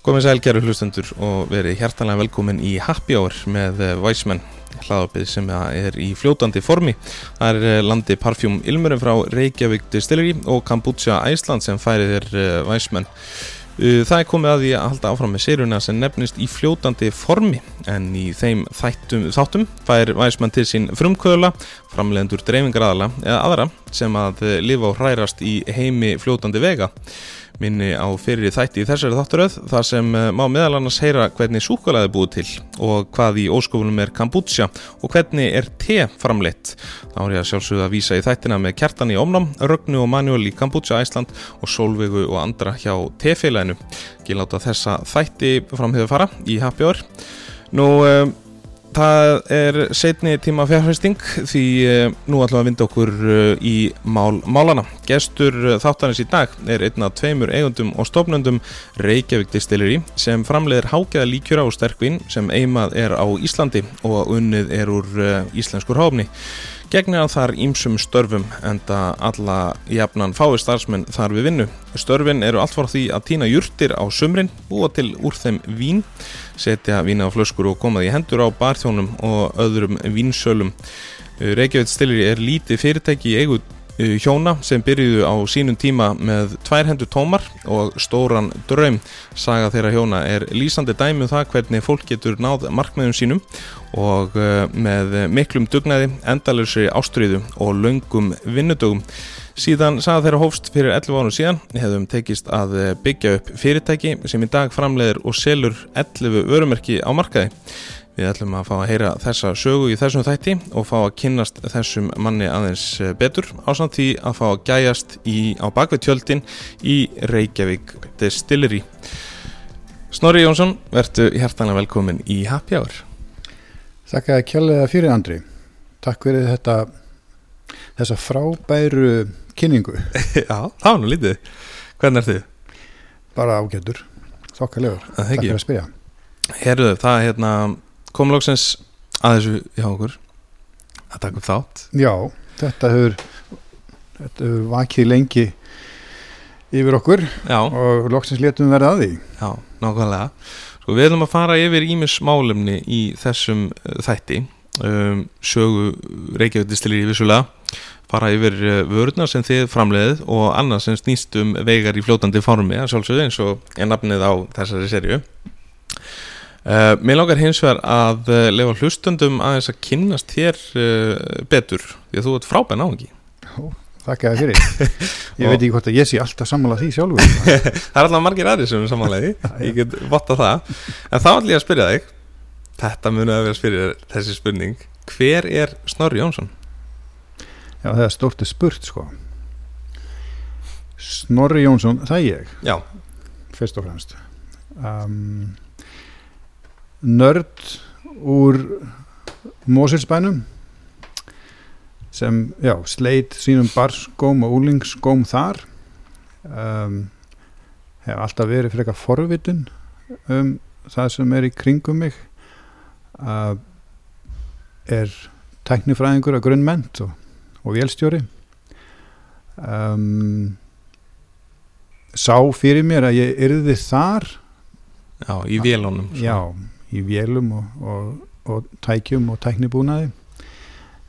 Komið sæl kæru hlustendur og verið hjertalega velkomin í Happy Hour með Weissmann hlaðarpið sem er í fljótandi formi. Það er eh, landi Parfjum Ilmurum frá Reykjavík Distillery og Kombucha Æsland sem færið er Weissmann. Uh, það er komið að því að halda áfram með séruna sem nefnist í fljótandi formi en í þeim þættum, þáttum fær Weissmann til sín frumkvöðla, framlegendur dreifingaradala eða aðra sem að lifa og hrærast í heimi fljótandi vega minni á fyrir þætti í þessari þátturöð þar sem eh, má meðal annars heyra hvernig súkulæði búið til og hvað í óskofunum er kombucha og hvernig er te framleitt. Þá er ég að sjálfsögða að vísa í þættina með kertan í omnám, Rögnu og Manuel í Kombucha Æsland og Solveigu og andra hjá tefélaginu. Ekki láta þessa þætti framhefðu fara í happy hour. Nú... Það er setni tíma fjárfæsting því eh, nú ætlum við að vinda okkur eh, í mál, málana. Gestur eh, þáttanins í dag er einn af tveimur eigundum og stofnundum Reykjavík Distilleri sem framleiðir hágeða líkjura og sterkvinn sem eimað er á Íslandi og unnið er úr íslenskur hófni. Gegnir að þar ímsum störfum enda alla jafnan fái starfsmenn þar við vinnu. Störfin eru allt frá því að týna júrtir á sumrin, búa til úr þeim vín, setja vína á flöskur og koma því hendur á barþjónum og öðrum vínsölum. Reykjavík Stilleri er lítið fyrirtæki í eigu hjóna sem byrjuðu á sínum tíma með tvær hendur tómar og stóran draum. Saga þeirra hjóna er lýsandi dæmið um það hvernig fólk getur náð markmiðum sínum og uh, með miklum dugnaði, endalösri ástriðu og laungum vinnudögum. Síðan saga þeirra hófst fyrir 11 árum síðan hefðum tekist að byggja upp fyrirtæki sem í dag framleiðir og selur 11 vörumerki á markaði. Við ætlum að fá að heyra þessa sögu í þessum þætti og fá að kynnast þessum manni aðeins eh, betur ásamt því að fá að gæjast í, á bakvið tjöldin í Reykjavík Distillery. Snorri Jónsson, verðu hjertanlega velkomin í Happy Hour. Takk að kjállega fyrir Andri. Takk fyrir þetta, þessa frábæru kynningu. Já, það var nú lítið. Hvernig er þið? Bara ágættur, þokkalegur. Takk fyrir að spyrja. Herruðu, það er hérna komlóksins að þessu hjá okkur að taka upp þátt. Já, þetta hefur þetta hefur vakið lengi yfir okkur Já. og loksins letum verða að því. Já, nákvæmlega. Sko við ætlum að fara yfir ímis málumni í þessum uh, þætti. Um, sögu Reykjavík distillir í vissulega fara yfir uh, vörðnar sem þið framleiðið og annað sem snýst um vegar í fljótandi formi, sjálfsögðu eins og er nafnið á þessari serju Uh, mér langar hins vegar að uh, lefa hlustundum aðeins að kynnast þér uh, betur því að þú ert frábæn áhengi Þakka þér fyrir. Ég veit ekki hvort að ég sé alltaf sammálað því sjálfur. Það er alltaf margir aðri sem er sammálaði ég get votta það. En þá ætlum ég að spyrja þig þetta munið að vera að spyrja þessi spurning Hver er Snorri Jónsson? Já það er stórtið spurt sko. Snorri Jónsson, það ég. Já. Fyrst og fremst. Um nörd úr Mosilsbænum sem já, sleit sínum barskóm og úlingsskóm þar. Um, hef alltaf verið frekar forvitin um það sem er í kringum mig. Uh, er teknifræðingur að grunnment og, og vélstjóri. Um, sá fyrir mér að ég yrði þar. Já, í vélunum Já, í vélum og, og, og tækjum og tæknibúnaði.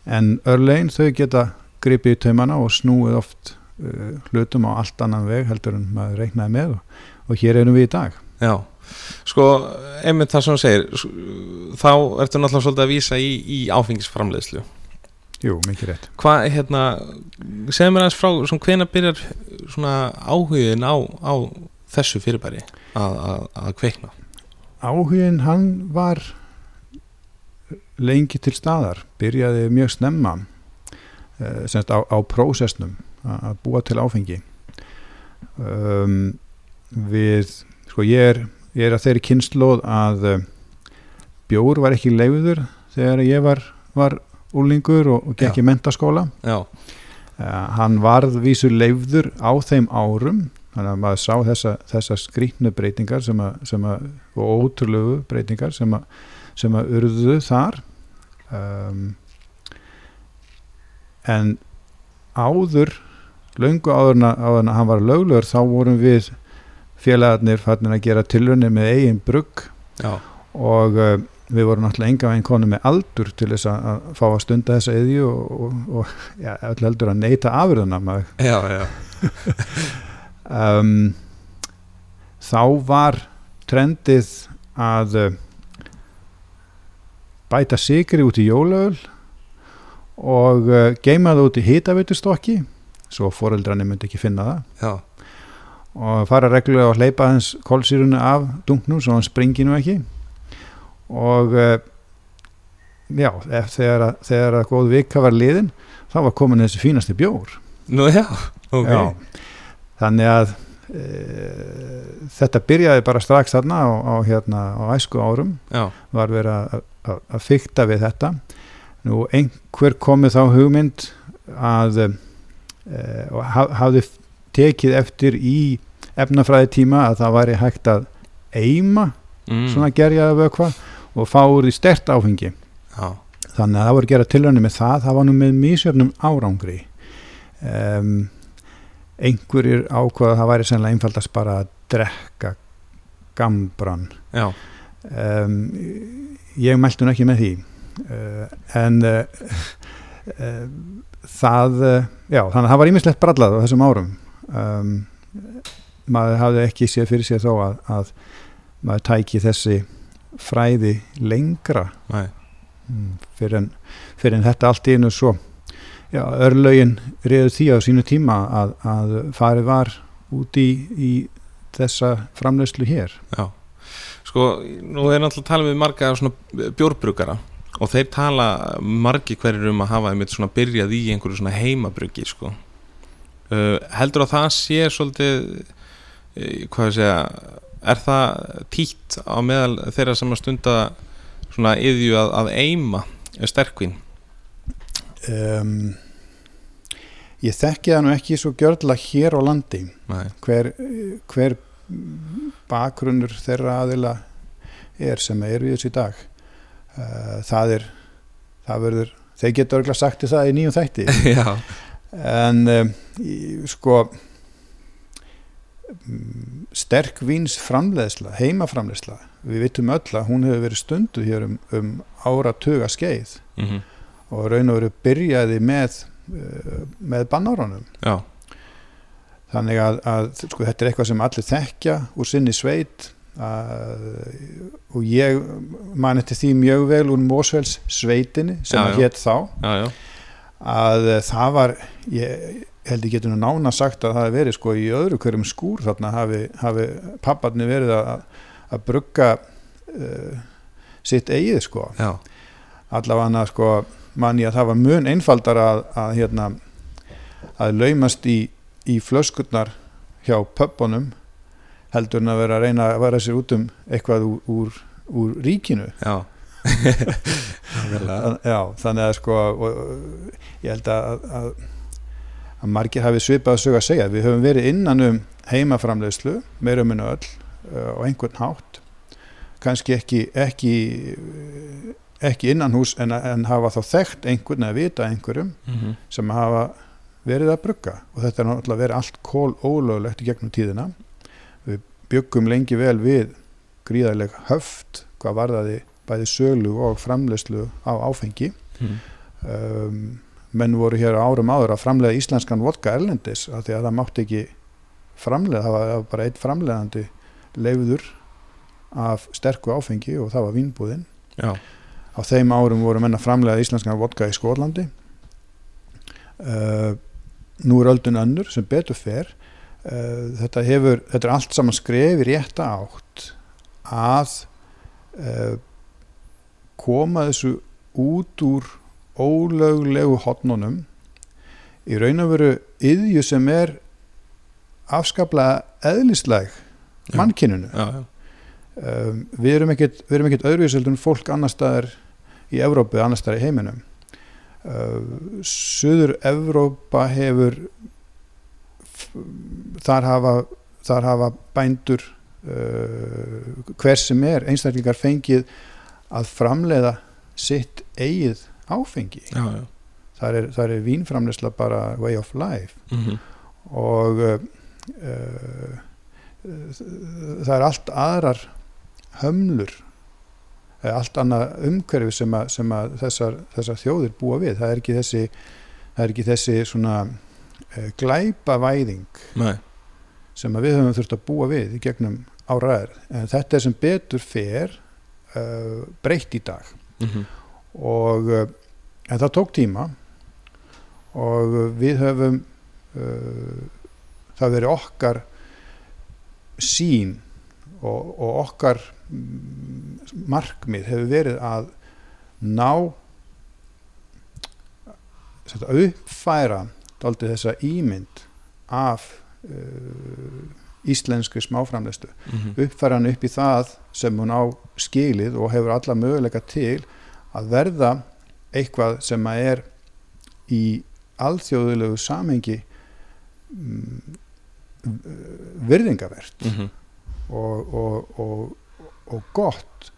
En örlegin þau geta gripið í taumana og snúið oft uh, hlutum á allt annan veg heldur en maður reiknaði með og, og hér erum við í dag. Já, sko einmitt það sem þú segir þá ertu náttúrulega svolítið að vísa í, í áfengisframleiðslu. Jú, mikið rétt. Hvað, hérna, segð mér aðeins frá svona hvena byrjar svona áhugin á, á þessu fyrirbæri að, að, að kveikna áhugin hann var lengi til staðar byrjaði mjög snemma uh, semst á, á prósessnum að búa til áfengi. Um, við sko ég er, ég er að þeirri kynnslóð að uh, bjór var ekki leiður þegar ég var, var úlingur og, og gekk í mentaskóla uh, hann varð vísu leiður á þeim árum þannig að maður sá þessa, þessa skrýtnu breytingar sem að, sem að, og ótrúlegu breytingar sem að, sem að urðuðu þar. Um, en áður laungu áður en hann var löglegur þá vorum við félagarnir fannir að gera tilrunni með eigin brugg. Og uh, við vorum náttúrulega enga veginn konu með aldur til þess að, fá að stunda þessa eðju og, og, og ja, öll heldur að neyta afurðuna maður. já, já Um, þá var trendið að uh, bæta sigri út í jólaöl og uh, geima það út í hitavitustokki svo foreldrarnir myndi ekki finna það. Já, og fara reglulega að hleypa hans kólsýrunu af dunknum svo hann springi nú ekki. Og uh, já, þegar, að, þegar að góð vika var liðin þá var komin þessi fínasti bjór. Nú já, ok. Já, þannig að e, þetta byrjaði bara strax þarna á, á, hérna, á æsku árum Já, var verið að, að, að fykta við þetta. Nú einhver komið þá hugmynd að e, hafði tekið eftir í efnafræði tíma að það væri hægt að eima mm. svona gerjaða vökva og fá úr því stert áfengi. Já, þannig að það voru að gera tilhörni með það. Það var nú með mísjöfnum árangri. Um, einhverjir ákvaða að það væri sennilega einfaldast bara að drekka gambran já, um, ég mælti nú ekki með því. Uh, en uh, uh, það já, þannig að það var ímislegt brallað á þessum árum. Um, maður hafði ekki séð fyrir sér þó að, að maður tæki þessi fræði lengra. Mm, fyrir en, fyrir en þetta allt í einu svo já, örlögin reyður því á sínu tíma að, að farið var út í, í þessa framleyslu hér. Já. Sko, nú er náttúrulega að tala við marga svona bjórbrugara og þeir tala margi hverjir um að hafa einmitt svona byrjað í einhverju svona heimabruggi sko. uh, heldur að það sé svolítið uh, hvað ég segja er það títt á meðal þeirra sem að stunda svona yðju að, að eima sterkvin um, ég þekki það nú ekki svo gjörla hér á landi. Hver, hver bakgrunnur þeirra aðila er sem er við þessu í dag? Uh, það er það verður, þeir geta örgulega sagt það í nýjum þætti. En um, sko sterk víns framleiðsla heimaframleiðsla, við vitum öll að hún hefur verið stundu hér um, um áratuga skeið mm og raun og veru byrjaði með uh, með bannárunum. Já, þannig að, að sko, þetta er eitthvað sem allir þekkja úr sinni sveit að, og ég man eftir því mjög vel úr Mósfells sveitinni sem Já, að hétt þá. Já, já, að eh, það var ég held ég getur nú nána sagt að það hafi verið sko í öðru hverjum skúr þarna hafi, hafi papparni verið að, að brugga uh, sitt eigið sko. Allavega sko manni að það var mun einfaldar að, að hérna að laumast í, í flöskurnar hjá pöppunum heldur en að vera að reyna að vera sér út um eitthvað úr, úr, úr ríkinu já. Nákvæmlega. já, þannig að sko og, og, ég held að, að, að margir hafi svipað að sög að segja við höfum verið innan um heimaframlegslu meira um öll uh, á einhvern hátt kannski ekki ekki, ekki innan hús en, en hafa þá þekkt einhvern eða vita einhverjum Mhm. sem hafa verið að brugga. Og þetta er náttúrulega verið allt kól ólöglegt í gegnum tíðina. Við byggum lengi vel við gríðarleg höft hvað varðaði bæði sölu og framleyslu á áfengi. Mhm. um, menn voru hér árum áður að framlega íslenskan vodka erlendis af því að það mátti ekki framlega, það var bara eitt framlegandi leiður af sterku áfengi og það var vínbúðin. Já, á þeim árum voru menn að framlega íslenskan vodka í Skólandi uh, nú er öldun önnur sem betur fer uh, þetta hefur þetta er allt saman skref í rétta átt að uh, koma þessu út úr ólöglegu hotnunum í raun og veru yðju sem er afskaplega eðlisleg Já. mannkinunu já, já. um, við erum ekkit öðruvísöldun fólk annar staðar í Evrópu, annar staðar í heiminum uh, Suður Evrópa hefur þar hafa þar hafa bændur uh, hver sem er einstaklingar fengið að framleiða sitt eigið áfengi já, já. þar er, þar er vínframleysla bara way of life Mhm. og uh, uh, það er allt aðrar hömlur allt annað umhverfi sem, að, sem að þessar, þessar þjóðir búa við. Það er ekki þessi, er ekki þessi svona uh, glæpavæðing Nei. sem við höfum þurft að búa við í gegnum áraðir en þetta er sem betur fer uh, breytt í dag. Mm og uh, en það tók tíma. Og við höfum það verið okkar sín og, og okkar markmið hefur verið að ná að uppfæra daldið þessa ímynd af uh, íslenskri smáframlestu -hmm. uppfæra hann upp í það sem hún á skilið og hefur alla möguleika til að verða eitthvað sem að er í alþjóðulegu samhengi mm, virðingavert Mm -hmm. og, og, og, og gott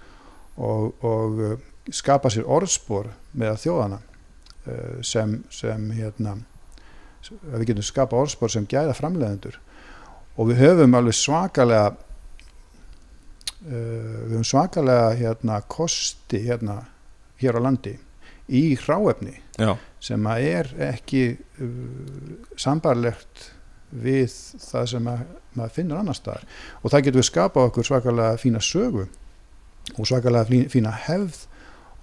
og, og uh, skapa sér orðspor með þjóðana uh, sem, sem hérna við getum skapa orðspor sem gæða framleiðendur. Og við höfum alveg svakalega uh, við höfum svakalega hérna kosti hérna hér á landi í hráefni Já, sem að er ekki sambarlegt við það sem að, maður finnur annar staðar. Og það getur við skapað okkur svakalega fína sögu og svakalega fí- fína hefð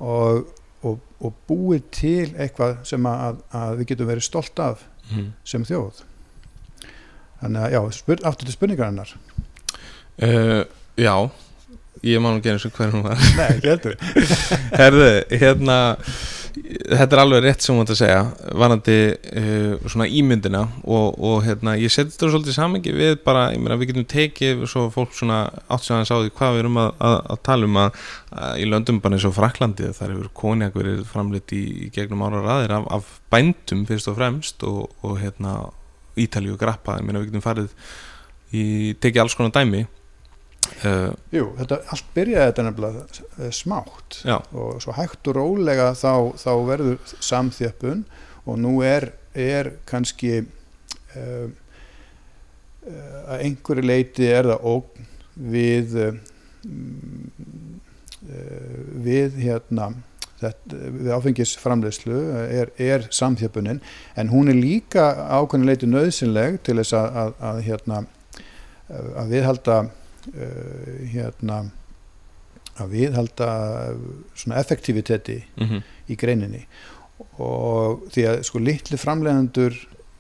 og, og, og búið til eitthvað sem að, að við getum verið stolt af mm. sem þjóð. Þannig að já, spyr, aftur til spurningar hennar uh, já ég man ekki eins og hver hún var. Nei, heldur Herðu, hérna þetta er alveg rétt sem hún ætti að segja varandi uh, svona ímyndina og, og hérna, ég seti þetta svolítið samengi við bara, ég meina við getum tekið svo fólk svona átt sem aðeins á því hvað við erum að, að, að tala um að, að í löndum bara eins og Fraklandi þar hefur konjak verið framleitt í, í gegnum ára raðir af, af bændum fyrst og fremst og, og hérna Ítalíu Grappa, ég meina við getum farið í, tekið alls konar dæmi uh, Jú, þetta, allt byrjaði þetta nefnilega eh, smátt Já. og svo hægt og rólega þá, þá verður samþjöppun og nú er, er kannski uh, að einhverju leiti er það ógn við uh, við hérna þetta, við áfengisframleyslu er, er samþjöppunin en hún er líka ákveðin leiti nöðsynleg til þess að, að, að hérna að viðhalda uh, hérna að viðhalda svona effektiviteti mm í greininni. Og því að sko litli framleiðendur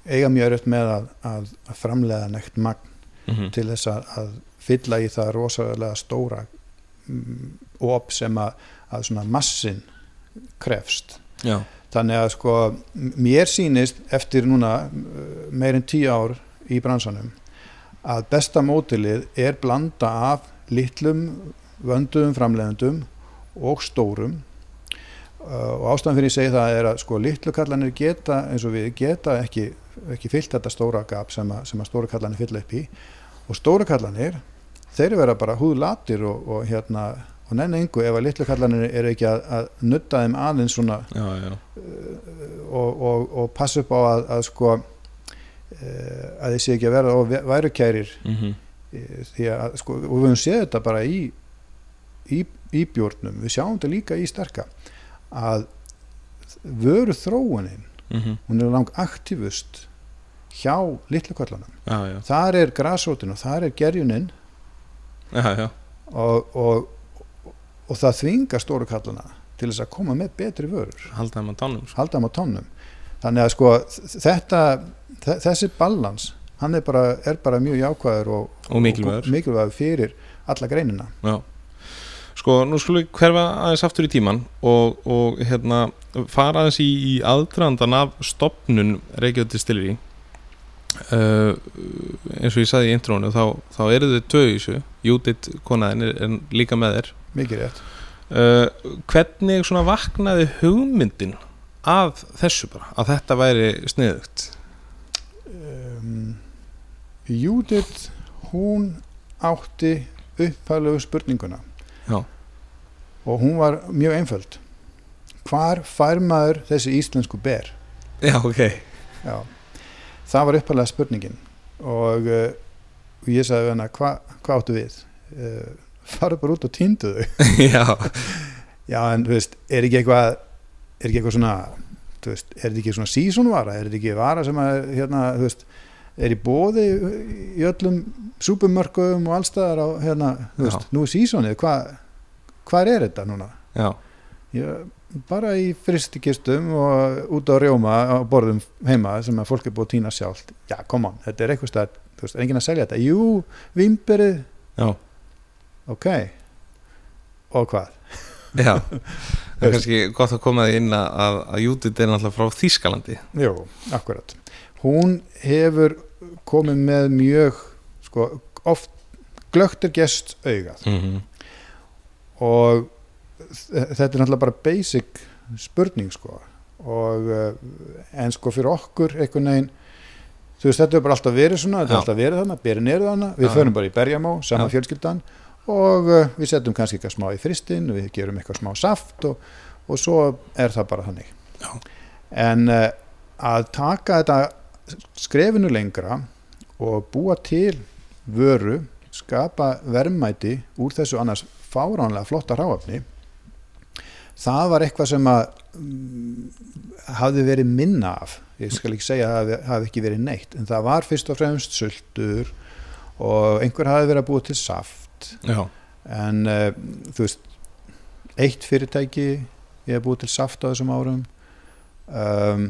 eiga mjög öll með að, að, að framleiða nekt magn -hmm. til þess að, að fylla í það rosalega stóra mm, op sem að, að svona massin krefst. Já, þannig að sko mér sýnist eftir núna meirinn tíu ár í bransanum að besta mótilið er blanda af litlum vönduðum framleiðendum og stórum. Uh, og ástæðan fyrir ég segi það er að sko litlu kallanir geta eins og við geta ekki, ekki fyllt þetta stóra gap sem að, sem að stóra kallanir fylla upp í. Og stóra kallanir þeir vera bara húðlatir og, og hérna og nenni engu ef að litlu kallanir eru ekki að, að nutta þeim aðeins svona já, já. og, og, og passa upp á að, að sko að þið sé ekki að vera og værukærir. Mm því að sko, og við höfum séð þetta bara í í, í bjórnum, við sjáum þetta líka í sterka að vöru þróunin, -hmm. hún er lang aktivust hjá litlu kallanum Já, já, þar er grasrótin og þar er gerjunin. Já. og, og, og það þvinga stóru kallana til þess að koma með betri vörur. Halda þeim á tánum sko. tónnum þannig að sko þetta þe- þessi balans hann er bara, er bara mjög jákvæður og, og mikilvægur. fyrir alla greinina. Já. Sko, nú skulum við hverfa aðeins aftur í tíman og, og hérna fara aðeins í, í aðdraðandan af stopnun Reykjavík Distillery. Uh, eins og ég sagði í intrónu þá, þá eru þau tvö í þessu. Júdit konaðin er, er líka með þér. Mikið rétt. Uh, hvernig svona vaknaði hugmyndin af þessu bara, að þetta væri sniðugt Júdit hún átti upphæðlegu spurninguna. Já. og hún var mjög einföld. Hvar fær maður þessi íslensku ber? Já, ok. Já, það var upphæðlega spurningin. Og uh, og ég sagði hana, hva, hvað áttu við? Uh, farðu bara út og týndu þau. Já, já en þú veist, er ekki eitthvað er ekki eitthvað svona veist, er þetta ekki svona seasonvara er þetta ekki vara sem að hérna, þú veist, er í bóði í öllum súpumörkuðum og allstaðar á hérna, þú veist, nú er seasonið hvað hvað er þetta núna? Ég, bara í fristikistum og út á rjóma á borðum heima sem að fólk er búið að týna sjálft. Já, come on, þetta er eitthvað stað þú veist, er enginn að selja þetta, jú, vimberið já, ok. Og hvað? Já. Það er kannski gott að koma því inn að, að, Judith er náttúrulega frá Þýskalandi. Jú, akkurat. Hún hefur komið með mjög sko, oft glögtir gest augað. Mm -hmm. og þetta er náttúrulega bara basic spurning sko. Og uh, en sko fyrir okkur einhvern veginn þú veist þetta er bara alltaf verið svona þetta er alltaf verið þarna, berin eru þarna. Við förum bara í berjamó, sama Já. fjölskyldan. Og uh, við setjum kannski eitthvað smá í fristinn við gerum eitthvað smá saft og, og svo er það bara þannig. Já. en uh, að taka þetta skrefinu lengra og búa til vöru skapa verðmæti úr þessu annars fáránlega flotta ráafni það var eitthvað sem að mm, hafði verið minna af. Ég skal ekki segja að það hafi ekki verið neitt en það var fyrst og fremst sultur og einhver hafi verið að búa til saft. Já, en uh, þú veist eitt fyrirtæki ég hef búið til saft á þessum árum um,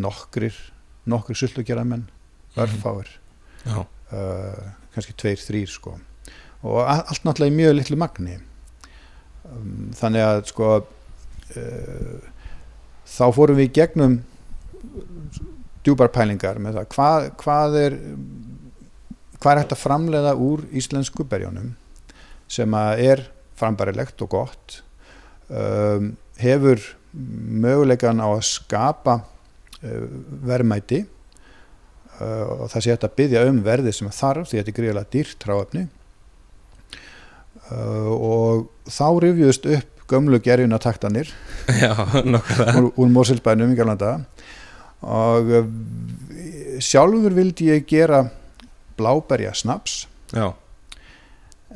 nokkrir nokkrir sultugerðamenn örfáir. Já, uh, kannski tveir, þrýr sko. Og allt náttúrulega í mjög litlu magni. Um, þannig að sko uh, þá fórum við gegnum djúpar pælingar með það. Hvað, hvað er hvað er hægt að framleiða úr íslensku berjónum sem að er frambærilegt og gott? Um, hefur möguleikan á að skapa verðmæti uh, og það sé hægt að byggja um verði sem þarf því að þetta er gríðlega dýrt tráefni uh, og þá rifjust upp gömlu gerjuna taktanir já, nokkuð úr, úr Mosilbænum í Galanda og sjálfur vildi ég gera bláberja snaps já,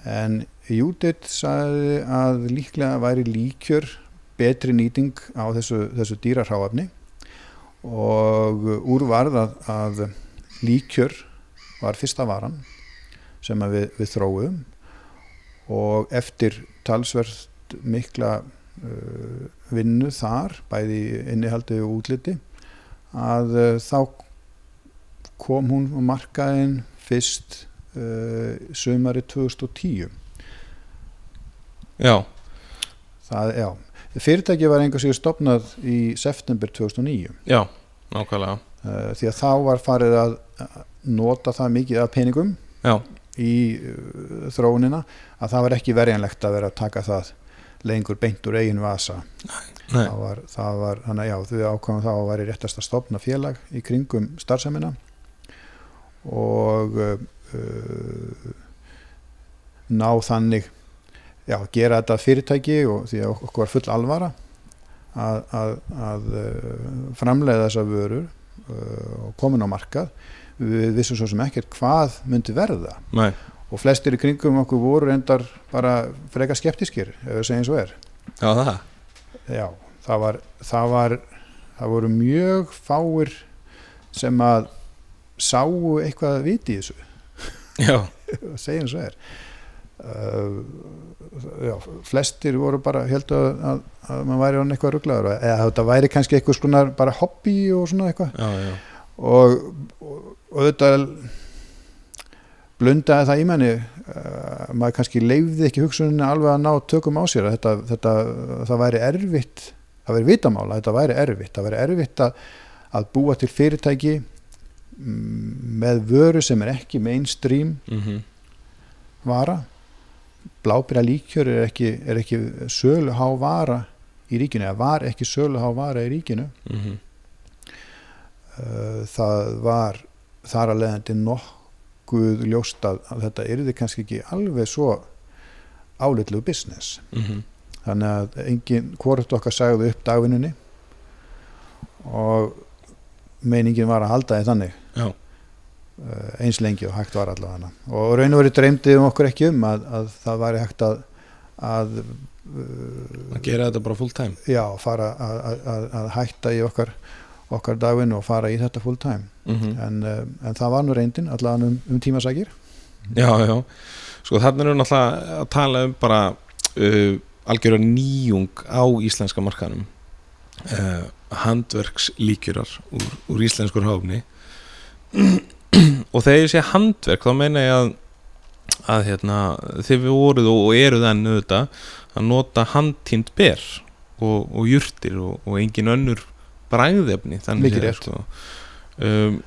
en Judith sagði að líklega væri líkjör betri nýting á þessu, þessu dýrarháafni og úr varð að, að líkjör var fyrsta varan sem við, við þróum og eftir talsverð mikla uh, vinnu þar bæði innihaldi og útliti að uh, þá kom hún á markaðin fyrst uh, sumari 2010 já, það, já, fyrirtæki var einhvers vegar stopnað í september 2009 já, nákvæmlega. Uh, því að þá var farið að að nota það mikið af peningum já, í uh, þróunina að það var ekki verjanlegt að vera að taka það lengur beint úr eigin vasa. Nei, það var, það var þannig já, þau ákvæmum þá að væri réttast að stopna félag í kringum starfsemina. Og uh, ná þannig já, gera þetta fyrirtæki og því að okkur var full alvara að, að, að uh, framleiða þessa vörur uh, og komin á markað. Við vissum svo sem ekkert hvað myndi verða. Nei, og flestir í kringum okkur voru reyndar bara freka skeptiskir ef við segjum svo er. Já, það. Já, það var, það var það voru mjög fáir sem að sáu eitthvað að viti í þessu. Já, segjum svo er já, flestir voru bara heldur að, að, að maður væri hann eitthvað rugglaður eða þetta væri kannski eitthvað svona bara hobby og svona eitthvað. Já, já, og, og, og þetta blundaði það í manni. Uh, maður kannski leifði ekki hugsunni alveg að ná tökum á sér þetta, þetta, það væri erfitt það væri vitamála, þetta væri erfitt. Það væri erfitt að, að búa til fyrirtæki mm, með vöru sem er ekki mainstream mhm, vara blábyrja líkjör er ekki, er ekki sölu há vara í ríkinu eða var ekki sölu há vara í ríkinu. Mhm, Uh, það var þar að leiðandi nokkuð ljóst að, þetta yrði kannski ekki alveg svo álitlu business. Mhm, þannig að engin, hvort okkar sagði upp dagvinnunni og meiningin var að halda því þannig. Já, eins lengi og hægt var allavega. Og raun og verið dreymdi um okkur ekki um að, að það væri hægt að að, að gera þetta bara full time já, fara að, að, að hætta í okkar okkar dagvinn og fara í þetta full time mm -hmm. en, uh, en það var nú reyndin allavega um, um tímasækir. Já, já, sko þannig erum við náttúrulega að tala um bara uh, algjörða nýjung á íslenska markanum uh, handverkslíkjurar úr, úr íslenskur háfni og þegar ég sé handverk þá meina ég að að hérna, þið við voruð og eruð enn auðvitað að nota handtínd ber og, og jurtir og, og engin önnur bræðefni Mikið rétt. um,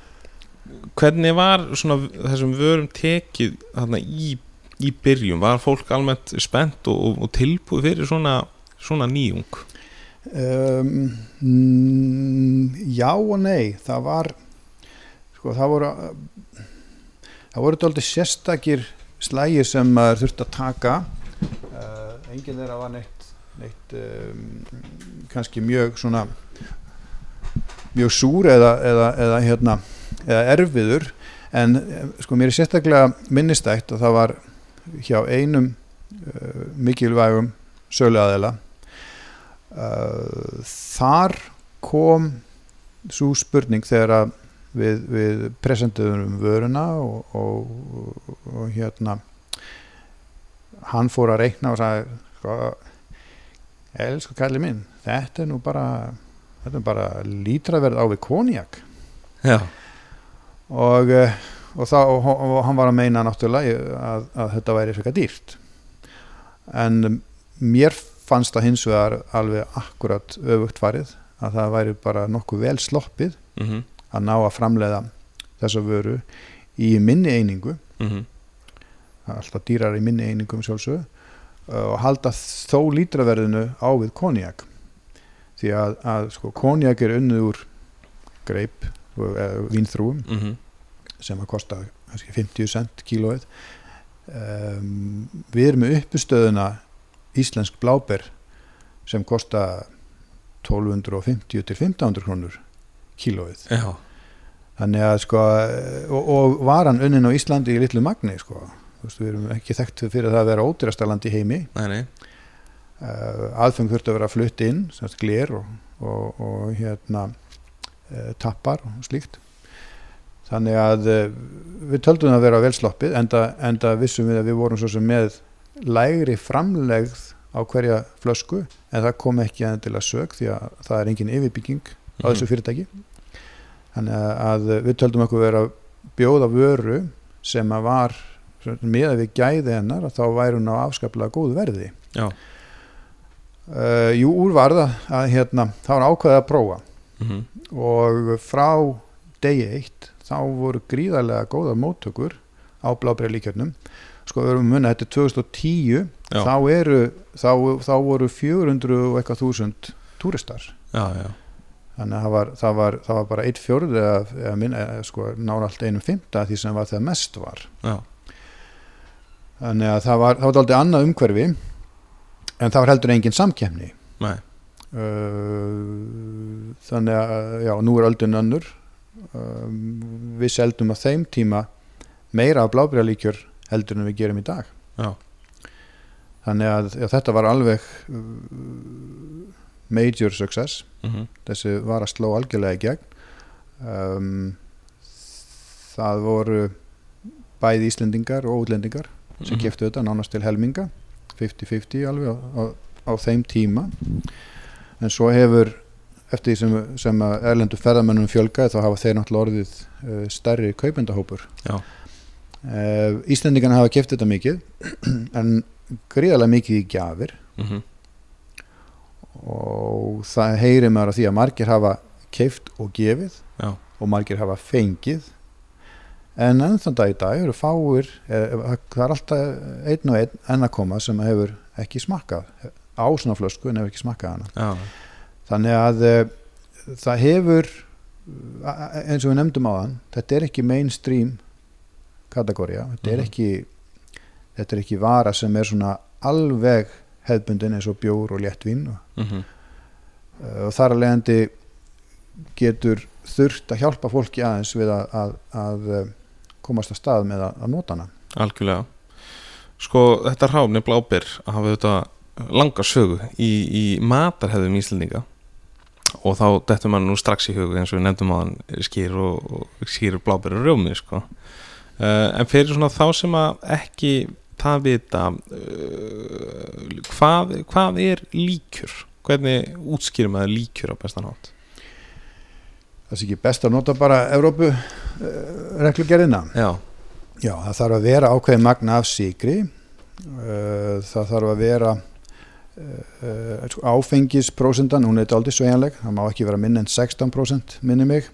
hvernig var svona þessum vörum tekið þarna í, í byrjun? Var fólk almennt spennt og, og tilbúið fyrir svona, svona nýjung? Um, Já og nei. Það var sko það voru það voru dálítið sérstakir slægir sem maður þurfti að taka. Uh, enginn þeirra var neitt, neitt um, kannski mjög svona mjög súr eða, eða, eða, hérna, eða erfiður. En eh, sko mér er sérstaklega minnistætt og það var hjá einum uh, mikilvægum söluaðila. Uh, þar kom svo spurning þegar að við, við presentuðum vöruna og, og, og hérna hann fór að reikna og sagði sko, elsku kalli minn þetta er nú bara þetta er bara lítraverð á við konjak Já, og, eh, og, þá, hann var að meina náttúrulega að, að þetta væri frekar dýrt. En mér fannst það hins vegar alveg akkurat öfugt farið að það væri bara nokkuð vel sloppið. Mm að ná að framleiða þessa vöru í minni einingu -hmm. alltaf dýrar í minni einingum sjálfsög og halda þó lítraverðinu á við konjak því að, að sko, konjak er unnið úr greip vínþrúum Mm -hmm. sem að kosta kannski 50 cent kílóið um, við erum með uppustöðuna íslensk bláber sem kosta 1250 til 1500 krónur kílóið. Já, þannig að sko og, og varan unnin á Íslandi í litlu magni sko. Þú veist, við erum ekki þekkt fyrir það að vera ódýrastaland í heimi. Nei, nei. Uh, aðfeng þurfti að vera flutt inn semst gler og, og, og hérna uh, tappar og slíkt. Þannig að uh, við töldum að vera velsloppið enda, enda vissum við að við vorum svo sem með lægri framlegð á hverja flösku en það kom ekki að sög því að það er engin yfirbygging á Mhm. þessu fyrirtæki þannig að, að við töldum okkur vera að bjóða vöru sem að var með að við gæði hennar að þá væri hún á afskaplega góðu verði. Já, uh, jú úrvarða að hérna þá var ákveðið að prófa. Mm og frá degi eitt þá voru gríðarlega góða móttökur á blábreylíkjörnum sko við erum að munna þetta er 2010 Já. þá eru þá, þá voru 400 og eitthvað þúsund túristar. Já, já þannig að það var, það var, það var bara eitt eða sko nára allt einum fymta því sem var þegar mest var. Já, þannig að það var, það var aldrei annað umhverfi en það var heldur engin samkemni nei. Uh, þannig að já, nú er öldun önnur. Um, við seldum á þeim tíma meira af blábjörlíkjör heldur en við gerum í dag. Já. þannig að já, þetta var alveg uh, major success mm þessi var að sló algjörlega í gegn um, það voru bæði Íslendingar og útlendingar sem Mhm. keftu þetta nánast til helminga 50-50 alveg á, á, á þeim tíma en svo hefur eftir því sem, sem erlendu ferðamennum fjölgaði þá hafa þeir náttúrulega orðið uh, stærri kaupendahópur Já. uh, Íslendingarna hafa keft þetta mikið en gríðarlega mikið í gjafir -hmm. Og það heyrir maður að því að margir hafa keift og gefið Já. og margir hafa fengið en ennþann dag í dag eru fáir eh, það er alltaf einn og einn enn að koma sem hefur ekki smakkað á svona flösku en hefur ekki smakkað hana Já, þannig að eh, það hefur eins og við nefndum á þann þetta er ekki mainstream kategória þetta er Mhm. ekki þetta er ekki vara sem er svona alveg hefðbundin eins og bjór og léttvín og mm Uh, og þar að leiðandi getur þurft að hjálpa fólki aðeins við að, að, að uh, komast að stað með að, að nota hana. Algjörlega. Sko þetta ráfni blábir hafa þetta langa sögu í, í matarhefðum íslendinga. Og þá dettur mann nú strax í hug eins og við nefndum á hann skýr og, og skýr blábir og rjómi sko. uh, en fyrir svona þá sem að ekki það vita uh, hvað, hvað er líkjur hvernig útskýrum að líkjur á bestan hátt það sé ekki best að nota bara Evrópu uh, reglugerðina. Já, Já, það þarf að vera ákveðin magna af síkri uh, það þarf að vera uh, áfengisprósentan, hún er aldrei sveigjanleg, það má ekki vera minna en 16% minni mig.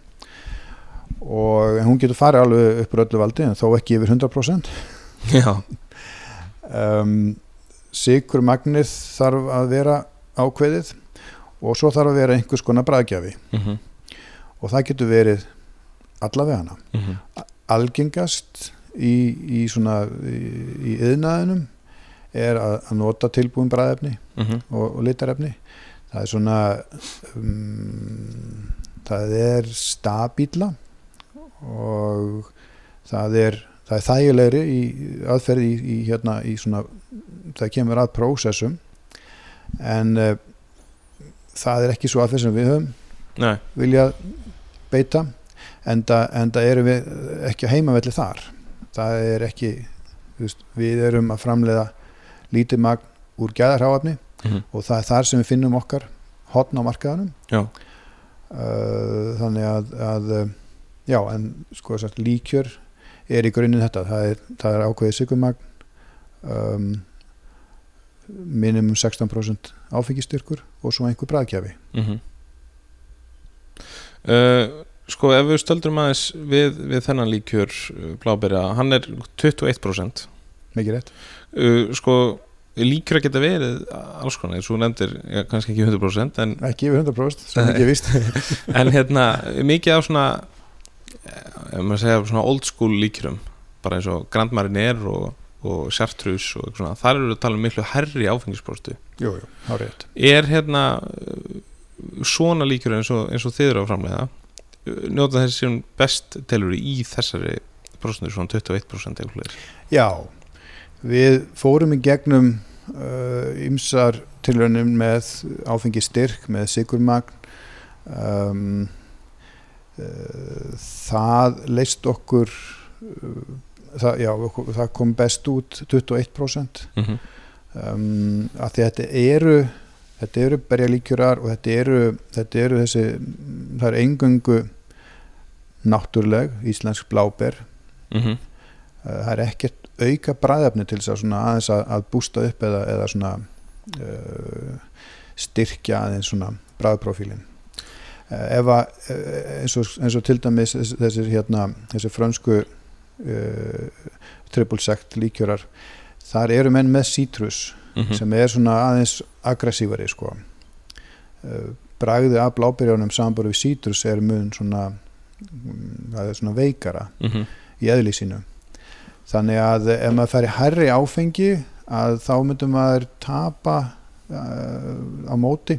Og hún getur farið alveg upp úr öllu valdi en þó ekki yfir 100% já, um, Sikur magnið þarf að vera ákveðið og svo þarf að vera einhvers konar bræðgjafi mhm. Og það getur verið allavega hana mhm, algengast í, í svona í, yðnaðinum er að, að nota tilbúin bræðefni mhm, og, og litarefni. Það er svona um, það er stabíla og það er það er þægilegri í aðferði í, í hérna í svona það kemur að prósessum en uh, það er ekki svo aðferð sem við höfum nei, vilja beita enda, enda erum við ekki að heimavelli þar. Það er ekki veist, við erum að framleiða lítið magn úr gæðarháafni mhm, og það er þar sem við finnum okkar hotn á markaðanum uh, þannig að, að uh, já, en sko sagt, líkjör er í grunninn þetta. Það er, það er ákveðið sigurmagn um, minimum 16% áfengistyrkur og svo einhver bræðkjafi mhm. Uh, sko ef við stöldrum aðeins við, við þennan líkjör uh, bláberja, hann er 21% mikið rétt. Uh, sko líkjör að geta verið alls konar, þú nefndir ja, kannski ekki 100% en, ekki yfir 100% sem ekki er vist en hérna mikið af svona ef maður segja svona old school líkjörum bara eins og Grand Marinier og, og Chartreuse og eitthvað svona, þar eru við að tala um miklu herri áfengispróstu jú, jú, há rétt. Er hérna uh, svona líkjur eins og, eins og þið eru að framlega uh, njóta þessi sem best telur í þessari prósentur svona 21% eða hlutir Já, við fórum í gegnum ymsar uh, tilraunum með áfengi styrk, með sigurmagn um, það leist okkur uh, það, já, það kom best út 21% mm -hmm. um, að því að þetta eru þetta eru berjalíkjurar og þetta eru, þetta eru þessi það er engöngu náttúruleg íslensk bláber Mm -hmm. Það er ekkert auka bræðefni til þess að aðeins að, að bústa upp eða, eða svona uh, styrkja aðeins svona bræðprofílin uh, ef að uh, eins og, eins og til dæmis þess- þessir hérna þessi frönsku uh, triple sect líkjörar þar eru menn með sítrus Mhm. sem er svona aðeins aggressívari sko uh, bragði af blábyrjónum samanbúru við sítrus er mun svona mm, það er svona veikara Mhm. í eðli sínu þannig að ef maður færi hærri áfengi að þá myndum maður tapa uh, á móti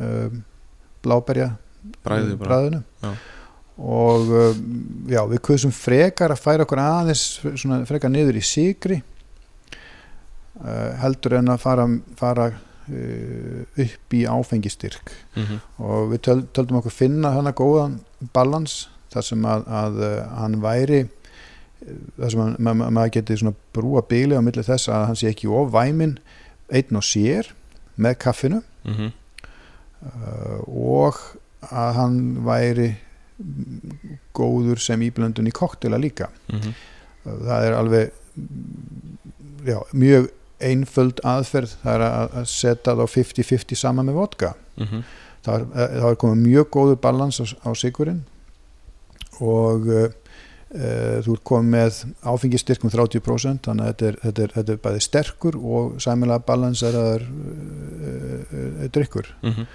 uh, bláberja Bræðinu Já. og uh, já, við kusum frekar að færa okkur aðeins svona frekar niður í sigri uh, heldur en að fara, fara uh, upp í áfengistyrk Mhm. og við töl, töldum okkur finna hana góðan balans þar sem að, að hann væri þar sem að, ma ma maður geti svona brúa bíli á milli þess að hann sé ekki of væmin einn og sér með kaffinu Mhm. uh, og að hann væri mm, góður sem íblöndun í koktela líka Mhm. Uh, það er alveg mm, já, mjög einföld aðferð það er að, að setja þá 50-50 saman með vodka Mhm. það er, eh, það er komið mjög góður balans á, á sigurinn og uh, uh, þú ert komið með áfengistyrk um 30% þannig að þetta er, þetta er, þetta er bæði sterkur og sæmilega balanseraður uh, uh, drikkur Mhm.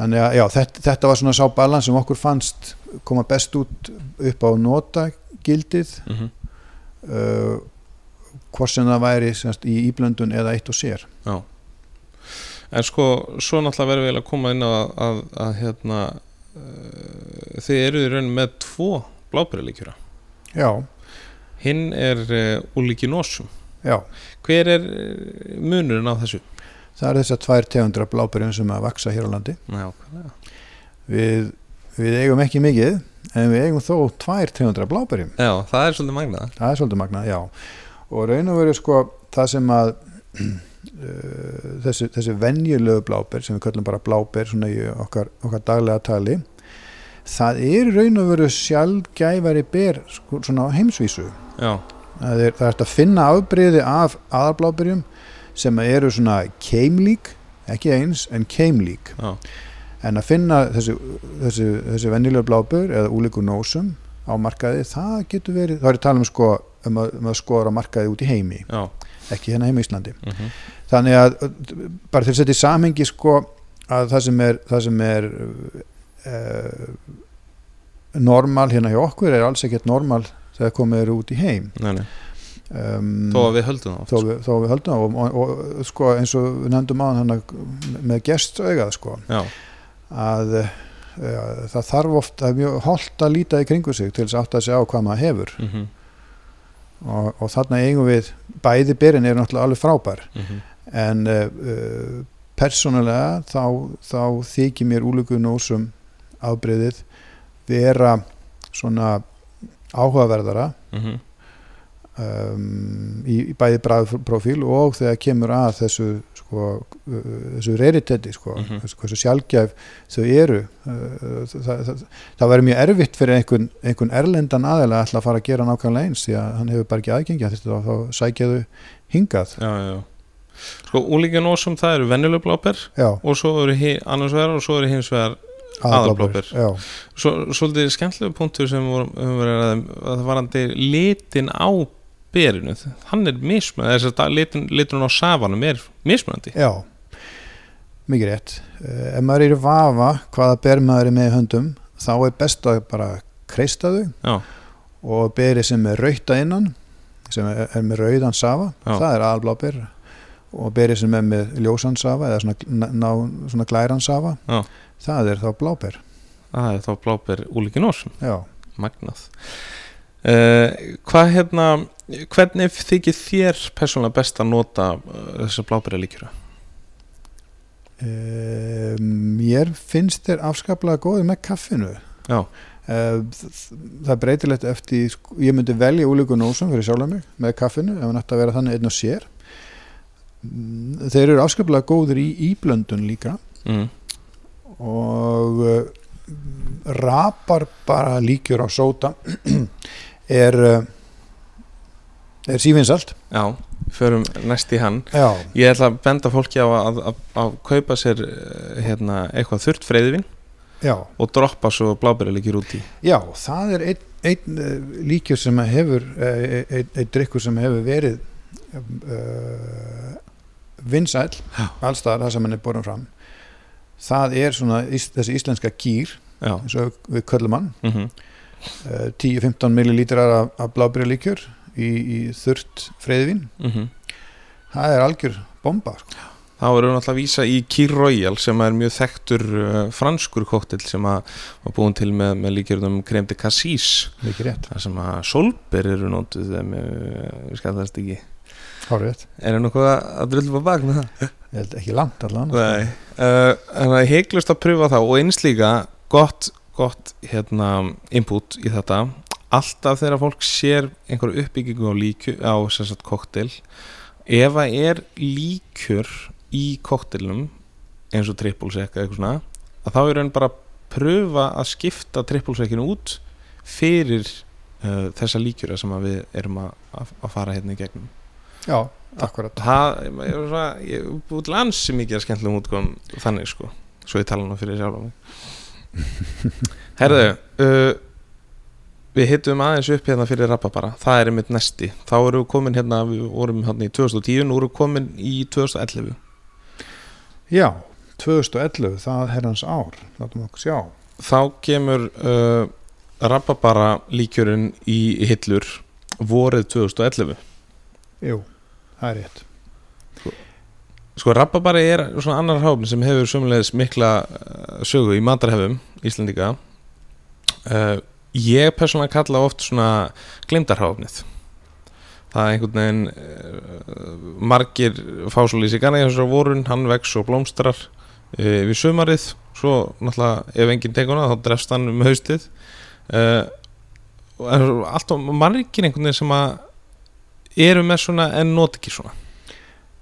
Þannig að já, þetta, þetta var svona sá balans sem okkur fannst koma best út upp á notagildið. Mhm. uh, hvort sem það væri semst, í íblöndun eða eitt og sér. Já. En sko, svo náttúrulega verðum við að koma inn á að, að, að hérna uh, þið eru í raun með tvo blábærilíkjura já, hinn er uh, úlíki nósum Já, hver er uh, munurinn á þessu? Það er þessar tvær tegundra blábyrjum sem að vaksa hér á landi. Já, Við, við eigum ekki mikið, en við eigum þó tvær tegundra blábyrjum. Já það er svolítið magnað Það er svolítið magnað, já. Og raun og veru sko það sem að uh, þessi, þessi venjulegu bláber sem við kallum bara bláber svona í okkar, okkar daglega tali það er raun og veru sjálfgæfari ber sko, svona á heimsvísu. Já, Það er, það er að finna afbreyði af aðarblábyrjum sem eru svona keimlík, ekki eins en keimlík. já, En að finna þessi, þessi, þessi venjulega blábur eða úlíku nósum á markaði, það getur verið, þá er ég að tala um sko um að, um að skoða á markaði út í heimi, já ekki hérna heima í Íslandi. mm Þannig að bara til að setja í samhengi sko að það sem er, það sem er uh, normal hérna hjá okkur er alls ekkert normal þegar komið eru út í heim. Nei, nei, Um, þó að við höldum það þó við, þó við höldum það og, og, og sko eins og við nefndum á hann með gestaugað sko að uh, það þarf oft, það er mjög holdt að líta í kringu sig til þess að átta sig á hvað maður hefur mm og, og þarna eigum við bæði byrjun eru náttúrulega alveg frábær -hmm. en uh, persónulega þá, þá þykir mér úlíku nósum afbreyðið vera svona áhugaverðara Mhm. Um, í, í bæði bræðprofíl og þegar kemur að þessu sko, uh, þessu raritetti sko, Mhm. þessu, hversu sjálfgæf þau eru uh, það, það, það væri mjög erfitt fyrir einhvern, einhvern erlendan aðeila að fara að gera nákvæmlega eins því að hann hefur bara ekki aðgengi að þetta þá sækjaðu hingað. Já, já, já Sko, úlíki nósum það eru venjuleg bláber já, og svo eru annars vegar og svo eru hins vegar Svo, svolítið skemmtilegu punktur sem vorum að ræða um, að það varandi litin á berinu, hann er mismunandi þess að litin, litin á safanum er mismunandi. Já mikið rétt. Uh, ef maður er í vafa hvaða ber maður er með í höndum þá er best að bara kreista þau Já, og beri sem er rauta innan sem er, er með rauðan safa Já. það er aðalbláber og beri sem er með ljósan safa eða svona, ná, svona glæran safa Já. það er þá bláber. Það er þá bláber úlíki nósum já, magnað uh, Hvað hérna hvernig þykir þér persónulega best að nota uh, þessar bláberja líkjura? e, mér finnst þér afskaplega góði með kaffinu. Já, e, það breytilegt eftir ég myndi velja úlíku nósum fyrir sjálf mig með kaffinu ef hann ætti að vera þannig einn og sér. Mm, þeir eru afskaplega góðir í íblöndun líka. Mm. og uh, rapar bara líkjur á sóta er uh, er sífinsalt Já, förum næst í hann. Já, Ég ætla að benda fólki á að, að, að kaupa sér eh, hérna, eitthvað þurrt freyðivinn já, og droppa svo bláberja líkjur út í. Já það er einn ein, uh, líkjur sem hefur uh, einn ein drikkur sem hefur verið uh, vinsæl allstaðar það sem hann er borin fram. Það er svona þessi íslenska kýr Já, eins og við köllum hann. Mm uh, 10-15 millilítrar af, af blábyrjalíkjur í, í þurrt freyðvin það er algjör bomba sko. Þá erum við náttúrulega að vísa í Kir Royal sem er mjög þekktur uh, franskur kóttil sem var búin til með, með líkjörðum krem de cassis. Mikið rétt, þar sem að solber eru þeim við skallast ekki. Hárið Er það nokkuð að, á bak með það? ég held ekki langt allan Nei. Uh, En það er heiklust að pröfa það og eins líka gott, gott hérna, input í þetta. Alltaf þegar fólk sér einhverju uppbyggingu á líkju á sagt koktel ef það er líkjur í koktelnum eins og trippulsek eða eitthvað svona að þá er hann bara að pröfa að skipta trippulsekinu út fyrir uh, þessa líkjura sem við erum að, að, fara hérna í gegnum. Já, akkurat. það, er svona ég er búið til ansi mikið að skemmtilegum útgóðum þannig sko, svo ég tala nú fyrir sjálf Herðu uh, við hittum aðeins upp hérna fyrir Rababara, það er einmitt næsti. Þá erum við komin hérna, við vorum hérna í 2010 nú erum við komin í 2011 já, 2011, það er herrans ár. Látum okkur sjá. Þá kemur uh, Rababara líkjörinn í hillur vorið 2011 jú, það er rétt Sko Rababari er svona annar háfn sem hefur sömulegis mikla uh, sögu í matarhefum Íslandika uh, Ég persónulega kalla oft svona glemdarháfnið það er einhvern veginn uh, margir fásulísi gana í þessar vorun, hann vex og blómstrar uh, við sumarið. Svo náttúrulega ef enginn tekur hana þá drefst hann um haustið. Uh, og margir einhvern veginn sem að eru með svona en not ekki svona.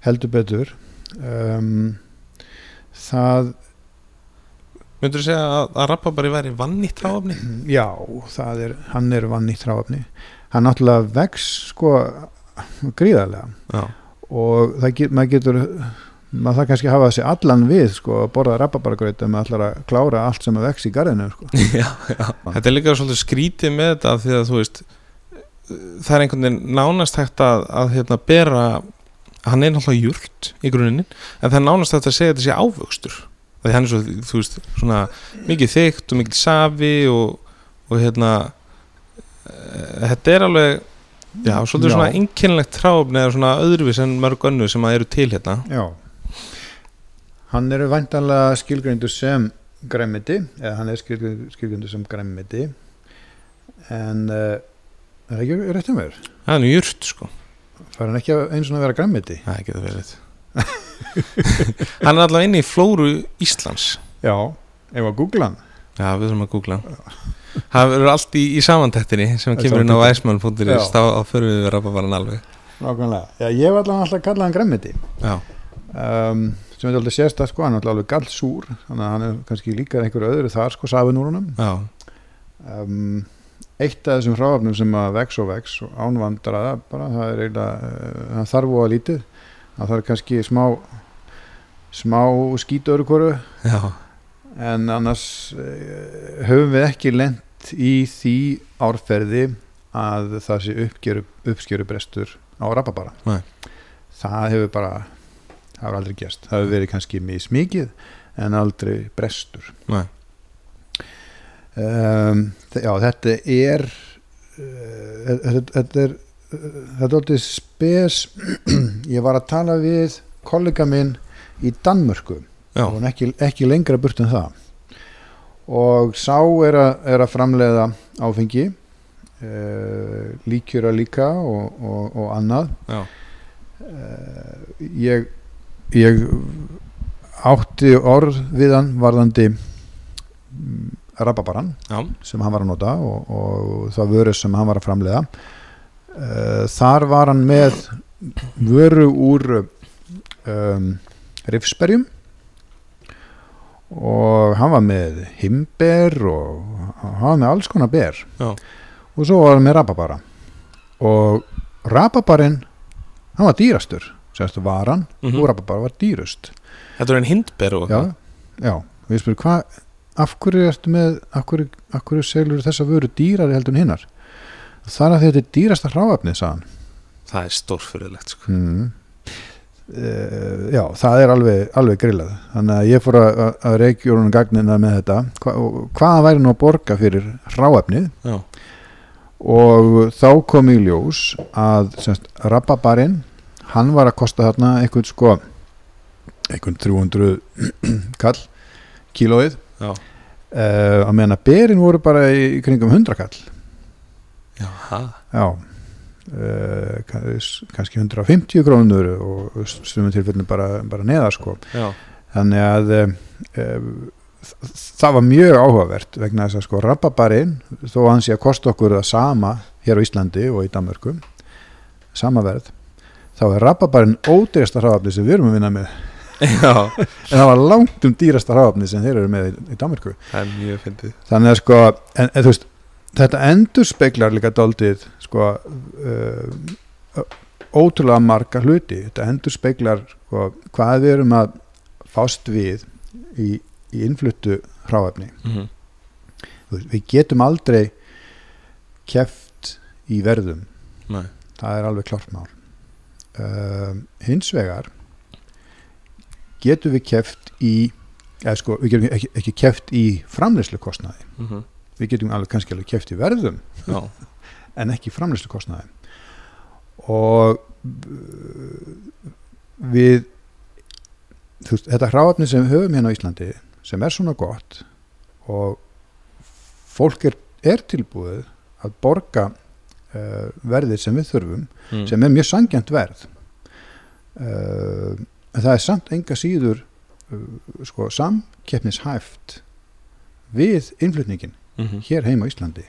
Heldur betur um, það myndur þú segja að, að rappabari væri vannýtt ráfni? já, er, hann er vannýtt ráfni hann náttúrulega vex sko gríðarlega Já, og það get, maður getur maður það kannski hafa þessi allan við sko að borða rababaragraut ef maður ætlar að klára allt sem að vex í garðinu sko. já, já. Þetta er líka svolítið skrítið með þetta því að þú veist það er einhvern veginn nánast hægt að, að hérna, bera hann er náttúrulega júrt í gruninni en það er nánast hægt að segja þetta sé ávöxtur. Því hann er svo, þú veist, svona mikið þygt og mikið safi og, og hérna e, þetta er alveg já, svolítið Já. svona einkennlegt tráfni eða svona öðruvís en mörg önnu sem að eru til hérna. Já. Hann er væntanlega skilgreindur sem græmiti eða hann er skilgreindur sem græmiti en uh, er það ekki rétt um mér? Það er júrt sko fær hann ekki að- eins og að vera græmiti það getur verið. Hann er allavega inni í flóru Íslands. Já, ef að googla hann. Já, við þurfum að googla Það verður allt í, í samantættinni sem Það er kemur inn á Já. þá förum við vera bara alveg. Nákvæmlega, já, ég var allavega alltaf að kalla hann græmiti Já, um, sem er alltaf sérstæð sko, hann er alltaf alveg gallsúr þannig að hann er kannski líka einhverju öðru þar sko, safin úr honum. Já, um, eitt af þessum hráfnum sem að vex og vex og ánvandraða bara, það er eiginlega, uh, það þarf og að lítið. Það þarf kannski smá smá skít öðru hvoru. Já, en annars uh, höfum við ekki lent í því árferði að það sé uppgjöru, uppskjöru brestur á rababara Nei. það hefur bara það hefur aldrei gerst, það hefur verið kannski mismikið en aldrei brestur. Nei. Um, já þetta er uh, þetta, er uh, þetta er alltaf spes. Ég var að tala við kollega minn í Danmörku. Og ekki, ekki lengra burt en það. Og sá er að, er að framleiða áfengi uh, líkjöra líka og, og, og annað. Uh, ég ég átti orð við hann varðandi mm, rababaran já, sem hann var að nota og, og það vöru sem hann var að framleiða. Uh, þar var hann með vöru úr um, rifsberjum og hann var með himber og hann var með alls konar ber. Já. og svo var hann með rababara. Og rababarinn hann var dýrastur. Semst varan Mhm. og rababara var dýrust. Þetta er einn hindber og já, já, ég spyrir hvað af hverju ertu með af hverju, af hverju selur þessa vöru dýrari heldur en hinnar það er að þetta er dýrasta sagðan það er stórfyrirlegt sko. mm. uh, já, það er alveg, alveg grillað. Þannig að ég fór að, að, að reykjórunum gagnina með þetta. Hva, hvaða væri nú að borga fyrir hráefnið? Já, og þá kom í ljós að semst, rababarinn hann var að kosta þarna einhvern sko einhvern 300 kall kílóið. Já, uh, að meðan að berin voru bara í, kringum 100 kall já, uh, kannski 150 krónur og stundum tilfellinu bara, bara neðar sko. Já, þannig að uh, það var mjög áhugavert vegna þess að sko rababarinn þó að hann sé að kosta okkur það sama hér á Íslandi og í Danmörku sama verð þá er rababarinn ódýrasta hráfni sem við erum að vinna með já. En það var langt um dýrasta hráfni sem þeir eru með í, í fyndið. Þannig að sko en, en veist, þetta endur speklar líka daldið sko uh, ótrúlega marga hluti. Þetta endur speklar sko, hvað við erum að fást við í, í innfluttu hráefni. Mm -hmm. Við getum aldrei keft í verðum. Nei, það er alveg klart mál. Uh, hins vegar getum við keft í eða sko, við getum ekki, ekki keft í framleyslu kostnaði mm við getum alveg kannski alveg keft í verðum já, en ekki framleyslu kostnaði og við þú veist, þetta hráefni sem við höfum hérna á Íslandi sem er svona gott og fólk er, er tilbúið að borga uh, verðið sem við þurfum mm. sem er mjög sangjant verð. Uh, en það er samt enga síður uh, sko, samkeppnishæft við innflutningin Mhm. hér heima á Íslandi.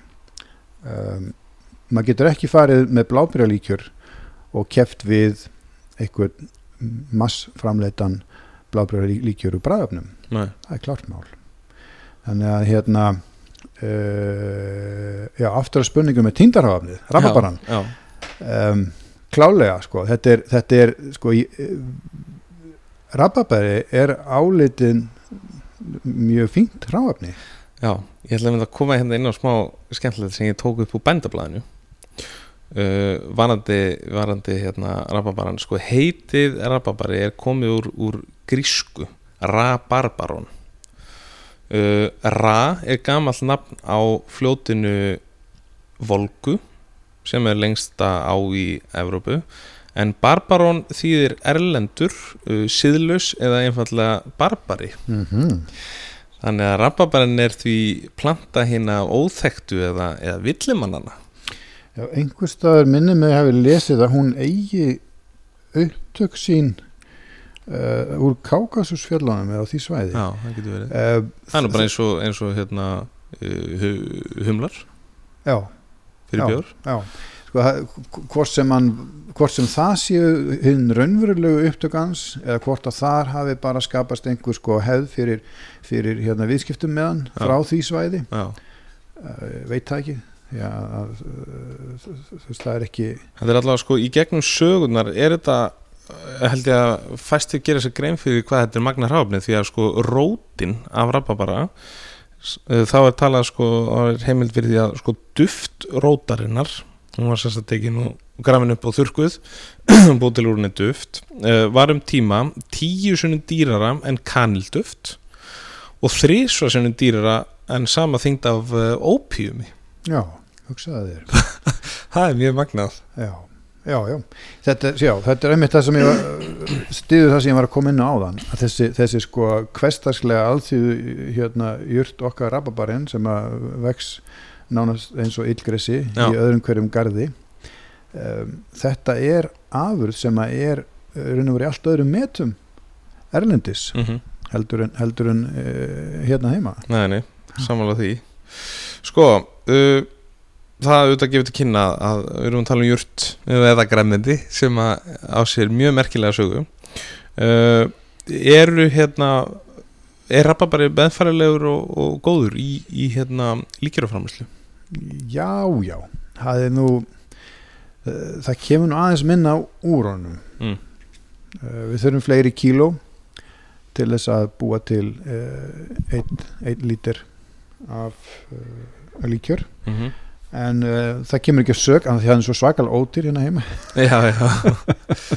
Um, maður getur ekki farið með blábyrjalíkjör og keft við einhvern massframleitan blábyrjalíkjör úr bræðöfnum það er klart mál. Þannig að hérna uh, já, aftur að spurningum með tíndarhafafnið, rababaran já, um, klálega sko, þetta er, þetta er sko í, rababari er álitin mjög fínt ráfafni já, ég ætla að koma hérna inn á smá skemmtilegt sem ég tók upp úr bændablaðinu. Uh, varandi, varandi hérna rababaran, sko heitið rababari er komið úr, úr grísku, rabarbaron. Uh, ra er gamall nafn á fljótinu Volgu sem er lengsta á í Evrópu en barbaron þýðir erlendur, uh, siðlaus eða einfallega barbari mm -hmm. Þannig að rababarinn er því planta hérna óþektu eða, eða villimannana. Já, einhver staðar minni mig hafi lesið að hún eigi upptök sín uh, úr Kákasusfjallunum eða á því svæði Já, það getur verið. uh, Það er bara eins og, eins og hérna, uh, hu- humlar Já, fyrir Já. bjór. já sko, það- hvort, sem hann, hvort sem það séu hinn raunverulegu upptök hans eða hvort að þar hafi bara skapast einhver sko hefð fyrir, fyrir hérna, viðskiptum með hann Já. frá því svæði Já. uh, veit það ekki Já, að, uh, þú veist, það er ekki Þetta er allavega sko í gegnum sögunar er þetta uh, held ég að fæstir gera sér grein fyrir hvað þetta er magna hráfnið því að sko rótin af rababara þá er talað sko heimild fyrir því að sko duft rótarinnar hún var sérst að tekin og grafin upp á þurrkuð búið til úr henni duft. Uh, var um tíma tíu sunnum dýrara en kanilduft og þrísva sunnum dýrara en sama þyngd af uh, ópíumi. Já, hugsaði þér. Það er mjög magnað. Já, já, já. Þetta, já, þetta er einmitt það sem ég var stiður það sem ég var að koma inn á áðan að þessi, þessi sko kvestarslega alþjóðu hérna jurt okkar rababarinn sem að vex nánast eins og illgressi Já. í öðrum hverjum garði. Um, þetta er afurð sem að er uh, raun og verið allt öðrum metum erlendis mm heldur en, heldur en uh, hérna heima. Nei, nei, samanlega því. Sko uh, Það auðvitað gefur til kynna að við erum að tala um jurt eða grænmendi sem að á sér mjög merkilega sögu. Uh, eru hérna er rababari meðfærilegur og, og góður í, í hérna líkjöraframlæslu Já, já, það er nú uh, það kemur nú aðeins minna úr honum Mm. uh, við þurfum fleiri kíló til þess að búa til uh, einn ein lítir af líkjör. Mm -hmm. en það kemur ekki að sök af því að það er svo svakal ódýr hérna heima. Já, já,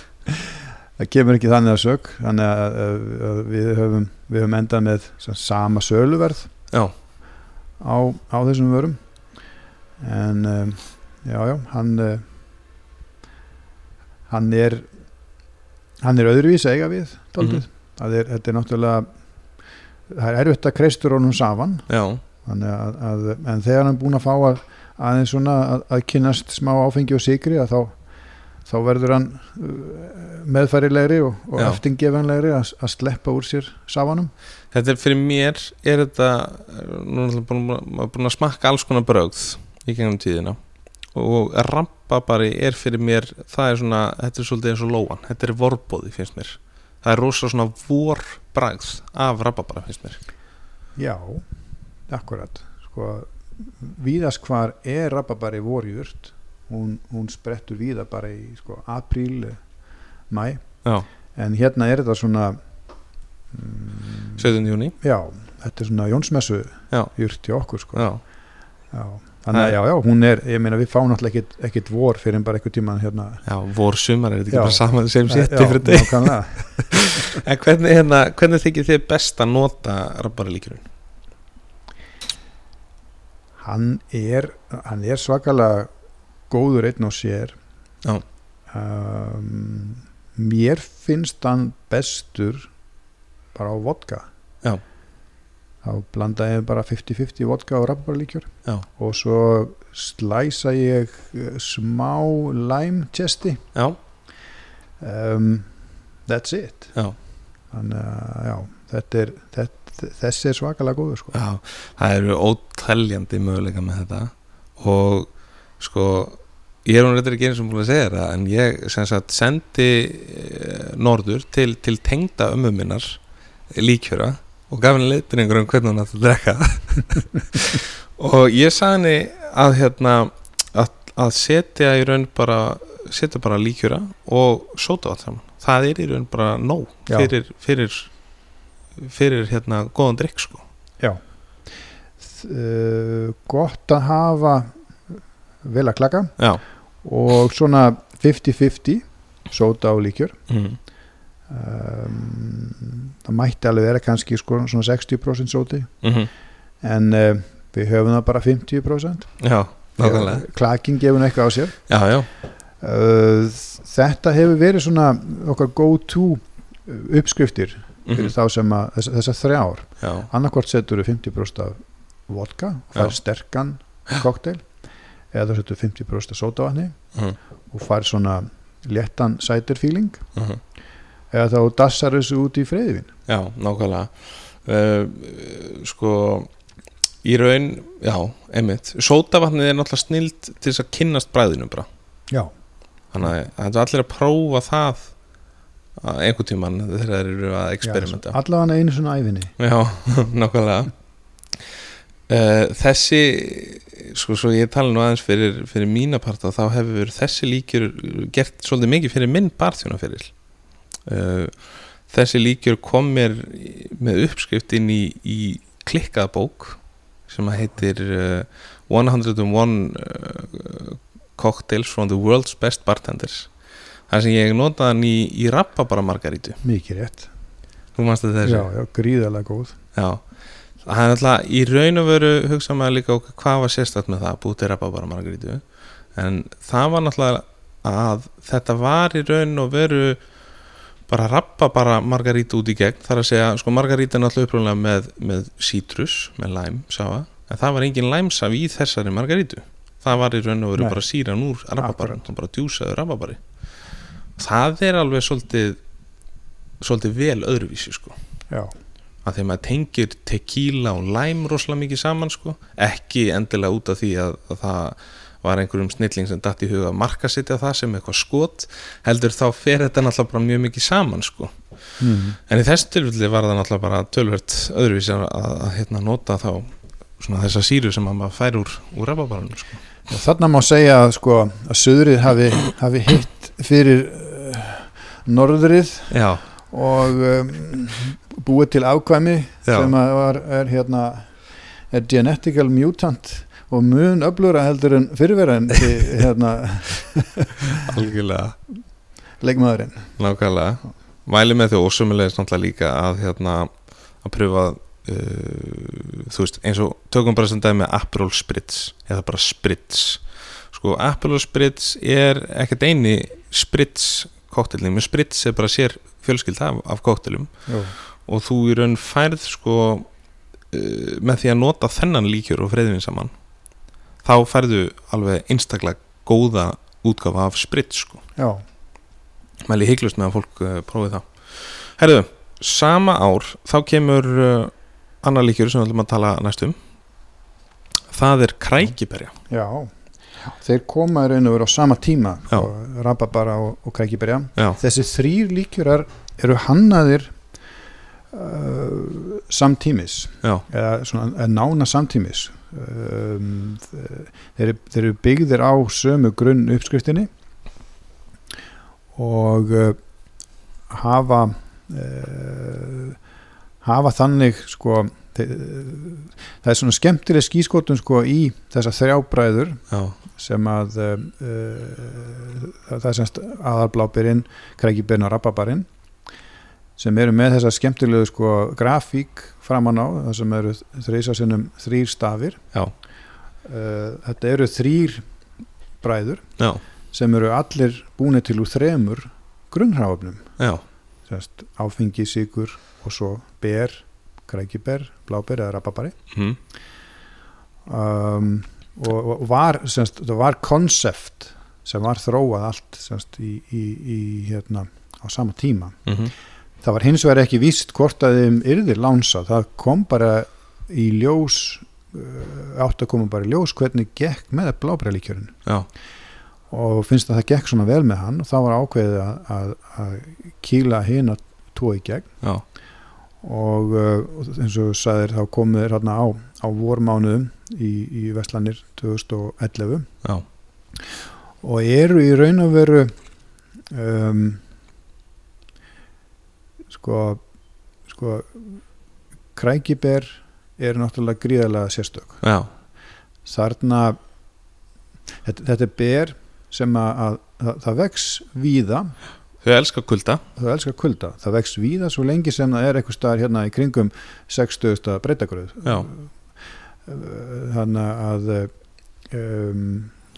það kemur ekki þannig að sök þannig að, við höfum við höfum endað með sama söluverð já. á, á þessum vörum en um, já, já, hann uh, hann er hann er öðruvís eiga við daldið, það er, þetta er náttúrulega það er erfitt að kreistur honum saman. Að, að en þegar hann er búin að fá að aðeins svona að, að kynast smá áfengi og sigri að þá þá verður hann uh, meðfærilegri og, og eftingefanlegri að, að sleppa úr sér safanum. Þetta er fyrir mér er þetta nú er þetta búin, að- smakka alls konar brögð í gengum tíðina. Og rababari er fyrir mér það er svona, þetta er svolítið eins og lóan. Þetta er vorbóði finnst mér. Það er rosa svona vorbragð af rababara finnst mér. Já, akkurat. Sko, víðast hvar er rababari vorjurt. Hún, hún sprettur víða bara í sko, apríl, mæ Já, en hérna er þetta svona mm, 17. júni já, þetta er svona Jónsmessu Já. jurt í okkur sko. Já, já. Þannig að já, já, hún er ég meina við fáum náttúrulega ekkit, ekkit vor fyrir en bara einhver tíman hérna já vor sumar er þetta ekki Já. bara saman sem Já, sétti fyrir þetta nákvæmlega. En hvernig, hérna, hvernig þykir þið best að nota rababari líkjörun? hann er hann er svakalega góður einn og sér Já. um, mér finnst hann bestur bara á vodka Já. Þá blandaði ég bara 50-50 vodka og rabarbarlíkjör og svo slæsa ég eh, smá lime chesti um, that's it. Já, þannig að já, þetta er þetta, þessi er svakalega góður sko. já Það eru óteljandi möguleika með þetta. Og sko ég er hún reyndar ekki eins og búin að segja það en ég sagt sendi eh, norður til, til tengda ömmu minnar líkjöra og gaf henni leiðbyrningur um hvernig hún átti að drekka. Og ég sagði henni að hérna að, að setja í raun bara setja bara líkjöra og sóta allt saman. Það er í raun bara nóg Já. fyrir, fyrir fyrir hérna góðan drikk sko. Uh, gott að hafa vel að klaka já, og svona 50-50 sóta og líkjör mm. Um, það mætti alveg vera kannski sko, svona 60% sóti. Mm en uh, við höfum það bara 50% já, nákvæmlega. Klaking gefur eitthvað á sér. Já, já, uh, þetta hefur verið svona okkar go to uppskriftir mm fyrir þá sem að þess, þessar þrjár. Já, annarkvort setur við 50% af vodka og fær Já. sterkan kokteil eða setur 50% af sótavatni mm. og fær svona léttan cider feeling. Mm eða þá dassar þessu út í freyðivin já, nákvæmlega. Uh, sko í raun, já, einmitt. Sótavatnið er náttúrulega snild til þess að kynnast bræðinu bara. Já, þannig að það er allir að prófa það að einhvern tímann þegar þeir eru að experimenta. allavega einu svona æfinni Já, nákvæmlega. Uh, Þessi sko, svo ég tala nú aðeins fyrir, fyrir mína parta, þá hefur þessi líkjur gert svolítið mikið fyrir minn barþjónaferil Þessi líkjur kom mér með uppskrift inn í, í klikkaða bók sem heitir uh, 101 uh, Cocktails from the World's Best Bartenders. Þar sem ég notaði hann í, í rababara margarítu mikið rétt. Já, já, gríðarlega góð. Já, það er alltaf í raun og veru hugsa maður líka okkur hvað var sérstætt með það, búið til rababara margarítu en það var náttúrulega að þetta var í raun og veru bara rababara margarítu út í gegn, þar að segja, sko margaríta er náttúrulega upprúnlega með, með sítrus, með læm, sáa, en það var engin læmsaf í þessari margarítu það var í raun og veru bara síran úr Akkurat. það bara djúsaður rababari það er alveg svolítið svolítið vel öðruvísi sko. Já, að að maður tengir tequila og lime rosalega mikið saman sko. Ekki endilega út af því að, að það var einhverjum snilling sem datt í huga að markasetja það sem eitthvað skot heldur þá fer þetta náttúrulega bara mjög mikið saman sko mm. en í þessu tilfelli var það náttúrulega bara tölvert öðruvísi að, að, hérna, nota þá svona þessa síru sem að maður fær úr, úr rababarunum sko. þarna má segja að sko að söðrið hafi, hafi hitt fyrir uh, norðrið já, og um, búið til afkvæmi Já. sem að var, er hérna er genetical mutant og mun öflura heldur en fyrirverðin hérna algjörlega. leikmaðurinn. Nákvæmlega. Mæli með þau og sumulegist náttúrulega líka að hérna að pröfa uh, þú veist, eins og tökum bara sem dæmi Aperol Spritz eða bara Spritz. Sko, Aperol Spritz er ekkert eini Spritz koktelin, með Spritz er bara sér fjölskyld af, af koktelum Jú. og þú í raun færð sko uh, með því að nota þennan líkjur og freyðvin saman þá færðu alveg einstaklega góða útgáfa af Spritz sko. Já, mæli hygglust með að fólk uh, prófi það. Herðu, sama ár þá kemur uh, annar líkjur sem við ætlum að tala næstum það er krækiberja. Já. Þeir koma í raun og veru á sama tíma og rababara og, og krækiberja. Já, þessi þrýr líkjurar eru hannaðir uh, samtímis. Já, eða svona eða nána samtímis um, þeir, þeir eru byggðir á sömu grunn uppskriftinni og uh, hafa uh, hafa þannig sko þe- það er svona skemmtileg skískotun sko í þessa þrjábræður já, sem að uh, það er semst aðalblábyrinn, krækibyrinn og rababarinn sem eru með þessa skemmtilegu sko grafík framan á, það sem eru þreisa sinnum þrýr stafir. Já. Uh, þetta eru þrýr bræður já, sem eru allir búinir til úr þremur grunnhráfnum áfengi, sigur og svo ber, grækiber, bláber eða rababari mm. um, og, og var semst, það var konsept sem var þróað allt semst, í, í, í hérna á sama tíma. Mm það var hins vegar ekki víst hvort að þeim yrðir lánsa, það kom bara í ljós uh, átt að koma bara í ljós hvernig gekk með blábræðlíkjörun Já, og finnst að það gekk svona vel með hann og þá var ákveðið að, að, að kýla hina tvo í gegn. Já, og uh, eins og þú sagðir þá komu þeir hérna á, á vormánuðum í, í Vestlandir 2011 já. Og eru í raun og veru um, sko sko krækiber er náttúrulega gríðarlega sérstök. Já, þarna þetta, þetta er ber sem að, að, að það vex víða. Þau elska kulda. Það elskar kulda, það vex víða svo lengi sem það er eitthvað staðar hérna í kringum 60. breytagröð. Þannig að um,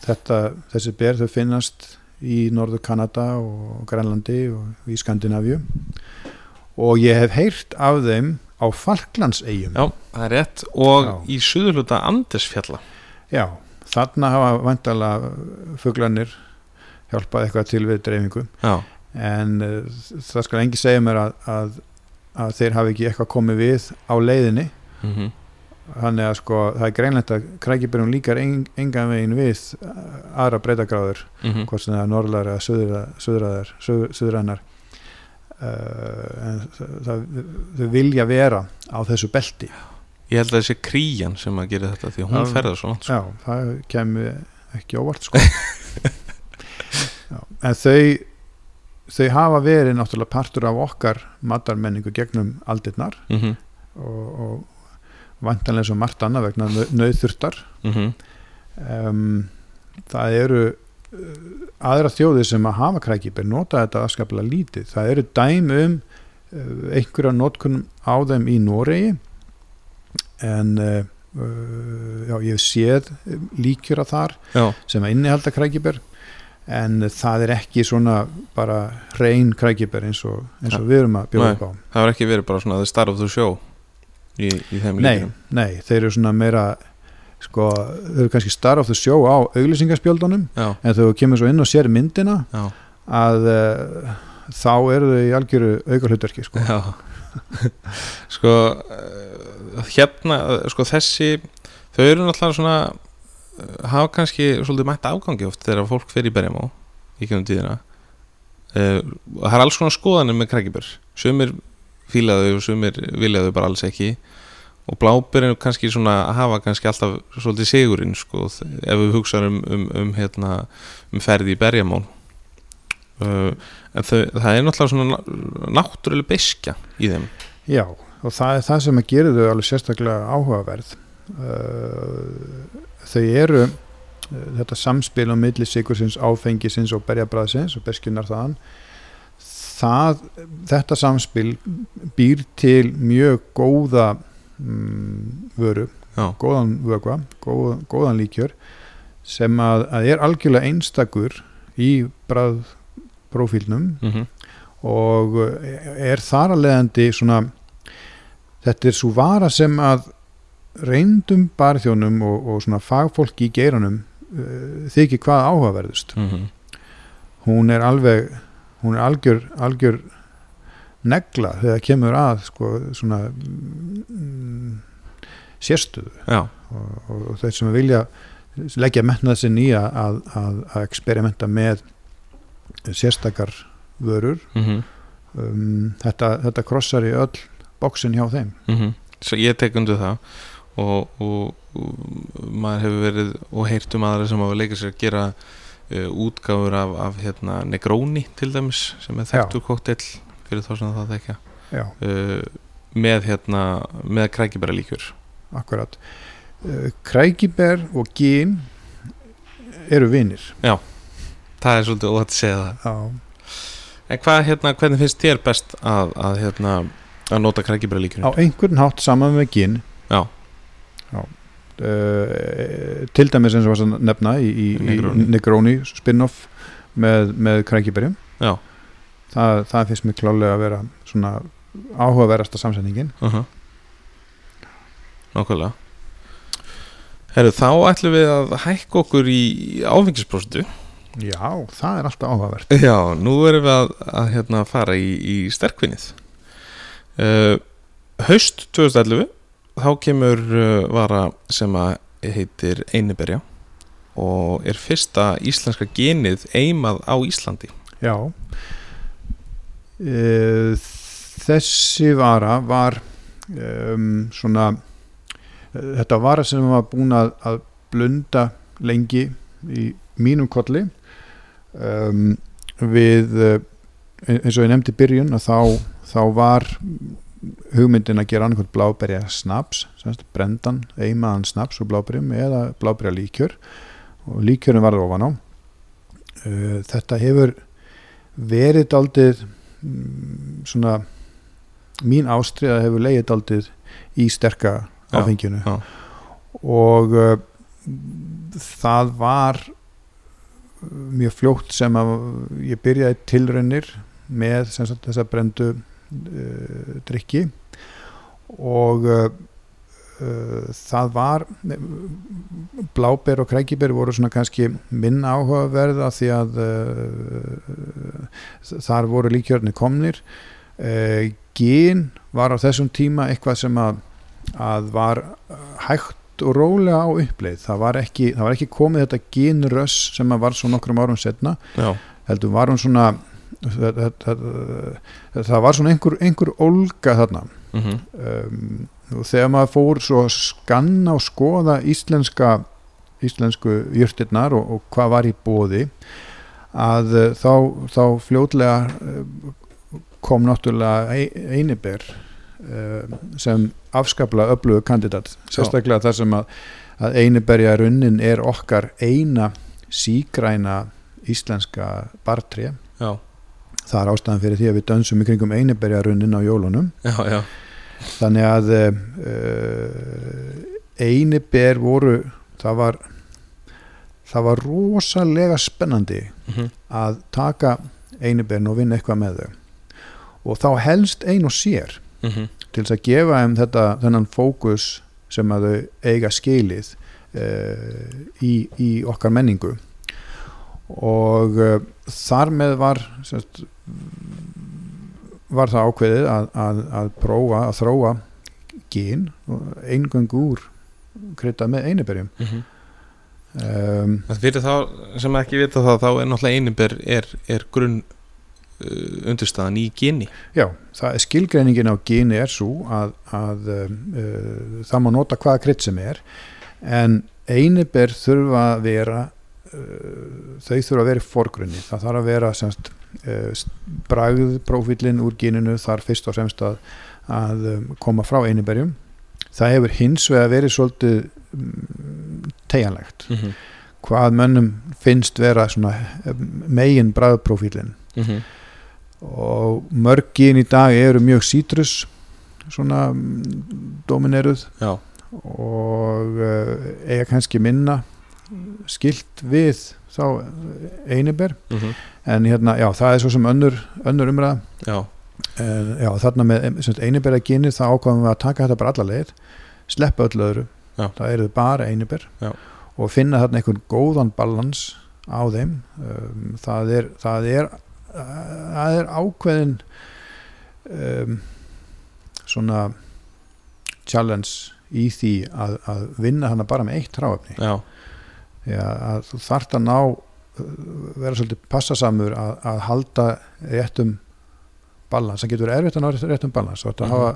þetta, þessi ber þau finnast í norður Kanada og Grænlandi og í Skandinavíu og ég hef heyrt af þeim á Falklandsegjum já, það er rétt. Og Já. í suðurluta Andesfjalla. Já, þarna hafa vantalega fuglanir hjálpað eitthvað til við dreifingu. Já, en uh, það skal engi segja mér að, að, að þeir hafi ekki eitthvað komið við á leiðinni. Mm þannig að sko það er greinlegt að krækibyrjum líkar en, engan veginn við uh, aðra breytagráður -hmm. hvort sem það er norðlar eða söðra- söðraðar söð- söðrannar en það, það, þau vilja vera á þessu belti Ég held að þessi kríjan sem að gera þetta því að hún Já. ferða svo langt sko. Já, það kemur ekki óvart sko Já, en þau þau hafa verið náttúrulega partur af okkar matarmenningu gegnum aldirnar mm -hmm. og, og vantanlega svo margt annað vegna nauðþurftar Mm um, það eru aðra þjóðir sem að hafa krækibir nota þetta afskaplega lítið. Það eru dæmi um uh, einhverja notkunum á þeim í Noregi en uh, uh, já, ég séð líkjura þar Já, sem að innihalda krækibir en það er ekki svona bara reyn krækibir eins og, eins og við erum að bjóða Nei. upp á. það var ekki verið bara svona the star of the show í, í þeim nei, líkjum nei, þeir eru svona meira sko, þeir eru kannski star of the show á auglýsingaspjöldunum Já, en þú kemur svo inn og sér myndina já, að uh, þá eru þau í algjöru auka hlutverki sko. Sko uh, hérna, sko þessi þau eru náttúrulega svona uh, hafa kannski svolítið mætt afgangi oft þegar fólk fer í berjamá í kjöndum tíðina. Uh, það er alls konar skoðanir með krækibur sumir fílaðu og sumir viljaðu bara alls ekki og blábir er kannski svona hafa kannski alltaf svolítið sigurinn sko, ef við hugsaðum um, um, um, hérna, um ferði í berjamál. Uh, en þau, það er náttúrulega svona ná- náttúrulega beskja í þeim. Já, og það er það sem að gera þau alveg sérstaklega áhugaverð. Uh, þau eru uh, þetta samspil á milli sigursins, áfengisins og berjabræðsins og beskjunar þaðan það, þetta samspil býr til mjög góða mm, vöru Já, góðan vögva, góð, góðan líkjör sem að, að er algjörlega einstakur í bræðprófílnum mm og er þar að leiðandi svona þetta er svo vara sem að reyndum barþjónum og, og svona fagfólki í geiranum uh, þykir hvað áhugaverðust. -hmm. hún er alveg hún er algjör, algjör negla þegar kemur að sko, svona mm, sérstöðu. Já, og, og, og þeir sem vilja leggja metnað sinn í að, að, að, experimenta með sérstakar vörur mm um, þetta, þetta krossar í öll bóksin hjá þeim. Svo ég tek undir það og, og, maður hefur verið og heyrt um aðra sem hafa leikað sér að gera uh, útgáfur af, af hérna, Negroni til dæmis sem er þekktur koktel fyrir þá sem það þekka já, uh, með hérna með krækibæra líkjur akkurat. Uh, krækiber og gín eru vinir. Það er svolítið óhætt að segja það. Já, en hvað hérna, hvernig finnst þér best að, að hérna að nota krækibæra líkjur á einhvern hátt saman með gín Já. Já. Uh, til dæmis eins og var að nefna í, í, Negroni. í Negroni spin-off með, með krækiberjum. Já. Það, það finnst mér klálega að vera svona áhugaverasta samsetningin. Uh -huh. nákvæmlega. Herru, þá ætlum við að hækka okkur í áfengispróstu Já, það er alltaf áhugavert. Já, nú erum við að, að hérna, fara í, í sterkvinnið. Uh, Haust 2011 þá kemur uh, vara sem að heitir Einiberja og er fyrsta íslenska genið eimað á Íslandi. Já e, Þessi vara var um, svona þetta vara sem var búin að, að blunda lengi í mínum kolli um, við eh, eins og ég nefndi byrjun að þá, þá var hugmyndin að gera annarkvæmt bláberja snaps, brendan eimaðan snaps og bláberjum eða bláberja líkjör og líkjörnum varði ofan á. Uh, þetta hefur verið aldrei svona mín ástriða hefur leiðið aldrei í sterka Já, áfenginu já. og uh, það var mjög fljótt sem að ég byrjaði tilraunir með sagt, þessa brendu uh, drikki og uh, það var bláber og krækiber voru svona kannski minna áhugaverða því að uh, þar voru líkjörni komnir. Uh, gin var á þessum tíma eitthvað sem að, að var hægt og rólega á uppleið. Það var ekki, það var ekki komið þetta ginröss sem að var svo nokkrum árum setna Já, heldur var hún svona það, það, það, var svona einhver, einhver olga þarna. Mm um, og þegar maður fór svo að skanna og skoða íslenska íslensku jurtirnar og, og hvað var í bóði að uh, þá, þá fljótlega uh, kom náttúrulega Ei- Einiber uh, sem afskaplega öflugu kandidat. Sérstaklega þar sem að, að Einiberja runnin er okkar eina sígræna íslenska bartré. Já, það er ástæðan fyrir því að við dönsum í kringum Einiberja runnin á jólunum. Já, já, þannig að uh, einiber voru það var það var rosalega spennandi mm að taka einiberin og vinna eitthvað með þau. Og þá helst ein og sér -hmm. til þess að gefa þeim þetta þennan fókus sem að þau eiga skilið uh, í, í okkar menningu. Og uh, þar með var semst, var það ákveðið að, að, að prófa að þróa gín eingöngu úr kryddað með einiberjum Mm um, Fyrir þá sem ekki vita það þá er náttúrulega einibér er, er grunn uh, undirstaðan í geni já, er skilgreiningin á gíni er svo að, að uh, það má nota hvaða krydd sem er en einiber þurfa að vera þau þurfa að vera í forgrunni. Það þarf að vera semst uh, bragðprófílinn úr gíninu þar fyrst og semst að, að um, koma frá einiberjum það hefur hins vegar verið svolítið tegjanlegt mm -hmm. hvað mönnum finnst vera svona um, megin bragðprófílinn Mm -hmm. og mörgin í dag eru mjög sítrus svona mm, domineruð Já, og uh, eiga kannski minna skilt við þá einiber mm -hmm. en hérna, já, það er svo sem önnur, önnur umræða. Já, en, já, þarna með einiber að gynni þá ákvæðum við að taka þetta bara alla leið sleppa öllu öðru. Já. það eru bara einiber og finna þarna einhvern góðan balans á þeim. Um, það er það er, það er ákveðin um, svona challenge í því að, að vinna hana bara með eitt hráefni. Já, Já, að þú þarft að ná uh, vera svolítið passasamur að, að halda réttum balans, það getur verið erfitt að ná rétt- réttum balans og þetta Mhm. hafa,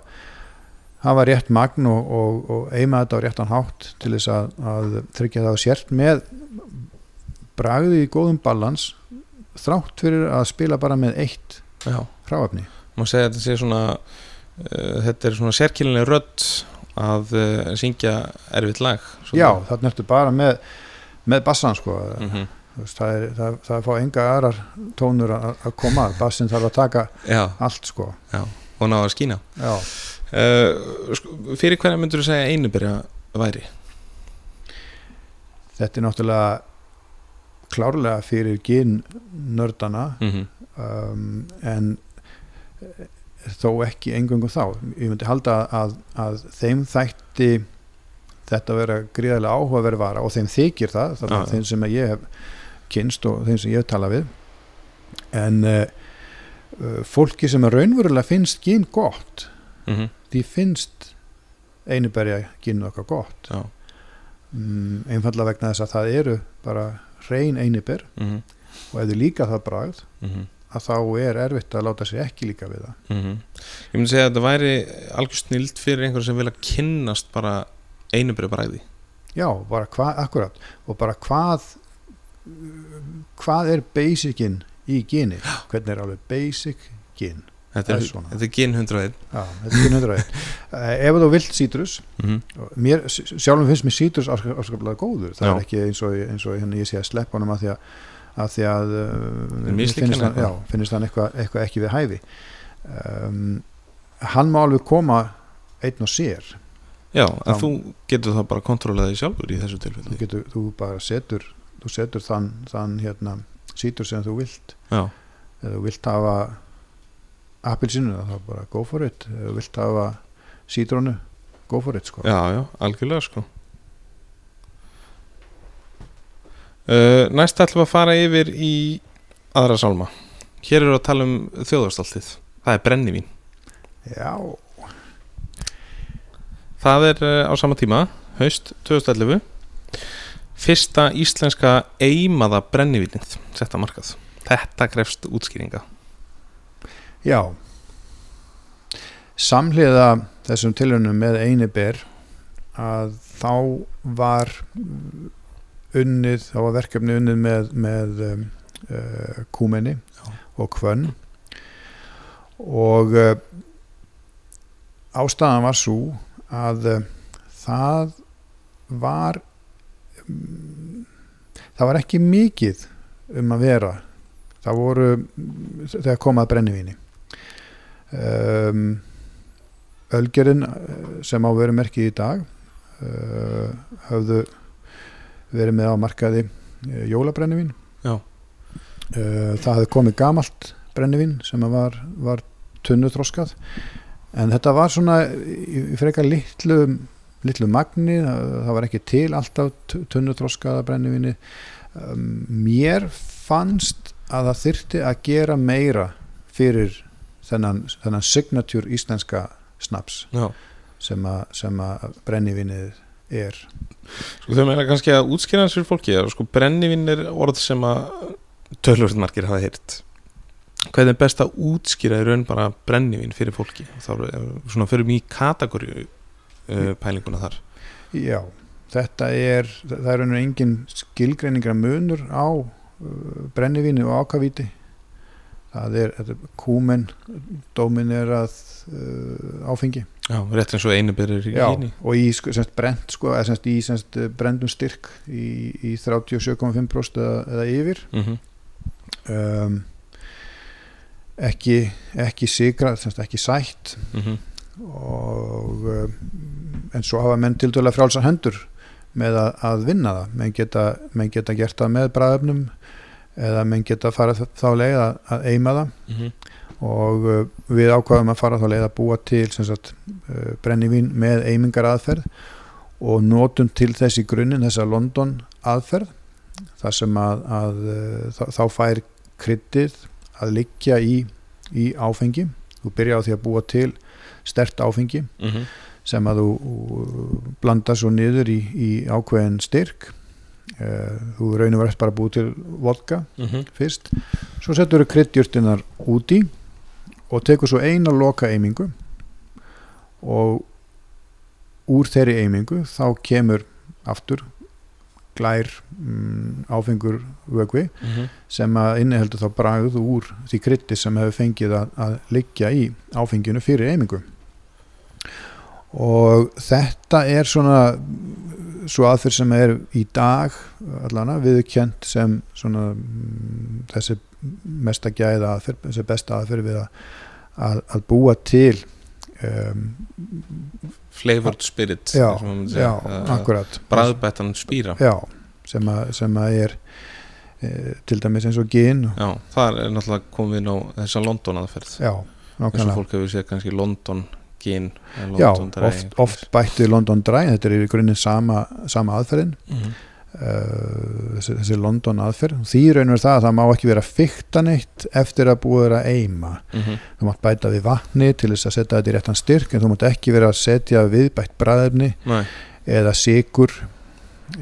hafa rétt magn og, og, og eima þetta á réttan hátt til þess að, að tryggja það. Á sért með bragði í góðum balans þrátt fyrir að spila bara með eitt já. hráefni. Má segja að þetta sé svona uh, þetta er svona sérkynlega rödd að uh, syngja erfitt lag svona. Já, þarna ertu bara með með bassan sko. Mm -hmm. Það, er, það, það er fá enga aðrar tónur að að koma. Að bassin þarf að taka Já, allt sko. Og ná að skína. Já, uh, sko, Fyrir hverja myndur þú segja einubyrja væri? þetta er náttúrulega klárlega fyrir gin nördana Mm -hmm. um, en eh, þó ekki engöngu þá. Ég myndi halda að, að þeim þætti þetta vera gríðarlega áhugaverð vara og þeim þykir það, það er þeim sem ég hef kynst og þeim sem ég hef talað við. En uh, fólki sem raunverulega finnst gín gott mm því finnst einiberja gínu okkar gott. Já, mm, einfallega vegna þess að það eru bara reyn einiber mhm, og ef þið líka það bragð mhm. að þá er erfitt að láta sér ekki líka við það. Mm Ég myndi segja að þetta væri algjör snild fyrir einhver sem vilja kynnast bara einu bræði já, bara hvað, akkurat. Og bara hvað hvað er basicin í gini hvernig er alveg basic gin? Þetta er, þetta er gin 101 já, þetta er gin 101 uh, ef þú vilt sítrus mm mér, sjálfum finnst mér sítrus afskaplega góður, það Já. er ekki eins og, eins og hérna ég sé að sleppa honum að því að að því að mislíka finnst, hann já, finnst hann eitthvað, eitthvað ekki við hæfi. Um, hann má alveg koma einn og sér Já, en Já. þú getur það bara kontrollaði sjálfur í þessu þú, tilfelli getur, þú bara setur þú setur þann, þann hérna, sítur sem þú vilt. Já, ef þú vilt hafa appilsinu þá bara go for it. Ef þú vilt hafa sítrónu go for it sko. Já, já, algjörlega sko. Uh, Næst ætlum við að fara yfir í aðra sálma. Hér eru að tala um þjóðarstoltið. Það er brennivín. Já, Það er uh, á sama tíma, haust 2011 Fyrsta íslenska eimaða brennivínið setta markað Þetta krefst útskýringa já. samhliða þessum tilhörnum með eini ber að þá var unnið, þá var verkefni unnið með, með uh, kúmenni Já. og kvönn og uh, ástæðan var svo að uh, það var mm, það var ekki mikið um að vera. Það voru þegar komað brennivíni. Um, Ölgerinn eh, sem á veru merkið í dag uh, höfðu verið með á markaði uh, jólabrennivín. Uh, það hefði komið gamalt brennivín sem var, var tunnutróskað en þetta var svona frekar litlu litlu magni, það, var ekki til alltaf tunnutróskaða brennivíni. Um, mér fannst að það þyrfti að gera meira fyrir þennan, þennan signature íslenska snaps Já. sem að, sem að brennivinnið er. Sko þau meina kannski að útskýra hans fyrir fólki að sko brennivinn er orð sem að tölvöld margir hafa heyrt Hvernig er best að útskýra í raun bara brennivinn fyrir fólki? Þá svona fyrir mjög kategóri uh, pælinguna þar. Já, þetta er það er einhvern engin skilgreiningar munur á uh, brennivinni og ákavíti. Það er, er kúmen dómin er að uh, áfengi. Já, rétt eins og einu byrjur í gíni og í sko, semst, brent sko, eða semst, í semst, brendum styrk í, í 37,5% eða, eða yfir. Mm um, ekki ekki sigra, semst, ekki sætt. Og um, en svo hafa menn til dæla frálsar hendur með að, að vinna það. Menn geta, menn geta gert það með bræðöfnum eða menn geta farið þá leið að, að eima það. Og uh, við ákvaðum að fara þá leið að búa til sagt, uh, brennivín með eimingar aðferð og notum til þessi grunninn þessa London aðferð þar sem að, að þá, þá fær kryddið að liggja í, í áfengi. Þú byrja á því að búa til stert áfengi sem að þú uh, blanda svo niður í, í ákveðin styrk. Uh, þú raunum verðast bara að búa til vodka fyrst. Svo setur þú kryddjurtinnar úti og tekur svo eina loka eimingu og úr þeirri eimingu þá kemur aftur glær mm, áfengur vögvi sem að inniheldur þá bragð úr því krytti sem hefur fengið að, að liggja í áfenginu fyrir eimingu. Og þetta er svona svo aðferð sem er í dag allana viðkjönt sem svona mm, þessi mesta gæða aðferð, þessi besta aðferð við að, að, að búa til um, Flavored spirit já, já, segja. akkurat. Bræðbættan spýra já, sem að, sem að er e, til dæmis eins og gin. Já, það er náttúrulega komið inn á þessa London aðferð. Já, eins og nákvæmlega. fólk hefur séð kannski London gin eða Já, London Dry oft, oft bættu London Dry, þetta er í grunninn sama, sama aðferðin. Mhm. Uh, þessi, þessi London aðferð því raunur það að það má ekki vera fykta neitt eftir að búið er að eima Mhm. þú mátt bæta við vatni til þess að setja þetta í réttan styrk en þú mátt ekki vera að setja viðbætt bræðefni Nei. eða sigur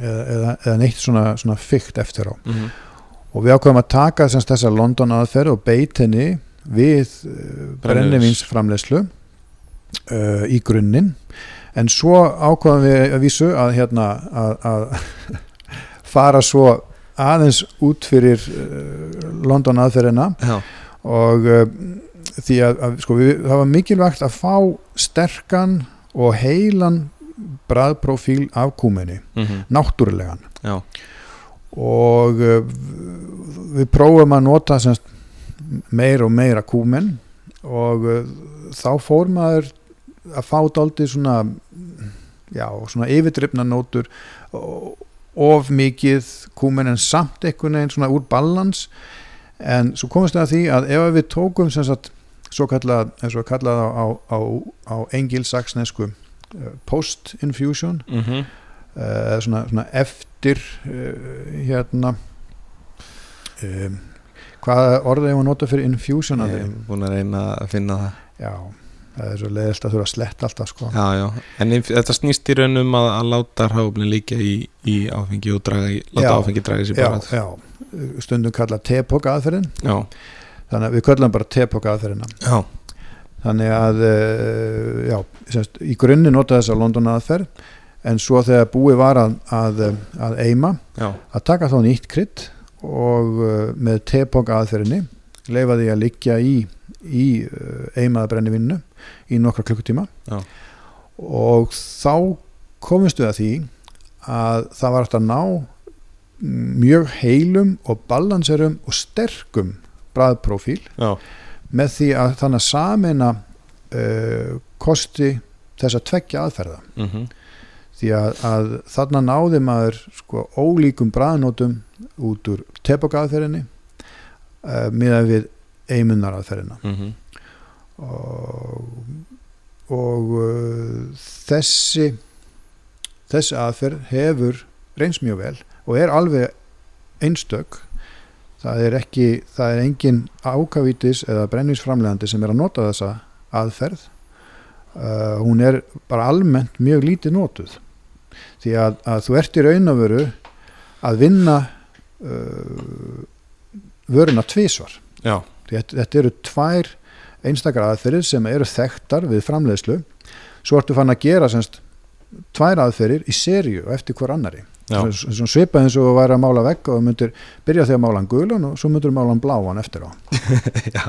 eða, eða, eða neitt svona, svona fykt eftir á Mhm. og við ákveðum að taka semst þessa London aðferð og beit henni við uh, brennivinsframleyslu uh, í grunninn en svo ákveðum við að vísu að hérna að, að fara svo aðeins út fyrir uh, London aðferðina. Já, og uh, því að, að sko, við, það var mikilvægt að fá sterkan og heilan bræðprofíl af kúmenni, Mhm. náttúrulegan. Já, og uh, við prófum að nota semst, meira og meira kúmen. Og uh, þá fór maður að fá daldið svona já, svona yfirdrifna nótur og of mikið kúmen en samt einhvern veginn svona úr balans. En svo komast það að því að ef við tókum sem sagt svo kallað, eins og kallað á, á, á, á engilsaksnesku uh, post-infusion Mhm. uh, svona, svona eftir uh, hérna um, hvaða orðið ég var að nota fyrir infusion Ég að er búin að reyna að finna það. Já, það er svo leiðilt að þurfa að sletta alltaf sko. Já, já, en þetta snýst í raun um að, að láta hráfni líka í, í áfengi og draga, láta Já. áfengi draga sér bara já, stundum kalla tepoka aðferðin Já, þannig að við kallum bara tepoka aðferðina já, þannig að uh, já, semst, í grunni nota þessa London aðferð en svo þegar búið var að, að, að eima að taka þá nýtt krydd og uh, með tepoka aðferðinni leifa því að liggja í, í uh, eimaða brennivinnu í nokkra klukkutíma. Já. og þá komumst við að því að það var hægt að ná mjög heilum og balanserum og sterkum bræðprófíl já, með því að þannig að samina uh, kosti þess að tveggja aðferða. Mhm, því að, að þarna náði maður sko ólíkum bræðnótum út úr tepokaðferðinni uh, miðað við eimunaraðferðina mhm, og, og uh, þessi þessi aðferð hefur reynst mjög vel og er alveg einstök. Það er ekki það er engin ákavítis eða brennisframlegandi sem er að nota þessa aðferð. Uh, hún er bara almennt mjög lítið notuð. Því að, að þú ert í raun og veru að vinna uh, vöruna tvísvar að þetta eru tvær einstakar aðferðir sem eru þekktar við framleiðslu. Svo ertu fann að gera semst tvær aðferðir í og eftir hver annari svipað eins og að væri að mála vegg og myndir byrja því að mála hann gulan og svo myndir mála hann bláan eftir á. Já.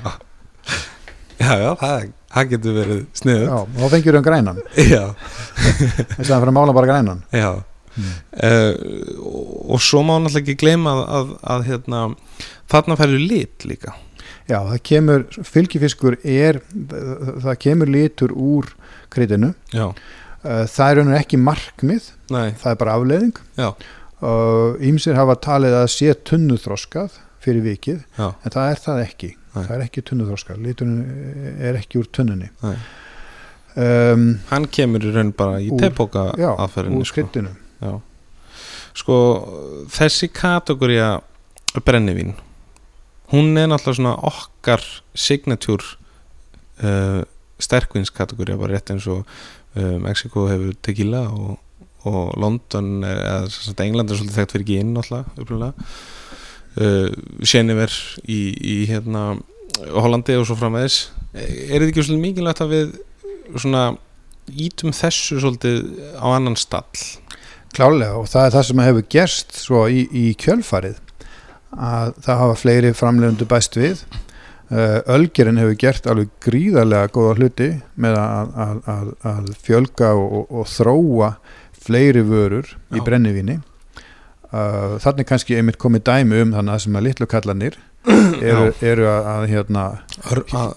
Já, já, það, það getur verið sniðu Já, þá fengir hann grænan. Þess að það fyrir að mála bara grænan. Já. Uh, og, og svo má náttúrulega ekki gleyma að, að, að hérna, þarna færðu lit líka Já, það kemur, fylgifiskur er það kemur litur úr kryddinu já, það er raunir ekki markmið nei, það er bara afleiðing. Ímsir hafa talið að sé tunnuþroskað fyrir vikið já, en það er það ekki. Nei. það er ekki tunnuþroskað, liturinn er ekki úr tunnunni. Um, hann kemur í raun bara í já, aðferðinni úr sko. kryddinu. Já. sko þessi kategória brennivín hún er náttúrulega svona okkar signature uh, sterkvinskategória bara rétt eins og uh, Mexiko hefur tequila og, og London er, eða England er svolítið þekkt fyrir gin náttúrulega uh, Genever í, í hérna Hollandi og svo framvegis. Er þetta ekki svolítið mikilvægt að við svona ítum þessu svolítið á annan stall? Klálega og það er það sem hefur gerst svo í, í kjölfarið að það hafa fleiri framleiðundu bæst við. Uh, Ölgerinn hefur gert alveg gríðarlega góða hluti með að, að, að, að fjölga og, og, þróa fleiri vörur í Já. brennivíni. Uh, þannig kannski einmitt komið dæmi um þannig að sem að litlu kallanir eru, eru að, að hérna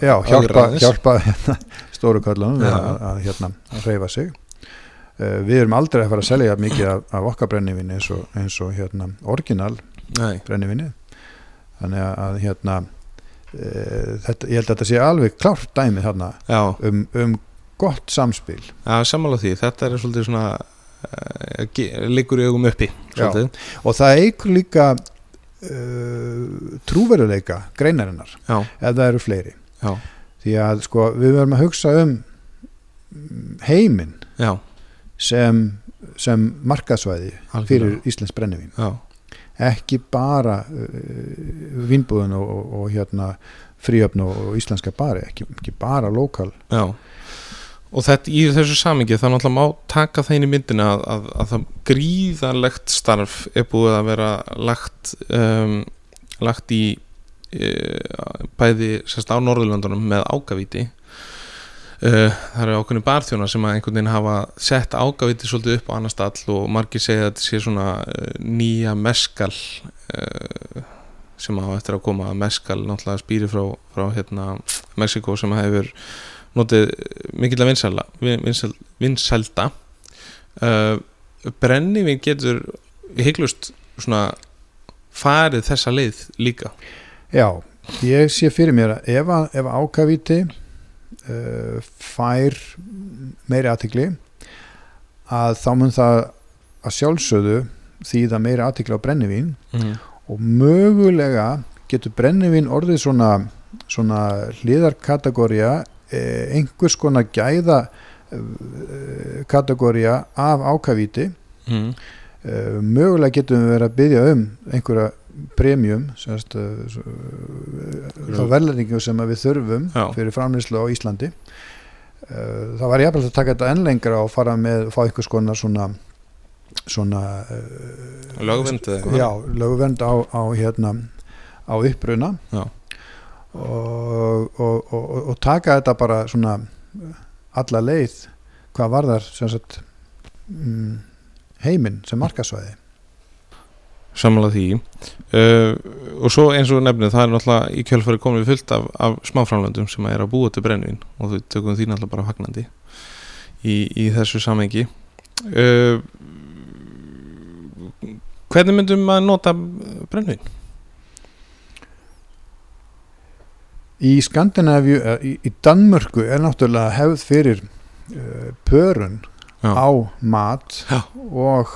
já, hjálpa, hjálpa hérna, stóru kallanum að, að, hérna, að reyfa sig. Uh, við erum aldrei að fara að selja mikið af, af okkar brennivinni eins og, eins og hérna, orginal brennivinni þannig að, hérna uh, þetta, ég held að þetta sé alveg klárt dæmi þarna já, um, um gott samspil. Já, sammála því, þetta er svolítið svona uh, liggur í augum uppi og það eigur líka uh, trúveruleika greinarinnar Já, ef það eru fleiri. Já, því að sko við verðum að hugsa um heiminn sem, sem markaðsvæði algjörlega. fyrir Íslands brennivín. Já, ekki bara uh, vínbúðun og, og, og hérna fríöfn og, íslenska bari ekki, ekki bara lokal. Já. Og þetta í þessu samingi það náttúrulega má taka það inn í myndina að, að, að það gríðarlegt starf er búið að vera lagt um, lagt í uh, bæði sérst á Norðurlandunum með ágavíti uh, það eru ákveðni barþjónar sem að einhvern veginn hafa sett ágavíti svolítið upp á annar stall og margir segja að þetta sé svona uh, nýja meskal uh, sem á eftir að koma. Meskal náttúrulega spýri frá, frá hérna, Mexiko sem hefur notið mikill að vinsælda vinsæl, vinsælda. Brennivín getur hygglust svona farið þessa leið líka. Já, ég sé fyrir mér að ef, ef ákavíti uh, fær meiri aðtikli að þá mun það að sjálfsögðu þýða meiri aðtikli á brennivín mm. og mögulega getur brennivín orðið svona, svona hliðarkategória eh, einhvers konar gæða eh, kategória af ákavíti Mm. Uh, mögulega getum við verið að byggja um einhverja uh, svo, uh, þá verðlæringu sem við þurfum Já. fyrir framlýslu á Íslandi. Uh, það var jafnvel að taka þetta enn lengra og fara með, fá einhvers konar svona svona lögvend eitthvað? lögvernd á, á hérna á uppruna. Og, og, og, og, taka þetta bara svona alla leið hvað varðar sem sagt mm, heiminn sem markasvæði samanlega því uh, og svo eins og nefnið það er náttúrulega í kjölfari komin við fullt af, af smáframlöndum sem er að búa til brennvin og þau tökum því náttúrulega bara fagnandi í, í þessu samengi uh, hvernig myndum maður nota brennvin? Í Skandinavíu, eh, í, í Danmörku er náttúrulega hefð fyrir uh, pörun Já. á mat Já. og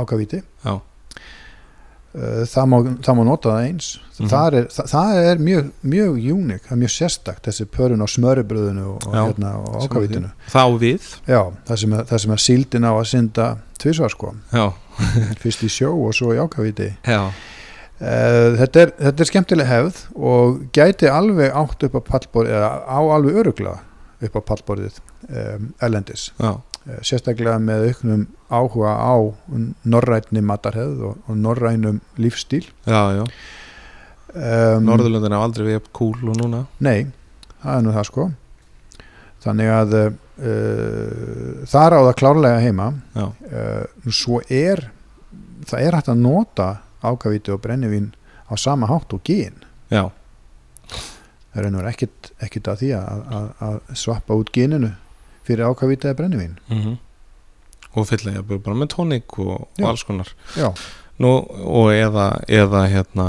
ákavíti Já. uh, það, má, það má nota það eins. Mhm. það, er, það, það er mjög, mjög unik, það er mjög sérstakt þessi pörun á smörubröðinu og, hérna, og ákavítinu þá við. Já, það sem, sem að síldin á að synda tvisvar sko, fyrst í sjó og svo í ákavíti já, Uh, þetta, er, þetta er skemmtileg hefð og gæti alveg átt upp á pallborðið eða á alveg örugla upp á pallborðið um, erlendis. Já, sérstaklega með auknum áhuga á norrænni matarhefð og, og norrænum lífstíl já, já. um, Norðurlöndin hafa aldrei við kúl og núna. Nei, það er nú það sko. Þannig að uh, það er á það klárlega heima uh, nú svo er það er hægt að nota ákavíti og brennivín á sama hátt og gín já, það er einhver ekkit, ekkit að því að, að, að svappa út gíninu fyrir ákavíti eða brennivín. Mm og fylla ég bara með tónik og, og alls konar. Nú, og eða, eða hérna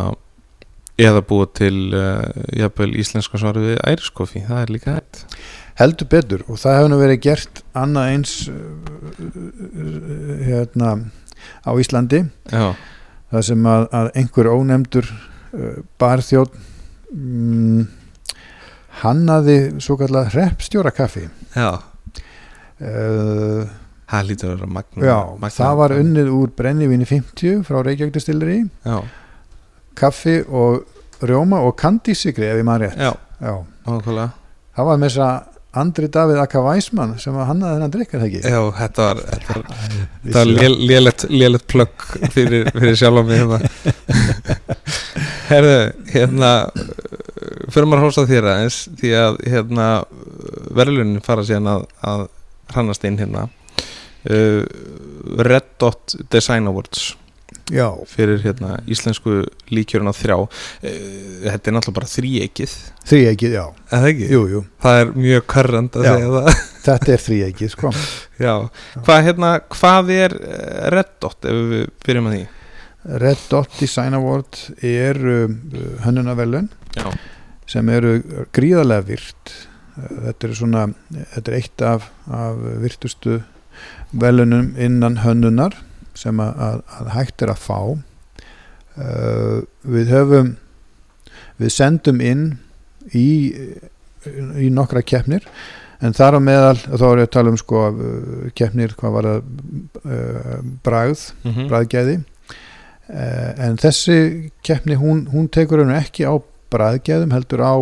eða búa til uh, íslenska svar við æriskoffi, það er líka hægt. Heldur betur og það hefur nú verið gert annað eins uh, hérna á Íslandi já, það sem að, að einhver ónefndur uh, barþjóð mm, hannaði svo kallar hreppstjóra kaffi já, uh, það lítur að vera magna já, magna- það var unnið úr brennivíni 50 frá Reykjavík distilleri já, kaffi og rjóma og kandísigri ef ég maður rétt. Já, já. það var með þess að Andri Davíð Akka Væsmann sem að hannaði þennan drikkar það ekki? Já, þetta var, þetta var, þetta Vissi var lél, lélett, lélett plögg fyrir, fyrir sjálf mig hérna. Herðu, hérna fyrir maður hósta þér aðeins því að hérna verðlunin fara síðan að, að hrannast inn hérna uh, Red Dot Design Awards já, fyrir hérna íslensku líkjörun á þrjá Eh, þetta er náttúrulega bara þríekið því ekki, já ekki? jú, jú. það er mjög körrand að Já. segja það þetta er ekki sko. Já, hvað, hérna, hvað er eh, Red Dot ef við byrjum að því? Red Dot Design Award er um, hönnunavelun Já, sem eru gríðarlega virt þetta er svona þetta er eitt af, af virtustu velunum innan hönnunar sem að, að, að hægt er að fá uh, við höfum við sendum inn í, í nokkra keppnir en þar á meðal, þá er ég að tala um sko uh, keppnir, hvað var það uh, bragð, mm -hmm. braggæði uh, en þessi keppni, hún, hún tekur henni ekki á braggæðum, heldur á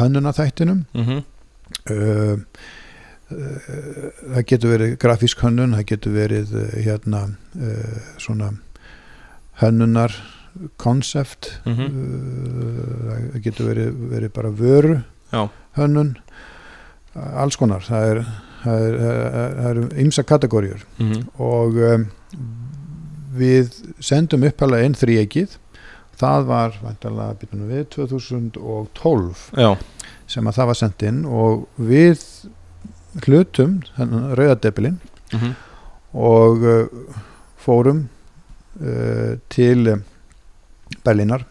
hönnunarþættinum mm -hmm. Uh, uh, það getur verið grafísk hönnun, það getur verið uh, hérna svona hönnunar konsept Mm -hmm. uh, það getur verið, verið bara vöru Já. hönnun alls konar það er er, eru ymsa kategóriur Mm -hmm. og um, við sendum upphælega inn þríegið það var við 2012 Já, sem að það var sendt inn og við hlutum rauðadebilinn mm -hmm. og uh, fórum uh, til uh, Berlínar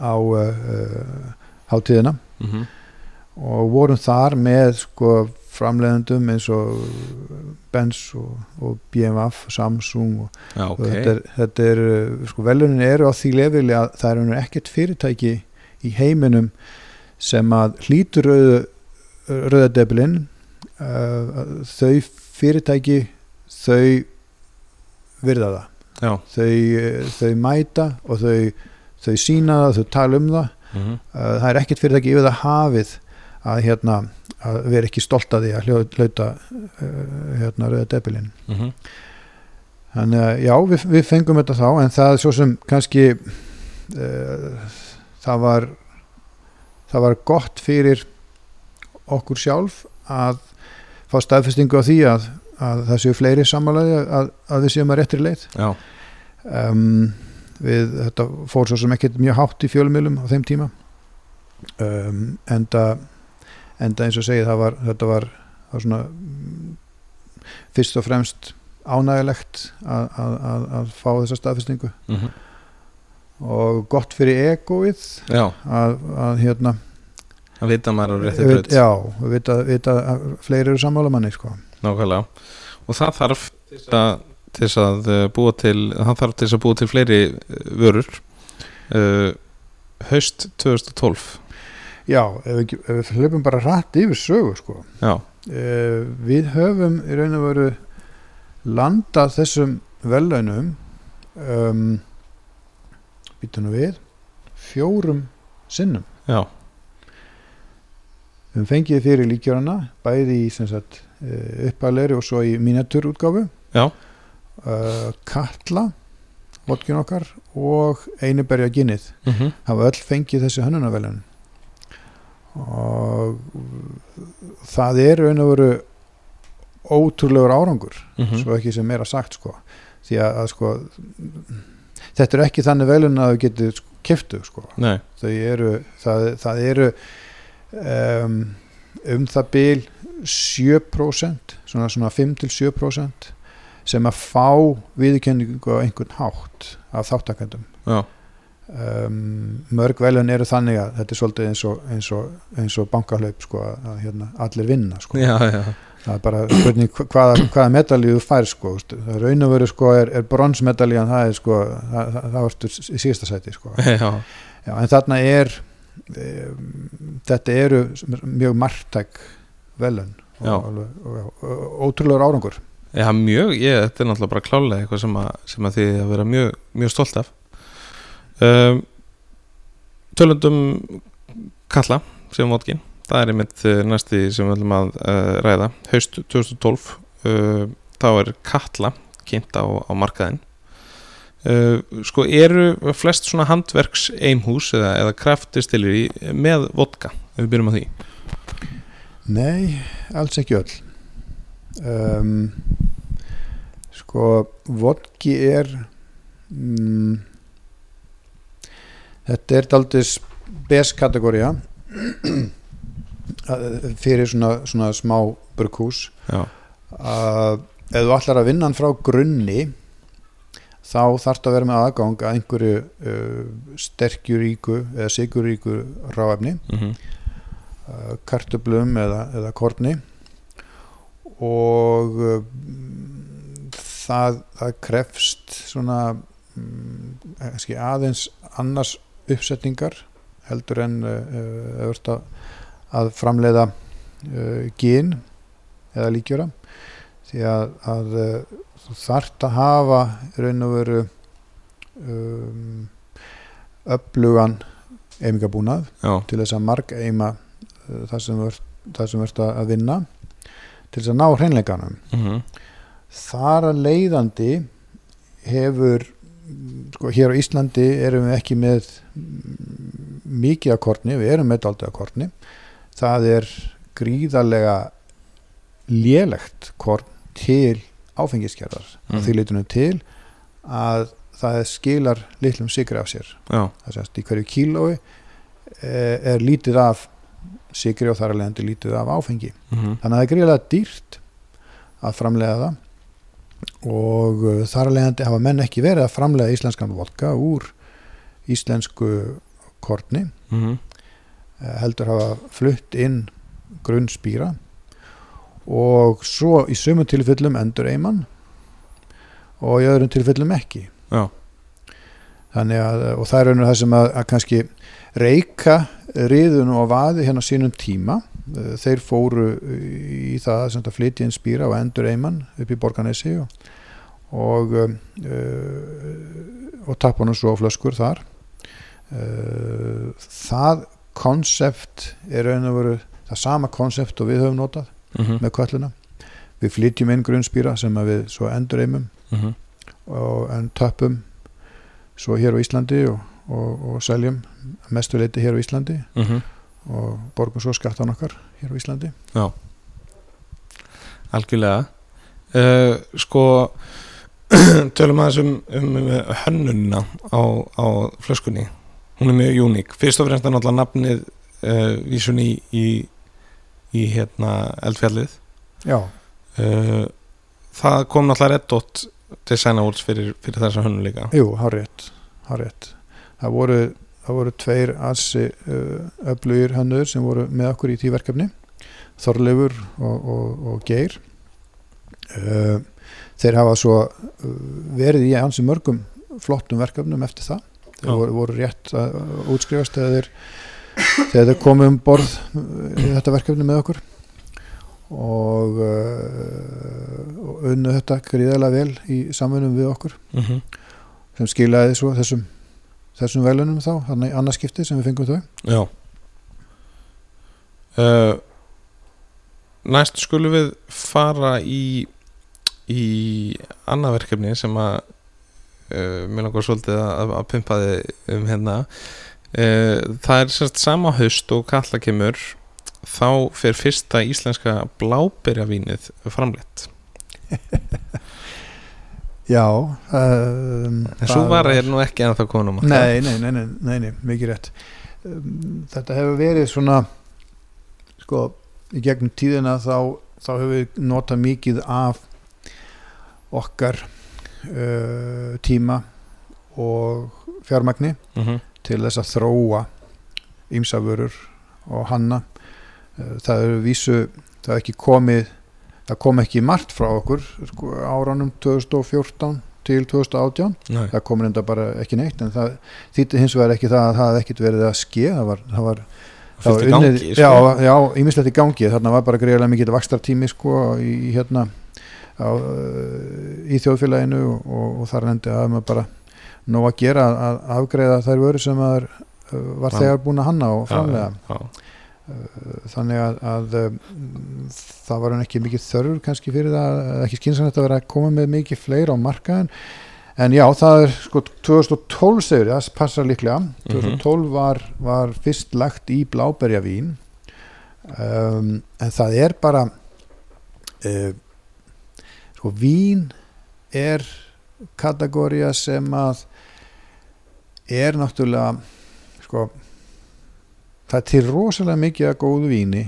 á uh, uh, hátíðina Mm -hmm. og vorum þar með sko framleiðendum eins og Benz og, og BMF og Samsung og, Já, og ok þetta er, þetta er uh, sko velunin eru á því lefili að það er unir ekkert fyrirtæki í heiminum sem að hlýtur rauðu, rauðadebilinn uh, þau fyrirtæki þau virða það þau, uh, þau mæta og þau, þau sína það, þau tala um það mm -hmm. uh, það er ekkert fyrirtæki yfir það hafið að hérna að vera ekki stolt að því að hljó- hlauta uh, hérna rauðadebilinn Mm -hmm. Þannig að já, við, við fengum þetta þá en það er svo sem kannski uh, það var það var gott fyrir okkur sjálf að fá staðfestingu á því að, að það séu fleiri samanlega að, að við séum að réttri leið. Um, við, þetta fór svo sem ekkert mjög hátt í fjölumilum á þeim tíma. Um, enda enda eins og segið það var, þetta var, það var svona mm, fyrst og fremst ánægilegt að, að, að, að fá þessa staðfestingu. Mm -hmm. Og gott fyrir egoið að, að hérna að vita að maður á rétti braut. já, við vita, vita að fleiri eru sammála manni sko. Nákvæmlega. Og það þarf til að, að uh, búa til það þarf til að búa til fleiri uh, vörur uh, haust 2012 já, ef við, ef við hlupum bara rætt yfir sögu sko. Uh, við höfum í raun og veru landað þessum vellaunum um, býtum við. Fjórum sinnum. Já, við höfum fengið fyrir líkjörana bæði í sagt uh, uppalegri og svo í miniatúrútgáfu Já. uh, Katla vodkin okkar og Einiberja ginnið mm -hmm. hafa öll fengið þessi hönnunarvelun og það er raun og veru ótrúlegur árangur Mhm. svo ekki sem meira sagt sko. Því að, að sko þetta er ekki þannig velun að þau getur sko, kiftu sko. Nei, þau eru það, það eru um, um það bil 7% svona, svona 5-7% sem að fá viðurkenningu á einhvern hátt af þáttakendum um, mörg velun eru þannig að þetta er svolítið eins og, eins og, eins og bankahlaup sko, að hérna, allir vinna sko. já, já það er bara spurning hva- hvaða, hvaða medalíu þú fær sko, það raun og veru sko, er, er bronsmedalían það er sko, það, það, varstu í síðasta sæti sko. Já, Já, en þarna er um, þetta eru mjög margtæk velun og, og, og, ótrúlegur árangur. Já mjög, ég, þetta er náttúrulega bara klálega eitthvað sem að, sem að þið að vera mjög, mjög stolt af. Um, Tölundum Kalla sem vodkin það er einmitt eh, næsti sem við ætlum að uh, ræða. Haust 2012 uh, þá er Katla kynnt á, á markaðin uh, sko eru flest svona handverks eimhús eða, eða kraftistilir með vodka ef við byrjum á því? Nei, alls ekki öll. Um, sko vodki er mm, þetta er daldið beskategória fyrir svona, svona smá Já, að ef þú ætlar að vinna hann frá grunni þá þarftu að vera með aðgang að einhverju uh, sterkjuríku eða siguríku ráefni mm uh, kartublum eða, eða korni. Og uh, það, það krefst svona um, aðeins annars uppsetningar heldur en uh, að, framleiða uh, gin eða líkjöra. Því að, að uh, þú þart að hafa raun og veru um, upplugan eimingabúnað til þess að marg eima uh, það sem verður að vinna til þess að ná hreinleikanum. Mm -hmm. þar að leiðandi hefur sko hér á Íslandi erum við ekki með mikið að kortni, við erum með daldið að kortni það er gríðarlega lélegt korn til áfengiskerðar mm. því litunum til að það skilar litlum sigri af sér Já. það sést í hverju kílói er, er lítið af sigri og þar er leiðandi lítið af áfengi mm -hmm. þannig að það er gríðarlega dýrt að framlega það og uh, þar að leiðandi hafa menn ekki verið að framlega íslenskan vodka úr íslensku kortni mm -hmm. Heldur hafa flutt inn grunnspýra og svo í sumum tilfellum endur eimann og í öðrum tilfellum ekki. Já. þannig að og það er einhvern veginn það sem að, að kannski reyka riðun og vaði hérna sínum tíma. Eh, þeir fóru í það að flytja inn spýra og endur eimann upp í Borganesi og, og, uh, og tappa hann svo á flöskur þar. Uh, það konsept er raun og veru það sama konsept og við höfum notað mhm. -huh. með kölluna við flytjum inn grunnspýra sem við svo endur eimum -huh. og en tappum svo hér á Íslandi og, og seljum mestuleiti hér á Íslandi -huh og borgum svo skattan okkar hér á Íslandi Já, algjörlega uh, sko tölum aðeins um, um hönnunina á, á flöskunni hún er mjög uník, fyrst og fremst er náttúrulega nafnið uh, vísun í, í í hérna eldfjallið. Já. Uh, það kom náttúrulega Red Dot Design Awards fyrir, fyrir þessa hönnu líka. Jú, hár rétt, hár rétt. Það voru það voru tveir assi uh, öflugir hannur sem voru með okkur í tíverkefni Þorleifur og, og, og Geir. Þeir hafa svo verið í ansi mörgum flottum verkefnum eftir það þeir voru, voru rétt að útskrifast þegar þeir, þeir komið um borð í þetta verkefni með okkur og, og unnu þetta gríðarlega vel í samfunum við okkur uh mhm. -huh. sem skilaði svo þessum þessum velunum þá, hann er annarskipti sem við fengum þau Já uh, Næst skulum við fara í í annað verkefni sem að uh, mér langar svolítið að, að pumpa þið um hérna. Uh, það er sérst sama haust og kalla kemur þá fer fyrsta íslenska blábyrjavínið framleitt. Já um, En svo var það nú ekki en það konum nei nei, nei, nei, nei, mikið rétt. Um, Þetta hefur verið svona sko, í gegnum tíðina þá, þá hefur við notað mikið af okkar uh, tíma og fjármagni mhm. -huh. til þess að þróa ímsafurur og hanna uh, það eru vísu það er ekki komið það kom ekki margt frá okkur sko, áranum 2014 til 2018 Nei. það kom reynda bara ekki neitt en það þýtti hins vegar ekki það að það hefði ekkit verið að ske það var, það var Það var unnið, gangi, sko. já, já, ímislegt í gangi þarna var bara greiðilega mikið vakstartími sko í, hérna á, í þjóðfélaginu og, og, og þar endi að maður bara nóg að gera að afgreiða þær vöru sem maður var þegar búin að hanna og framlega já, já. Eh, þannig að, að það var ekki mikið þörfur kannski fyrir það, ekki skynsanlegt að vera að koma með mikið fleira á markaðin en já, það er sko 2012 segur, það passar líklega. 2012 var, var fyrst lagt í bláberja vín um, en það er bara uh, sko vín er kategória sem að er náttúrulega sko það er til rosalega mikið að góðu víni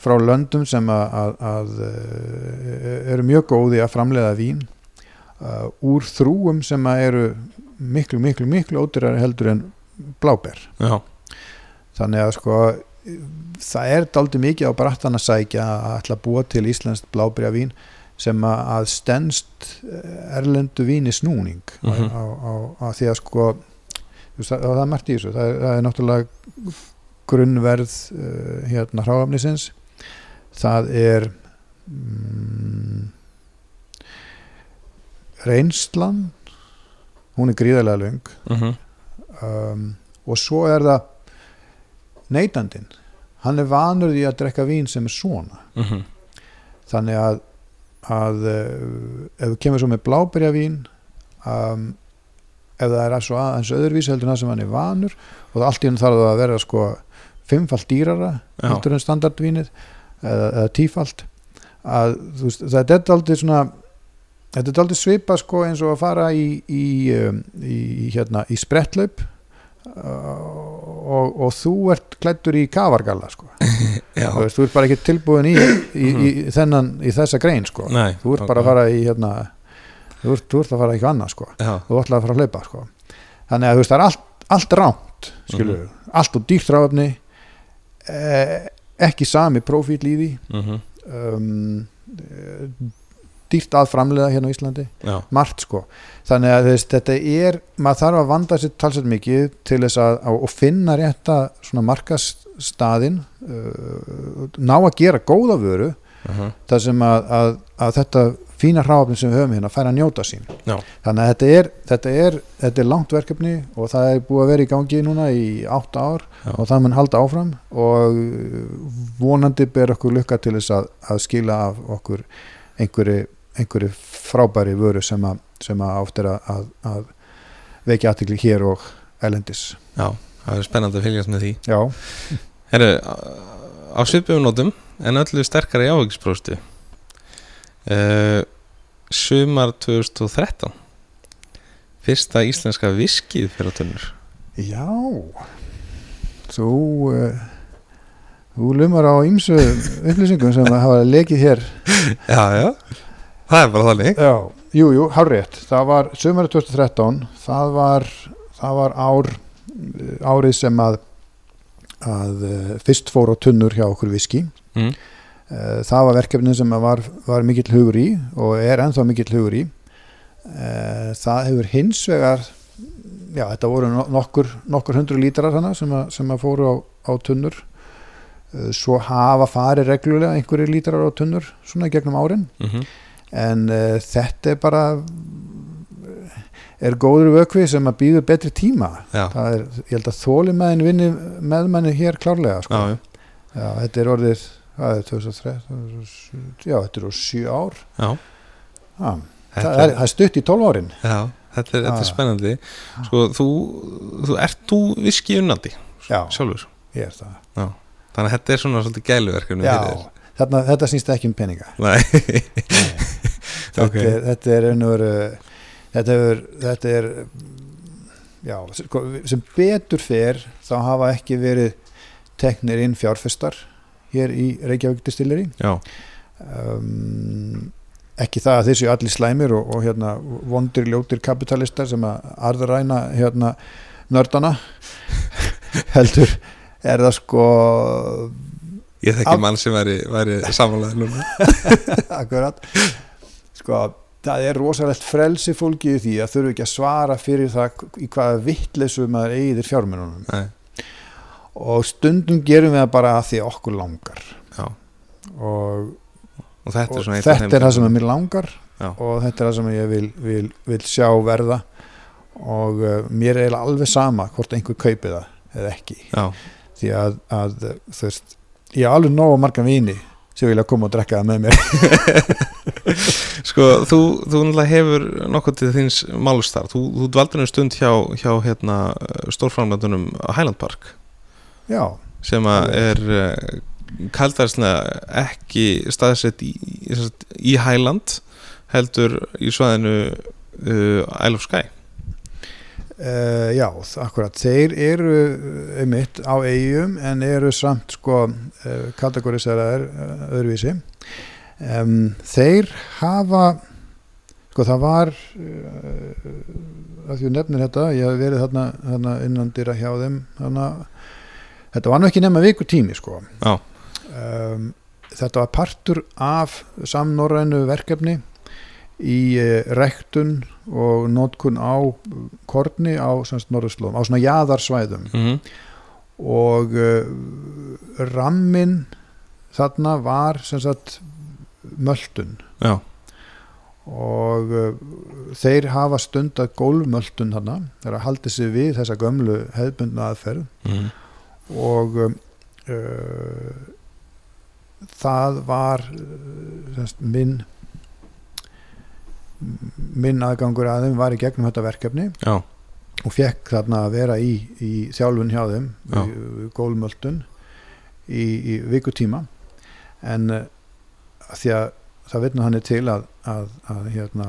frá löndum sem að, að, að eh, eru mjög góði að framleiða vín uh, úr þrúum sem að eru miklu, miklu, miklu ódýrar heldur en bláber Já. þannig að sko það er daldi mikið á brattan að sækja að ætla að búa til Íslands blábríavín sem að, stendst eh, erlendu víni snúning mm Mhm. á, á, á því að sko það, það er margt í þessu það er, það er náttúrulega grunnverð uh, hérna hráafnisins það er mm, reynslan hún er gríðarlega löng Mhm. um, og svo er það neytandinn hann er vanur því að drekka vín sem er svona Mhm. þannig að, að uh, ef þú kemur svo með blábyrjavín um, ef það er svo aðeins öðruvís heldur en það sem hann er vanur og það allt í hann þarf það að vera sko fimmfalt dýrara Já. heldur en standardvínið eða, eða tífalt að þú veist, þetta er aldrei svona þetta er aldrei svipa sko eins og að fara í í, um, í, hérna, í sprettlaup uh, og, og þú ert klættur í kavargalla sko þú, veist, þú ert bara ekki tilbúin í, í, í, í, þennan, í þessa grein sko. Nei þú ert bara að fara í hérna, þú, ert, þú ert að fara eitthvað annað sko. Já, þú ert að fara að hlaupa sko. Þannig að þú veist það er allt, allt rámt skilur Mhm. allt og dýrt ráfni eh, ekki sami profíl í því. Mhm, um, eh, dýrt að framlega hérna á Íslandi. Já, margt sko. Þannig að þess, þetta er, maður þarf að vanda sér talsett mikið til þess að, að finna rétta svona markastaðin uh, ná að gera góða vöru mhm, þar sem að, að, að þetta fína hráfni sem við höfum hérna fær að njóta sín Já. þannig að þetta er, þetta, er, þetta er langt verkefni og það er búið að vera í gangi núna í átta ár Já. og það mun halda áfram og uh, vonandi ber okkur lukka til þess að, að skila af okkur einhverju, einhverju frábæri vöru sem að, sem að átt er að, að, að vekja aðtikli hér og elendis já Það er spennandi að fylgjast með því. Já, Herru, á svipuðum nótum en öllu sterkari áhugispróstu uh, Sumar 2013 Fyrsta íslenska viskið fyrir tunnur. Já. Þú uh, þú lumar á ýmsu upplýsingum sem hafa lekið hér. Já, já, það er bara þannig. Já, jú, jú, hárrétt. Það var sömur 2013 það var, það var ár árið sem að að uh, fyrst fór á tunnur hjá okkur viski. Mm. uh, það var verkefni sem var, var mikill hugur í og er ennþá mikill hugur í. Það hefur hins vegar já, þetta voru no- nokkur, nokkur hundru lítrar hana sem að, sem að fóru á, á tunnur. Svo hafa farið reglulega einhverju lítrar á tunnur svona gegnum árin. Mm en uh, þetta er bara er góður vökvi sem að býður betri tíma. Það er, ég held að þóli með vinni með manni hér klárlega sko. já, já, já, þetta er orðið það er 2003 já, þetta er úr 7 ár. Já. það, Þetta er, það er stutt í 12 árin. Já, þetta er, þetta er spennandi. Sko, þú, þú ert þú viski unnandi já, sjálfur? Ég er það. Þannig að þetta er svona svolítið þarna, þetta snýst ekki um peninga. Þér Nei, þetta, Ok. er, þetta er einhver þetta er, þetta er já, sem betur fer þá hafa ekki verið teknir inn fjárfestar hér í Reykjavík Distilleri já, um, ekki það að þessu allir slæmir og, og hérna vondir ljótir kapitalistar sem að arðræna hérna nördana. Heldur er það sko ég þekki mann sem væri, væri samanlega núna. Akkurat. Sko það er rosalegt frelsi fólkið í því að þurfu ekki að svara fyrir það í hvaða vittleysu maður eigðir fjármununum. Nei, og stundum gerum við það bara að því að okkur langar. Og, og þetta og er svona þetta er það sem að mér langar Já. og þetta er það sem ég vil, vil, vil sjá verða. Og uh, mér er alveg sama hvort einhver kaupi það eða ekki. Já, því að, að þú veist, ég er alveg nógu marga vini sem vilja koma og drekka það með mér. Sko, þú, þú náttúrulega hefur nokkuð til þins málustar Þú, þú dvaldur um stund hjá, hjá hérna, stórframlandunum Highland Park. Já, sem er uh, kaldarslega ekki staðsett í, í, Highland heldur í svæðinu uh, Isle of Skye uh, já, akkurat. Þeir eru uh, einmitt á eigum en eru samt sko uh, kategoriseraðir uh, öðruvísi. Um, þeir hafa sko það var að því þú nefnir þetta ég hef verið þarna, þarna innan dyra hjá þeim þarna þetta var nú ekki nema viku tími sko um, þetta var partur af samnorrænu verkefni í uh, rektun og nótkun á korni á norðurslóðum, á svona jaðarsvæðum. Mm og uh, rammin þarna var sagt möldun. Já, og uh, þeir hafa stund að gólfmöldun þarna þeir að haldi sig við þessa gömlu hefðbundna aðferð. Mm og um, uh, það var semst, minn minn aðgangur að þeim var í gegnum þetta verkefni. Já, og fekk þarna að vera í, í þjálfun hjá þeim Já. í, í gólmöldun í, í vikutíma. En uh, því að það vitna hann er til að, að, að hérna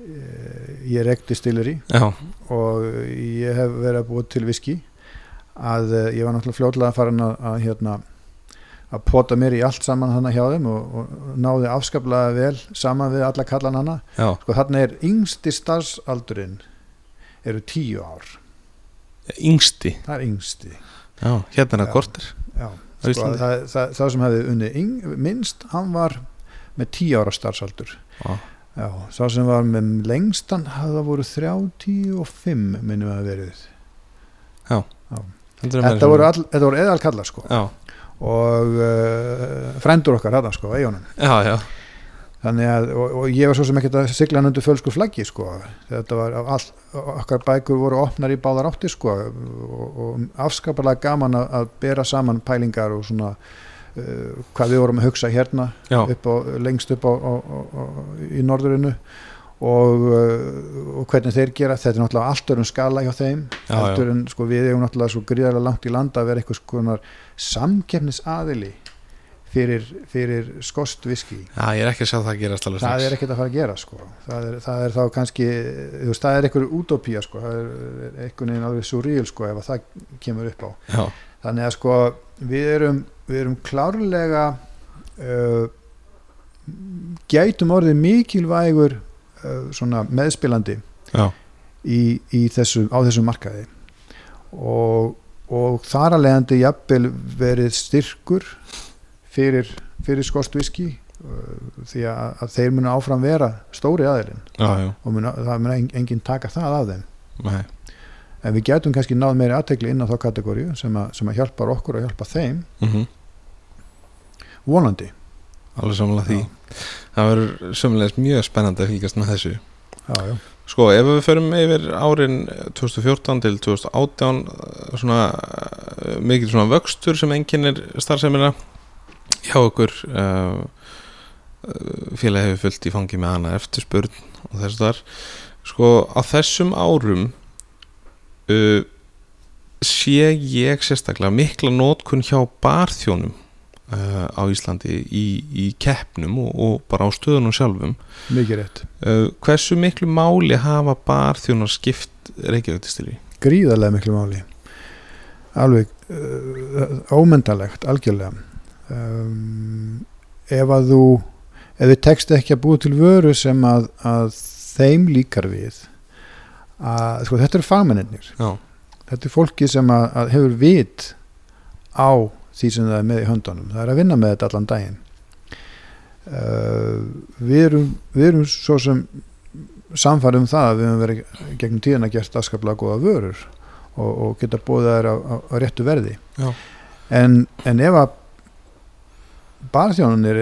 uh, ég rekti stilleri já, og ég hef verið að búa til viski að uh, ég var náttúrulega fljótlega farin að, að hérna að pota mér í allt saman hana hjá þeim og, og náði afskaplega vel saman við alla kallan hana. Já, sko þarna er yngsti starfsaldurinn eru tíu ár. Yngsti. Það er yngsti. Já, hérna er Já. það kortir já, sko, Íslandi. það, það, það sem hefði unni yng, minnst hann var með tíu ára starfsaldur. Já, já, sá sem var með lengstan það voru 35 minnum að verið. En meira þetta voru, all, þetta voru eðal kallar sko. Já, og uh, frændur okkar þetta sko, eigunum já, já, þannig að, og, og ég var svo sem ekkert að sigla hann undir fölsku flaggi sko. Þetta var, all, okkar bækur voru opnar í báðar átti sko. Og, og afskaparlega gaman að, að bera saman pælingar og svona uh, hvað við vorum að hugsa hérna upp á, lengst upp á, á, í norðurinu. Og, uh, og hvernig þeir gera þetta er náttúrulega allt örum skala hjá þeim. Já, heldur en sko við erum náttúrulega svo gríðarlega langt í landa að vera eitthvað skonar samkeppnisaðili fyrir, fyrir skost viski já, ég er ekki að sjá það að alveg það strax. er ekkert að fara að gera sko. það, er, það er þá kannski veist, það er einhver útópía sko. það er einhvern veginn alveg surreal sko, ef að það kemur upp á Já, þannig að sko við erum, við erum klárlega uh, gætum orðið mikilvægur uh, meðspilandi já, í, í þessu, á þessu markaði og, og þar að leiðandi jafnvel verið styrkur fyrir, fyrir skostviski því að, að þeir munu áfram vera stóri aðilinn og munu, það mun en- enginn taka það af þeim nei, en við getum kannski náð meiri aðtekli inn á þá kategóriu sem, sem að hjálpar okkur og hjálpa þeim mm vonandi alveg samanlega því. Já. Það verður sömulegis mjög spennandi að fylgjast með þessu. já, já. Sko, ef við förum yfir árin 2014 til 2018 eh, svona eh, mikil svona vöxtur sem enginnir starfsemina hjá okkur uh, félagi hefur fullt í fangi með hana eftirspurn og þess þar. Sko, á þessum árum uh, sé ég sérstaklega mikla nótkun hjá barþjónum uh, á Íslandi í, í keppnum og, og bara á stöðunum sjálfum. Mikið rétt. Uh, hversu miklu máli hafa barþjónar skipt Reykjavík-distilri? gríðarlega miklu máli. Alveg uh, ómyndalegt algjörlega. Um, ef að þú ef þið tekst ekki að búa til vöru sem að, að þeim líkar við að sko þetta eru fagmennir Já, þetta er fólki sem að, að hefur vit á því sem það er með í höndunum. Það er að vinna með þetta allan daginn. Uh, við, erum, við erum svo sem samfærið um það að við höfum verið gegnum tíðan að gert afskaplega góða vörur og, og geta búið þær á, á, á réttu verði. En, en ef að barþjónunir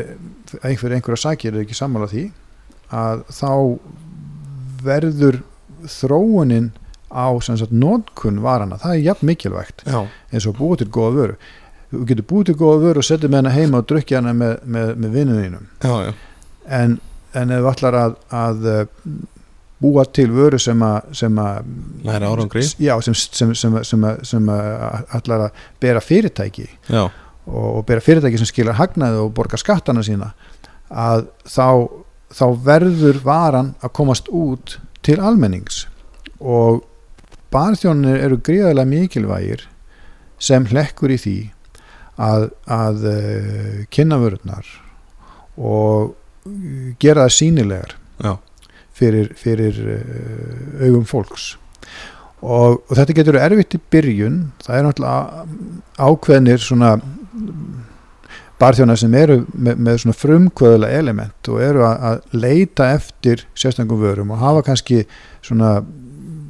einhver einhverja sækir er ekki sammála því að þá verður þróunin á sem sagt nótkun varana, það er jafn mikilvægt já, eins og búið til góða vöru þú getur búið til góða vöru og setja með hana heima og drukja hana með, með, með vinnuðinum en, en ef ætlar að, að uh, búa til vöru sem að sem að sem, að- sem að ætlar að bera fyrirtæki já, og, og bera fyrirtæki sem skilar hagnaði og borga skattana sína að þá, þá verður varan að komast út til almennings. Og barþjónir eru gríðarlega mikilvægir sem hlekkur í því að, að uh, kynna vörurnar og uh, gera það sínilegar fyrir, fyrir uh, augum fólks. Og, og þetta getur erfitt í byrjun. Það er náttúrulega ákveðnir svona barþjónar sem eru með, með svona frumkvöðulega element og eru að, leita eftir sérstaklega vörum og hafa kannski svona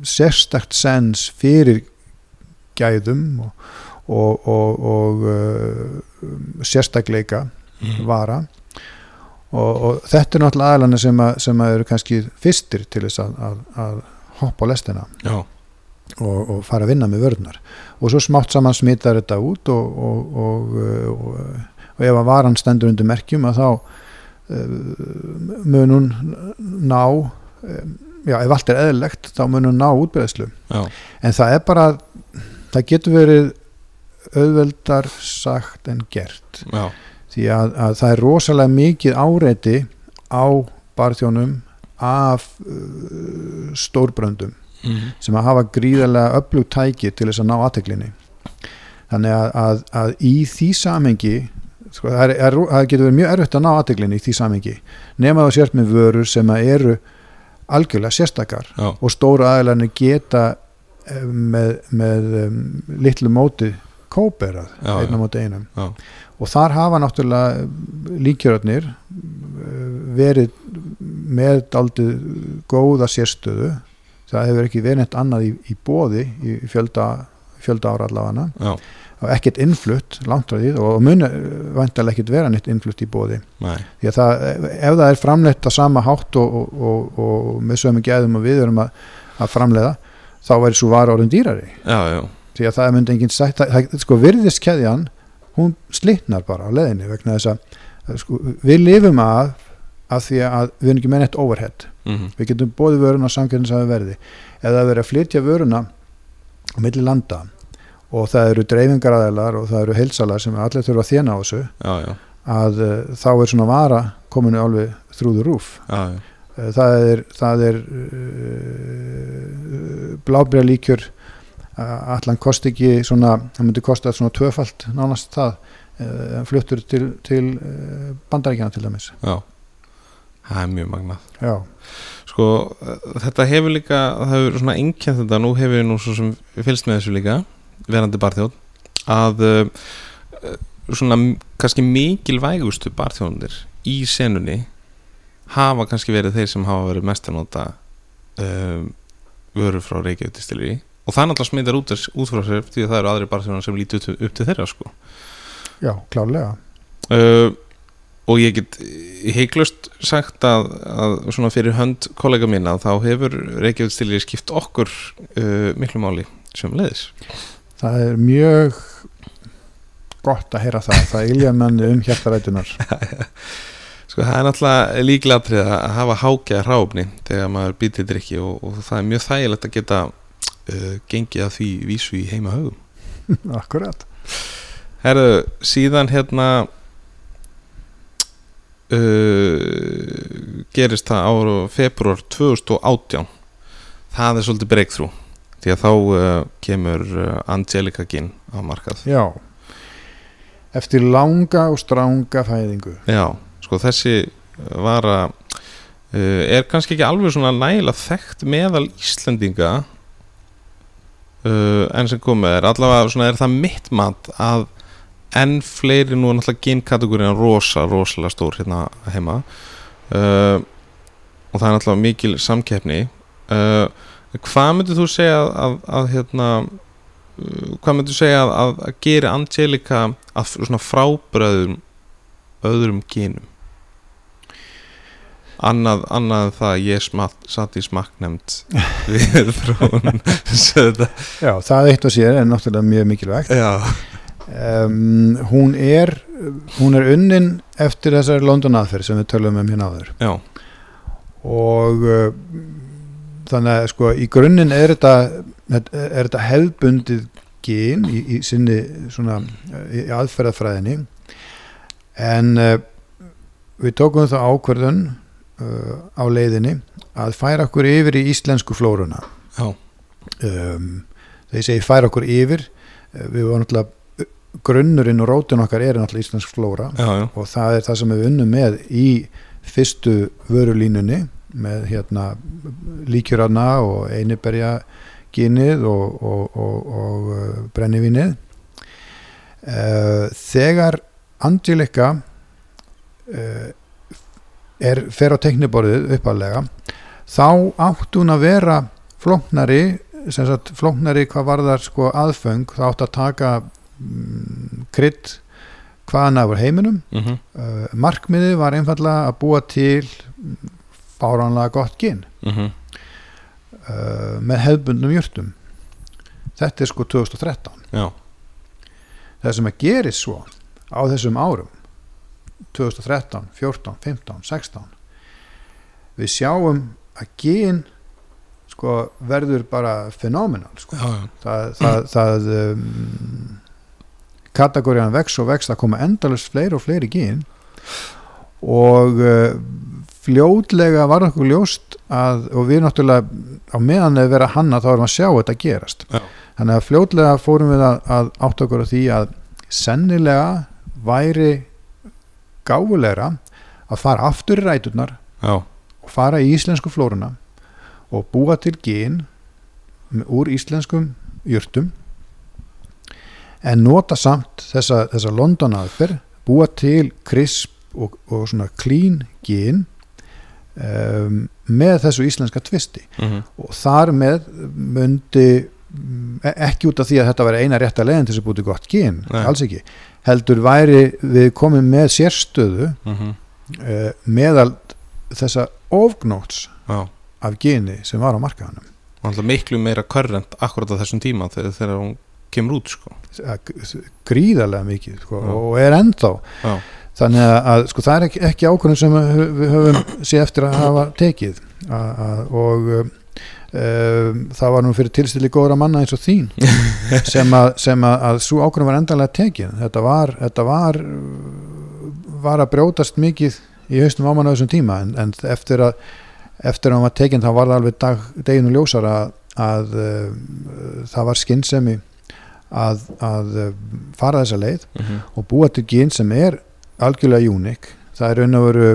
sérstakt sens fyrir gæðum og, og, og, og uh, sérstakleika Mhm. vara. Og, og þetta er náttúrulega aðlana sem, að, sem að eru kannski fyrstir til þess að, að, að hoppa á lestina og, og fara að vinna með vörðnar og svo smátt saman smittar þetta út og, og, og, og, og ef að varan stendur undir merkjum að þá uh, mun hún ná um, já, ef allt er eðlilegt þá mun hún ná útbreðslu en það er bara það getur verið auðveldar sagt en gert. Já, því að, að það er rosalega mikið áreiti á barþjónum af uh, stórbröndum Mhm. sem að hafa gríðarlega öflugt tæki til þess að ná aðteklinni þannig að, að, að í því samengi sko, það, er, er, það getur verið mjög erfitt að ná aðteklinni í því samengi nema það sért með vörur sem að eru algjörlega sérstakar já, og stóru aðeinslega geta eh, með, með um, litlu móti kóperað einn á móti einum. Já, og þar hafa náttúrulega líkjörðnir verið með daldið góða sérstöðu. Það hefur ekki verið neitt annað í, í bóði í fjölda, fjölda ára allavega. Ekkert innflutt langt frá því. Og muni vantarlega ekkert vera neitt innflutt í bóði nei, því að það, ef það er framleitt á sama hátt og, og, og, og með sömu gæðum og við erum að, að framleiða þá væri svo vara orðin dýrari. Já, já, því að það myndi enginn sagt það, sko virðiskeðjan hún slitnar bara á leðinni vegna þess að að sko, við lifum að af því að við erum ekki með neitt overhead. Mhm, við getum bóði vöruna á samkjörnins verði. Eða það verið að flytja vöruna á milli landa. Og það eru dreifingaræðilar og það eru heilsalar sem allir þurfa að þjána á þessu. Já, já, að uh, þá er svona vara kominu alveg þrúður rúf já, Uh, það er, það er uh, blábæra líkjör uh, allan kosti ekki svona, það myndi kosta svona tvöfalt nánast það uh, fluttur til, til uh, bandaríkjana til dæmis. Já. Það er mjög magnað. Já, sko, eh, þetta hefur líka það hefur svona einkjent þetta, nú hefur við nú svo sem fylgst með þessu líka verandi barþjóð að uh, svona kannski mikilvægustu barþjóðunir í senunni hafa kannski verið þeir sem hafa verið mest að nota um, vöru frá Reykjavík distilleri og það náttúrulega smitar út, út frá sér því að það eru aðri barþjóðunar sem líti upp, til- þeirra sko. Já, klárlega. Uh, og ég get heiklust sagt að, að svona fyrir hönd kollega mína þá hefur Reykjavík stilir skipt okkur uh, miklu máli sem leiðis það er mjög gott að heyra það það ilja manni um hjartarætunar sko það er náttúrulega líklatrið að hafa hákjað hráfni þegar maður býtir drikki og, og það er mjög þægilegt að geta uh, gengið að því vísu í heima högum akkurat. Herðu, síðan hérna uh, gerist það ára februar 2018 það er svolítið breakthrough því að þá uh, kemur Angelica Ginn á markað. Já. Eftir langa og stranga fæðingu. Já, sko þessi vara uh, er kannski ekki alveg svona nægilega þekkt meðal Íslendinga uh, enn sem komið er allavega svona er það mitt mat að enn fleiri nú er náttúrulega gynkategóriðan rosa, rosalega stór hérna heima. Uh, og það er náttúrulega mikil samkeppni. Uh, hvað myndir þú segja að, að, að hérna hvað myndir þú segja að, að, gera Angelica að svona frábröðum öðrum gynum annað, annað en það að ég smatt, satt í smakknemnd við þetta já, það eitt og sér er náttúrulega mjög mikilvægt. Um, hún er hún er unnin eftir þessari London aðferð sem við tölum um hérna áður. Já, og uh, þannig að sko í grunninn er þetta er þetta hefðbundið gen í, í sinni svona í aðferðafræðinni. En uh, við tókum það ákverðun uh, á leiðinni að færa okkur yfir í íslensku flóruna. Já, um, þegar ég segi færa okkur yfir uh, við varum náttúrulega grunnurinn og rótin okkar er náttúrulega íslensk flóra já, já, og það er það sem við unnum með í fyrstu vörulínunni með hérna líkjurana og einiberja gínið og, og, og, og uh, brennivínið. Uh, þegar Angelica uh, er, fer á tekniborðið uppalega þá átt hún að vera flóknari sem sagt flóknari hvað varðar sko aðföng. Þá átt að taka mm, krydd hvaðan af heiminum. Mm -hmm. uh, markmiðið var einfallega að búa til fáránlega gott ginn Mm -hmm. uh, með hefðbundnum jurtum. Þetta er sko 2013 Já, það sem að gerist svo á þessum árum 2013, 14, 15, 16 við sjáum að ginn sko verður bara fenómenal sko. það, það, það um, kategóriðan vex og vex það koma endalust fleiri og fleiri gín og uh, fljótlega var okkur ljóst að, og við náttúrulega á meðan við vera hanna þá erum að sjá þetta gerast Já. þannig að fljótlega fórum við að, að átt okkur á því að sennilega væri gáfulegra að fara aftur í ræturnar já, og fara í íslensku flóruna og búa til gín úr íslenskum jurtum en nota samt þessa, þessa London aðferð búa til krisp og, og svona clean gín um, með þessu íslenska tvisti. Mm og þar með myndi mm, e- ekki út af því að þetta væri eina rétta leiðin til þess að búti gott gín, alls ekki heldur væri við komum með sérstöðu -hmm. uh, meðal þessa ofgnóts já. af geni sem var á markaðanum miklu meira körrent akkurat á þessum tíma þegar, þegar hún kemur út sko. gríðarlega mikið sko, og er ennþá. Já, þannig að, sko, það er ekki, ekki ákvörðum sem við höfum séð eftir að hafa tekið. A, a, og það var nú fyrir tilstilli góðra manna eins og þín sem að, sem að, að svo ákvörðum var endanlega tekið þetta var, þetta var var að brjótast mikið í haustum ámann á þessum tíma en, en eftir að eftir að hann var tekinn þá var það alveg dag, deginu ljósar að, að uh, það var skinnsemi að, að fara þessa leið mm og búa til gín sem er algjörlega unik það er veru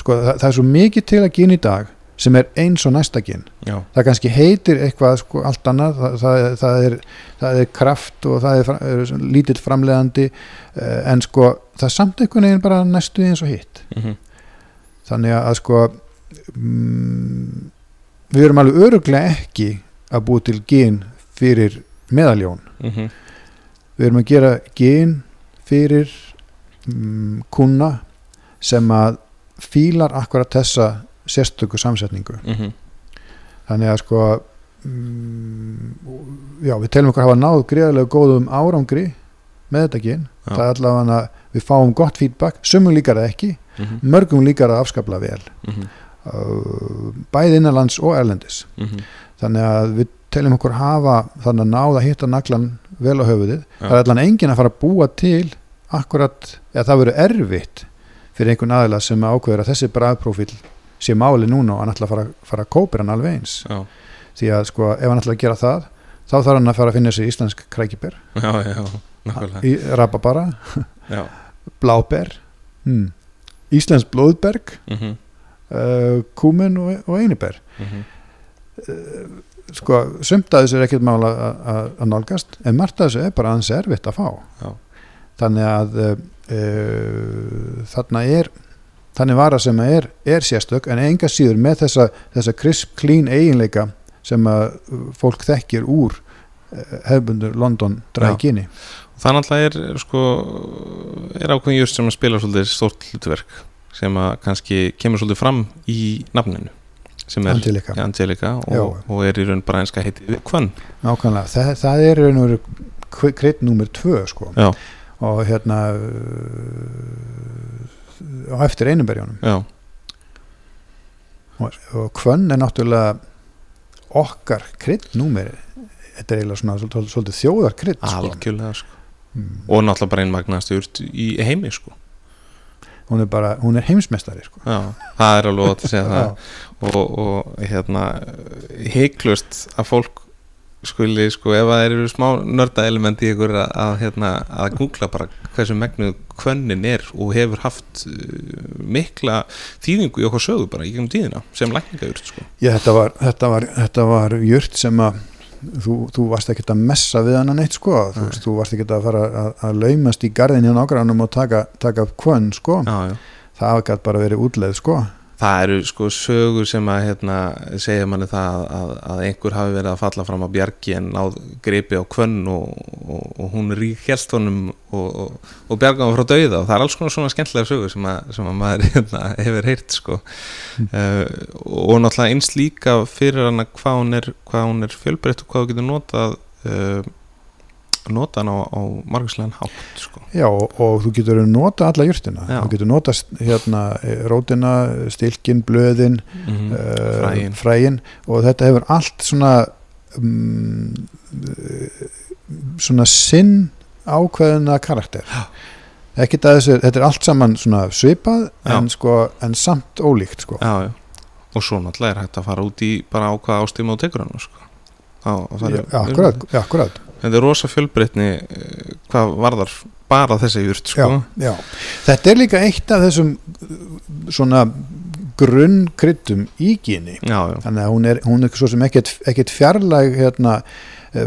sko, það, það er svo mikið til að gín í dag sem er eins og næsta gín já, það kannski heitir eitthvað sko, allt annað. Það, það, það, er, það er kraft og það er, er lítill framleiðandi uh, en sko það er samt einhvern veginn bara næstu eins og hitt. Mm þannig að sko mm, við erum alveg öruglega ekki að búa til gín fyrir meðaljón. -hmm. við erum að gera gen fyrir um, kuna sem að fílar akkurat þessa sérstöku samsetningu Mhm. þannig að sko um, já, við telum okkur hafa náð greiðlega góðum árangri með þetta gen Já. það er allavega að við fáum gott feedback sumum líkar það ekki, Mhm. mörgum líkar það afskapla vel Mhm. uh, bæði innanlands og erlendis Mhm. þannig að við teljum okkur hafa þannig að náða að hitta naglan vel á höfuðið Já. það er allan enginn að fara að búa til akkurat, eða það verður erfitt fyrir einhvern aðila sem ákveður að þessi bræðprófíl sé máli núna og hann ætla að fara, fara að kópir hann alveg eins. Já, því að sko ef hann ætla að gera það þá þarf hann að fara að finna sér íslensk krækibér rababara, bláber. Hmm. íslensk blóðberg. Mhm, uh, kúmen og, og einiber. Mhm, sko, sumt að þessu er ekkert mál að- nálgast en margt að þessu er bara aðeins erfitt að fá. Já. þannig að uh, uh, þarna er þannig vara sem er, er sérstök en enga síður með þessa, þessa crisp clean eiginleika sem að uh, fólk þekkir úr uh, hefbundur London drækini það náttúrulega er sko er ákveðin just sem að spila svolítið stórt hlutverk sem að kannski kemur svolítið fram í nafninu sem er Angelica, Angelica og, og er í raun bara einska heiti Hvern nákvæmlega. Það, það er raun og veru krydd númer tvö sko. Já. og hérna uh, á eftir einumberjónum já, og, og hvönn er náttúrulega okkar kryddnúmer þetta er eiginlega svona svolítið, svolítið þjóðar krydd sko. algjörlega sko. Mm. og náttúrulega bara einmagnast í heimi sko. hún er bara, hún er heimsmeistari sko. já, það er alveg ótt að segja það og, og hérna heiklust að fólk skuli sko ef það eru smá nörda element í ykkur að, að, hérna, að googla bara hversu megnuð kvönnin er og hefur haft uh, mikla þýðingu í okkar sögu bara í gegnum tíðina sem lækningajurt sko. Já, þetta var, þetta var, þetta var jurt sem að þú, þú varst ekki að messa við hann neitt sko, þú, veist, þú varst ekki að fara að, að laumast í garðin hjá nágrannum og taka, taka kvönn sko, já, já. það gæti bara verið útleið sko Það eru sko sögur sem að hérna, segja manni það að, að einhver hafi verið að falla fram á bjargi en náð gripi á kvönn og, og, og hún rík helst honum og, og, bjarga hann frá dauða og það er alls konar svona skemmtilega sögur sem að, sem að maður hérna, hefur heyrt sko. uh, og náttúrulega eins líka fyrir hana hvað hún er, hún er fjölbreytt og hvað þú getur notað uh, nota hann á, á margæslegan hátt sko. Já, og, og þú getur nota alla jurtina Já. þú getur nota hérna, eh, rótina, stilkin, blöðin mm uh, fræin fræin og þetta hefur allt svona um, svona sinn ákveðina karakter þessu, þetta er allt saman svona svipað en, sko, en samt ólíkt sko. já, já. og svo náttúrulega er hægt að fara út í bara á hvað ástíma og tekur hann sko. Já, akkurat, akkurat þetta er rosa fjölbreytni eh, hvað varðar bara þessi jurt sko. já, já. þetta er líka eitt af þessum uh, svona grunnkryddum í gíni já, já, þannig að hún er, hún er svo sem ekkert, ekkert fjarlæg hérna uh,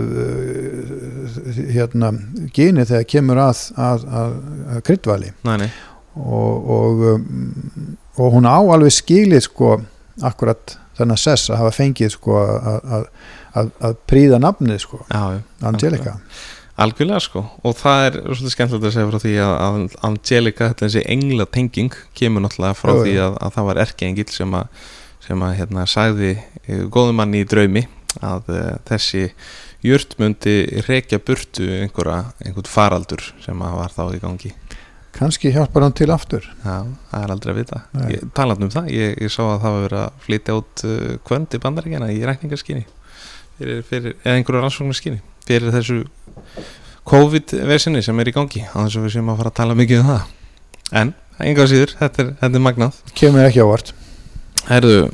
hérna gíni þegar kemur að, að, að, að nei, og, og, um, og hún á alveg skilið sko akkurat þennan sess að hafa fengið sko að, að, að, príða nafnið sko. Já, já Angelica. algjörlega sko. Og það er svolítið skemmtilegt að segja frá því að, Angelica, þetta þessi engla tenging kemur náttúrulega frá jú. því að, að það var erkeengil sem að sem að hérna sagði uh, góðum manni í draumi að uh, þessi jurt myndi rekja burtu einhverja, einhvern faraldur sem að var þá í gangi. Kannski hjálpar hann til aftur. Já, það er aldrei að vita. Ég, Talandi um það, ég, ég sá að það var verið að flytja út uh, kvönd í bandaríkjana í rækningarskinni fyrir, fyrir, eða einhverju rannsóknarskinni fyrir þessu COVID-vesinni sem er í gangi á þess að við séum að fara að tala mikið um það. En, enga síður, þetta er, þetta er magnað. Kemur ekki ávart Herðu,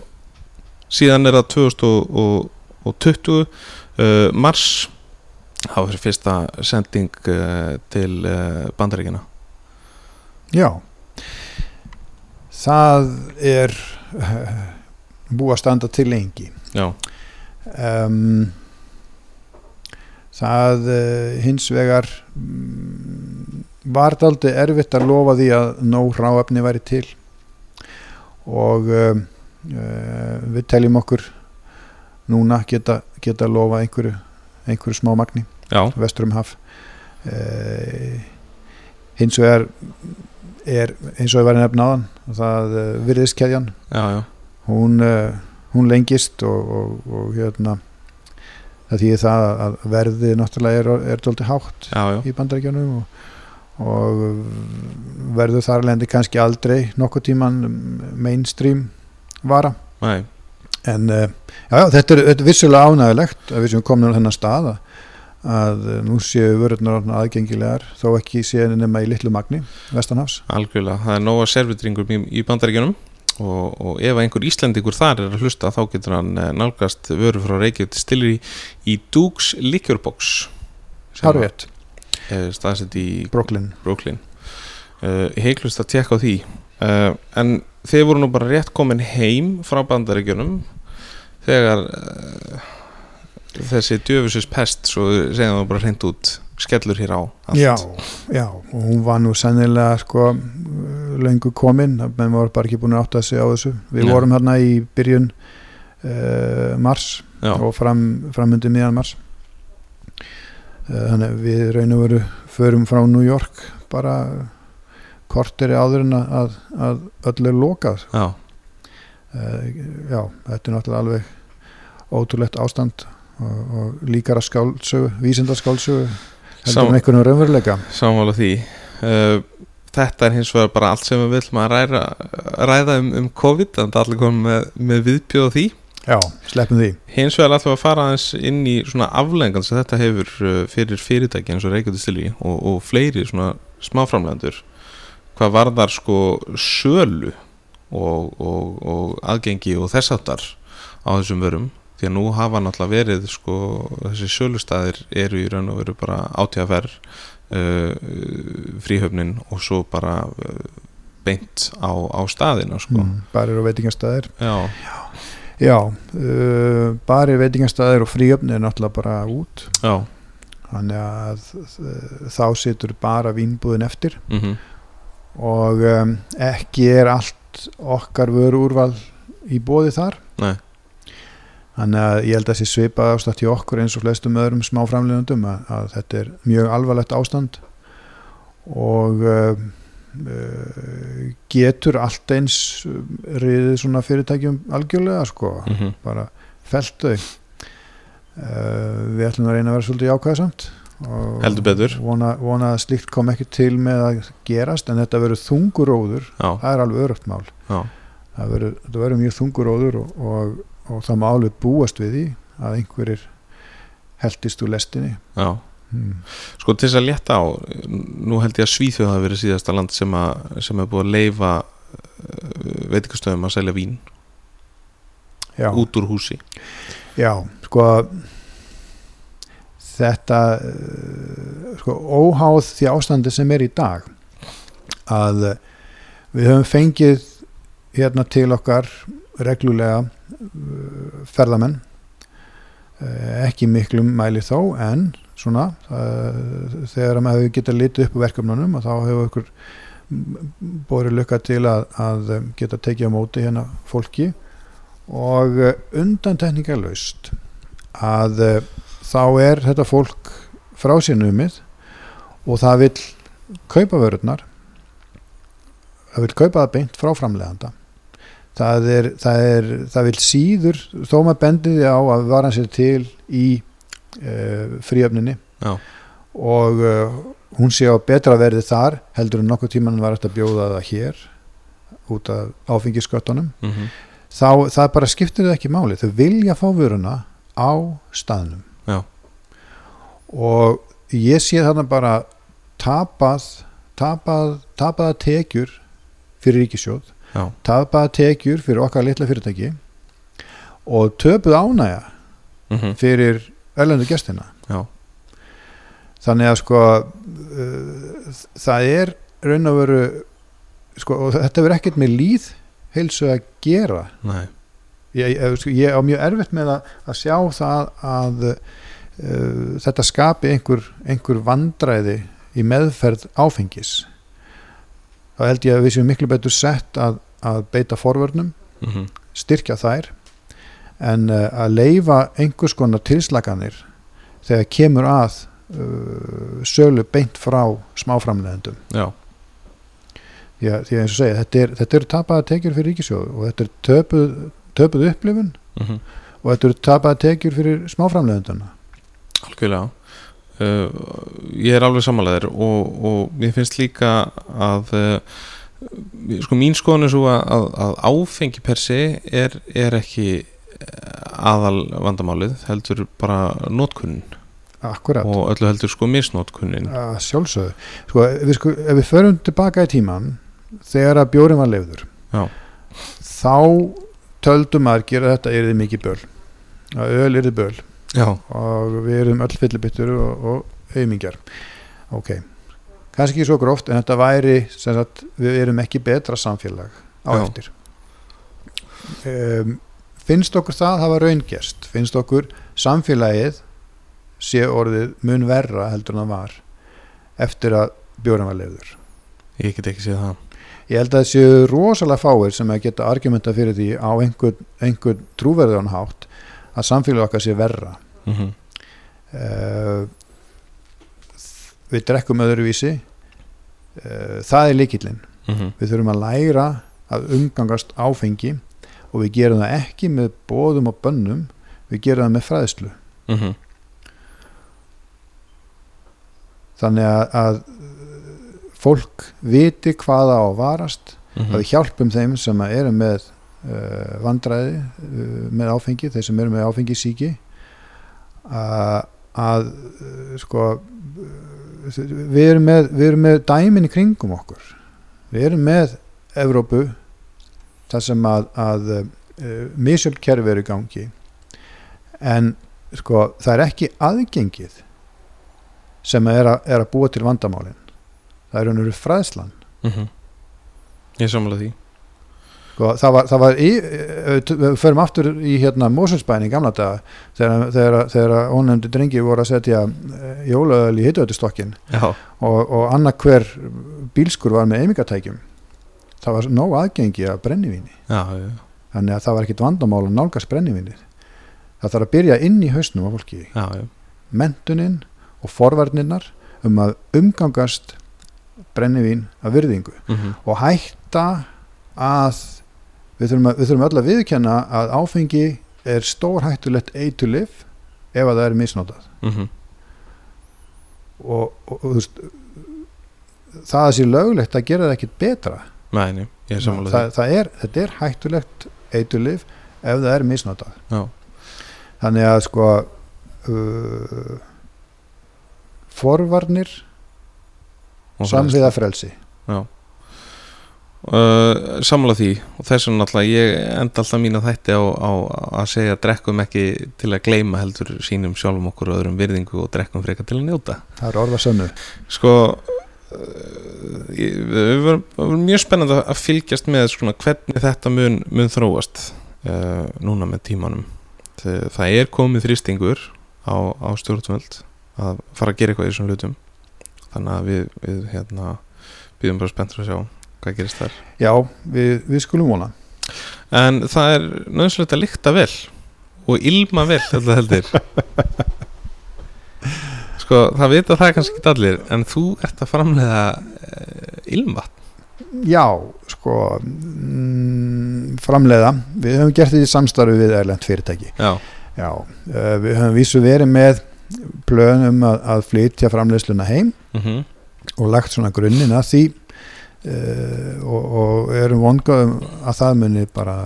síðan er það 2020 uh, mars. Var fyrir fyrsta sending uh, til uh, bandaríkjana já. Það er uh, búið að standa til lengi. Já, um, það uh, hins vegar um, var aldrei erfitt að lofa því að nóg ráefni væri til. Og uh, við teljum okkur núna geta, geta lofa einhverju, einhverju smá magni já, vestur um haf. Uh, hins vegar er eins og ég var að nefna áðan það uh, virðiskeðjan hún, hún lengist og, og, og hérna það þýðir það að verðið náttúrulega er, er dólti hátt Já, já, í bandarækjunum og, og verður þar lendi kannski aldrei nokkuð tíman mainstream vara. Næ, en uh, já, þetta, er, er vissulega ánægilegt að við sem komum á þennan stað að, uh, nú séu orðnar aðgengilegar þó ekki séu nema í litlu magni vestanhafs. Algjörlega Það er nóga servitringum í, í bandaríkjunum og, og ef einhver Íslendingur þar er að hlusta þá getur hann eh, nálgast vöru frá Reykjavík Distillery í Dukes Liquor Box sem Harfitt, er staðsett í Brooklyn. Brooklyn. Uh, heiklust að tekka á því. Uh, en þeir voru nú bara rétt komin heim frá bandaríkjunum þegar uh, þessi djöfusis pest svo segjum við bara hreint út skellur hér á allt. Já, já, og hún var nú sennilega sko löngu komin, menn voru bara ekki búin að átta sig á þessu. Við Nei. vorum hérna í byrjun uh, mars já, og fram, framundi miðan mars. Uh, þannig við og veru förum frá New York bara kortir áður en að, að öll er lokað. já, Uh, já, þetta er náttúrulega alveg ótrúlegt ástand og, og líkara skáldsögu, vísindar skáldsögu heldur en einhvern raunveruleika. sammála því uh, þetta er hins vegar bara allt sem við viljum að ræða, ræða um, um COVID þannig að allir komum með, með viðbjóð því Já, sleppum því. hins vegar við að fara aðeins inn í svona aflengan sem þetta hefur uh, fyrir fyrirtæki eins og Reykjavík og, og fleiri svona smáframlendur hvað varðar sko sölu og, og, og aðgengi og þess áttar á þessum vörum því að nú hafa náttúrulega verið sko, þessi sölustæðir eru í raun og veru bara átíðaferð uh, fríhöfnin og svo bara uh, beint á, á staðina sko. mm, barir og veitingastæðir já, já, uh, barir, veitingastæðir og fríöfni er náttúrulega bara út. Já, þannig að uh, þá situr bara vínbúðin eftir. Mhm. Og um, ekki er allt okkar vöru úrval í bóði þar. Nei. Þannig að ég held að þessi svipað ástand í okkur eins og flestum öðrum smáframlegundum að, að þetta er mjög alvarlegt ástand. Og um, uh, getur allt eins um, riðið svona fyrirtækjum algjörlega sko, mhm, bara felt þau. Uh, við ætlum að reyna að vera svolítið jákvæðsamt og vona, vona að slíkt kom ekki til með að gerast en þetta verður þunguróður já, það er alveg örugt mál. Já, það verður mjög þunguróður og, og, og það má alveg búast við því að einhverjir heldist úr lestinni. Já. Hmm. Sko til þess að létta á nú held ég að Svíþjóð hafi verið síðasta land sem, að, sem er búið að leifa veitikastöðum að selja vín já, út úr húsi. Já, sko þetta uh, sko óháð því ástandi sem er í dag að við höfum fengið hérna til okkar reglulega ferðamenn. Uh, ekki miklum mæli þó en svona uh, þegar maður hefur getað litið upp verkefnunum og þá hefur okkur bórið lukka til að, að geta tekið á móti hérna fólki. Og uh, undantekningarlaust að uh, þá er þetta fólk frá sér numið og það vil kaupa vörurnar það vil kaupa það beint frá framleganda það er, það er það vil síður, þó maður bendiði á að vara sér til í uh, fríöfninni. Já. og uh, hún sé á betra verði þar heldur en nokkuð tíman var þetta að bjóða það hér út af áfengisköttunum. Mm þá það bara skiptir þau ekki máli. Þau vilja fá vöruna á staðnum. Já. og ég sé þarna bara tapað tapað, tapaða tekjur fyrir ríkisjóð Já. tapaða tekjur fyrir okkar litla fyrirtæki og töpuð ánægja mhm, fyrir ölendu gestina. Já. þannig að sko uh, það er raun og veru sko, og þetta verður ekkert með líð heilsu að gera. Ég, ég, sko, ég á mjög erfitt með að, að sjá það að uh, þetta skapi einhver, einhver vandræði í meðferð áfengis þá held ég að við séum miklu betur sett að, að beita forvörnum mhm, styrkja þær en uh, að leifa einhvers konar tilslaganir þegar kemur að uh, sölu beint frá smáframleðendum já, því að, eins og segja, þetta, er, þetta eru tapaða tekjur fyrir ríkisjóð og þetta er töpuð, töpuð upplifun mhm. og þetta eru tapaða tekjur fyrir smáframleðenduna Algjörlega uh, Ég er alveg samanlegaður og, og mér finnst líka að uh, sko mín skoðun er svo að, að, áfengi per se er, er ekki eh, aðal vandamálið heldur bara notkunnin akkurat, og öllu heldur sko misnotkunnin að sjálfsögðu. Sko, við, sko, ef við förum tilbaka í tíman þegar að bjórin var leifður Já. þá töldum að þetta erði mikið böl að öl erði böl Já, og við erum öll fyllibittur og, og auðmingjar ok, kannski ekki svo gróft en þetta væri, sem sagt, við erum ekki betra samfélag á Já. eftir. Um, finnst okkur það hafa raungest finnst okkur samfélagið sé orðið mun verra heldur en það var eftir að bjórin var leiður ég get ekki séð það. Ég held að það séu rosalega fáir sem að geta argumenta fyrir því á einhvern, einhvern trúverðan hátt að samfélag okkar sé verra mm uh, við drekkum öðruvísi uh, það er líkillinn -hmm. við þurfum að læra að umgangast áfengi og við gerum það ekki með bóðum og bönnum við gerum það með fræðslu Mm -hmm. þannig að, að fólk viti hvaða á varast Mhm. að við hjálpum þeim sem eru með uh, vandræði uh, með áfengi, þeir sem eru með áfengi síki að, að sko við erum, með, með dæmin í kringum okkur. Við erum með Evrópu þar sem að, að uh, misjöld kerfi eru í gangi. En sko það er ekki aðgengið sem er að, er að búa til vandamálin. Það er raunveru fræðslan. Mm Ég samla því sko, það var, það var í, eh, förum aftur í hérna Mósusbæni í gamla daga þegar, þegar, þegar ónefndi drengi voru að setja jólaöl í hitöðustokkin Já, og, og annað hver bílskur var með eimingatækjum. Það var nóg aðgengi af brennivíni. Já, já, þannig að það var ekkit vandamál að nálgast brennivinir það þarf að byrja inn í hausnum á fólki. Já, já. mentunin og forvarnirnar um að umgangast brennivín af virðingu Mm og hætta að við þurfum, að, við þurfum öll að viðkjanna að áfengi er stór hættulegt eitulif ef að það er misnótað Mhm. og, og, og þú veist það að sé löglegt að gera það ekkit betra. Nei, ég það, það er, þetta er hættulegt eitulif ef það er misnotað. Já. þannig að sko uh, forvarnir samhliða frelsi uh, Sammála því. Og þess vegna náttúrulega ég enda alltaf mína þætti á, á að segja drekkum ekki til að gleyma heldur sínum sjálfum okkur og öðrum virðingu og drekkum frekar til að njóta. Það er orða sönnu. Sko ég- við vorum, mjög spennandi að fylgjast með svona, hvernig þetta mun, mun þróast uh, núna með tímanum. Það, er komið þrýstingur á, á stjórnvöld að fara að gera eitthvað í þessum hlutum. Þannig að við, við hérna, býðum bara spenntur að sjá hvað gerist þar? Já, við, við skulum vona. En það er nöðslega að lykta vel og ilma vel þetta heldur. Sko það vita það kannski ekki allir en þú ert að framlega uh, ilmvatn. Já, sko mm, framleiða, við höfum gert þetta í samstarfi við erlend fyrirtæki. Já, já, uh, við höfum vísu verið með plön um að, að flytja framleiðsluna heim mm og lagt svona grunninn að því uh, og, og erum vongaðum að það muni bara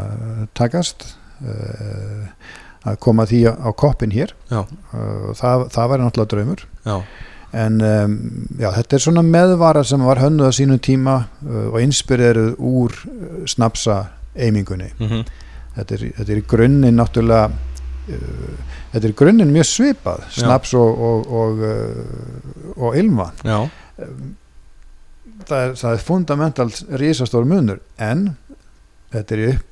takast uh, að koma því á, á koppin hér. Já. uh, það, það væri náttúrulega draumur. Já, en um, já, þetta er svona meðvara sem var hönnuð á sínum tíma og inspireruð úr snapsa eimingunni. Mm þetta er, þetta er í grunninn náttúrulega þetta er í grunninn mjög svipað Já. snaps og, og, og, og ilma. Já, það er, það er fundamentalt risastór munur en þetta er í upp,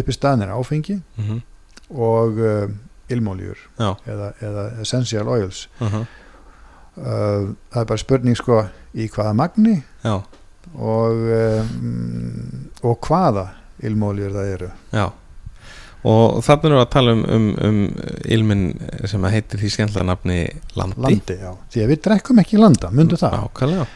uppi staðnir áfengi mm og uh, ilmóljur já. eða, eða essential oils. Uh uh, það er bara spurning sko í hvaða magni já, og, um, og hvaða ilmóljur það eru. Já. Og erum við að tala um, um, um ilmin sem að heitir því skemmtla nafni Landi, landi, því að við drekkum ekki landa, myndu það. Ákvæðlega.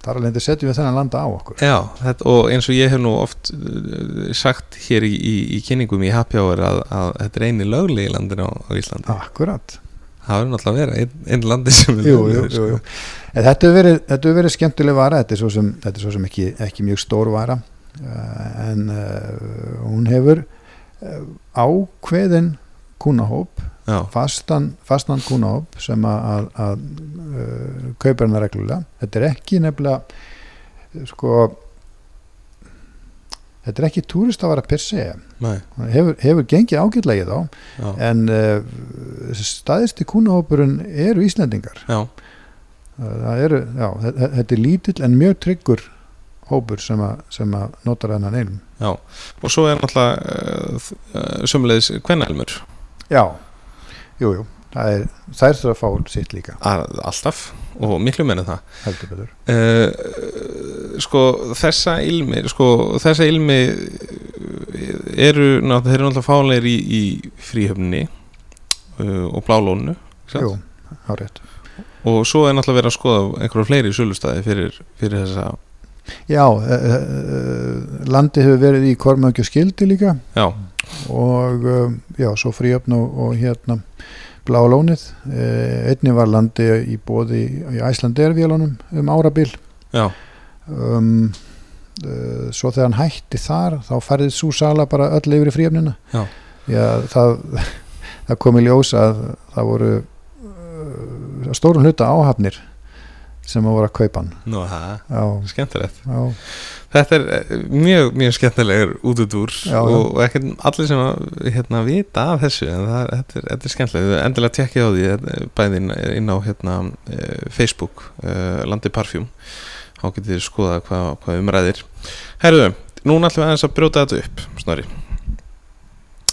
Þar alveg setjum við þennan landa á okkur Já, þetta, og eins og ég hef nú oft uh, sagt hér í, í, í kynningum í Happy Hour að, að þetta er eini löglegi landin á, á Íslandi akkurat það verður náttúrulega að vera einn ein landi sem jú, jú, jú, jú. sko. En þetta hefur verið, verið skemmtileg vara þetta er svo sem, er svo sem ekki, ekki mjög stór vara uh, en uh, hún hefur uh, ákveðin kúnahóp Já, fastan, fastan kúnahóp sem að, að, að uh, kaupir hana reglulega. Þetta er ekki nefnilega uh, sko þetta er ekki túristavara per se. Hefur, hefur gengið ágætlega í þá já, en uh, staðisti kúnahópurinn eru Íslendingar. Já, það eru, já, þe- þetta er lítill en mjög tryggur hópur sem að, sem að notar hennan ilm. Já. Og svo er náttúrulega uh, uh, sömulegis kvennelmur já, jú, jú það er, þær þurfa að fá sitt líka. Alltaf og miklu meina það. Uh, sko þessa ilmi sko þessa ilmi uh, eru þeir eru náttúrulega fálegir í, í fríhöfninni uh, og blálónu jú, á rétt. Og svo er náttúrulega verið að skoða einhverju fleiri sölustæði fyrir, fyrir þessa já, uh, landi hefur verið í Kormöngju skildi líka. Já, og uh, já, svo fríöfn og, og hérna blá lónið. Uh, einni var landi í bóði í Æslandervélunum um árabil. Já, um, uh, svo þegar hann hætti þar þá færði svo sala bara öll yfir í fríöfnina. Já. Já, það, það kom í ljós að það voru að stórum hluta áhafnir sem að voru að kaupa hann. Nú, það, já, skemmtilegt. Já, Þetta er eh, mjög, mjög skemmtilegur útudúr Já, já. og ekki allir sem að hérna, vita af þessu en það, þetta, er, þetta er skemmtilegt. Endilega tekkið á því eh, bæði inn, á hérna, eh, Facebook uh, Landi Parfjúm þá getið þið skoða hvað, hvað umræðir Herðu, núna ætlum við aðeins að brjóta þetta upp Snorri.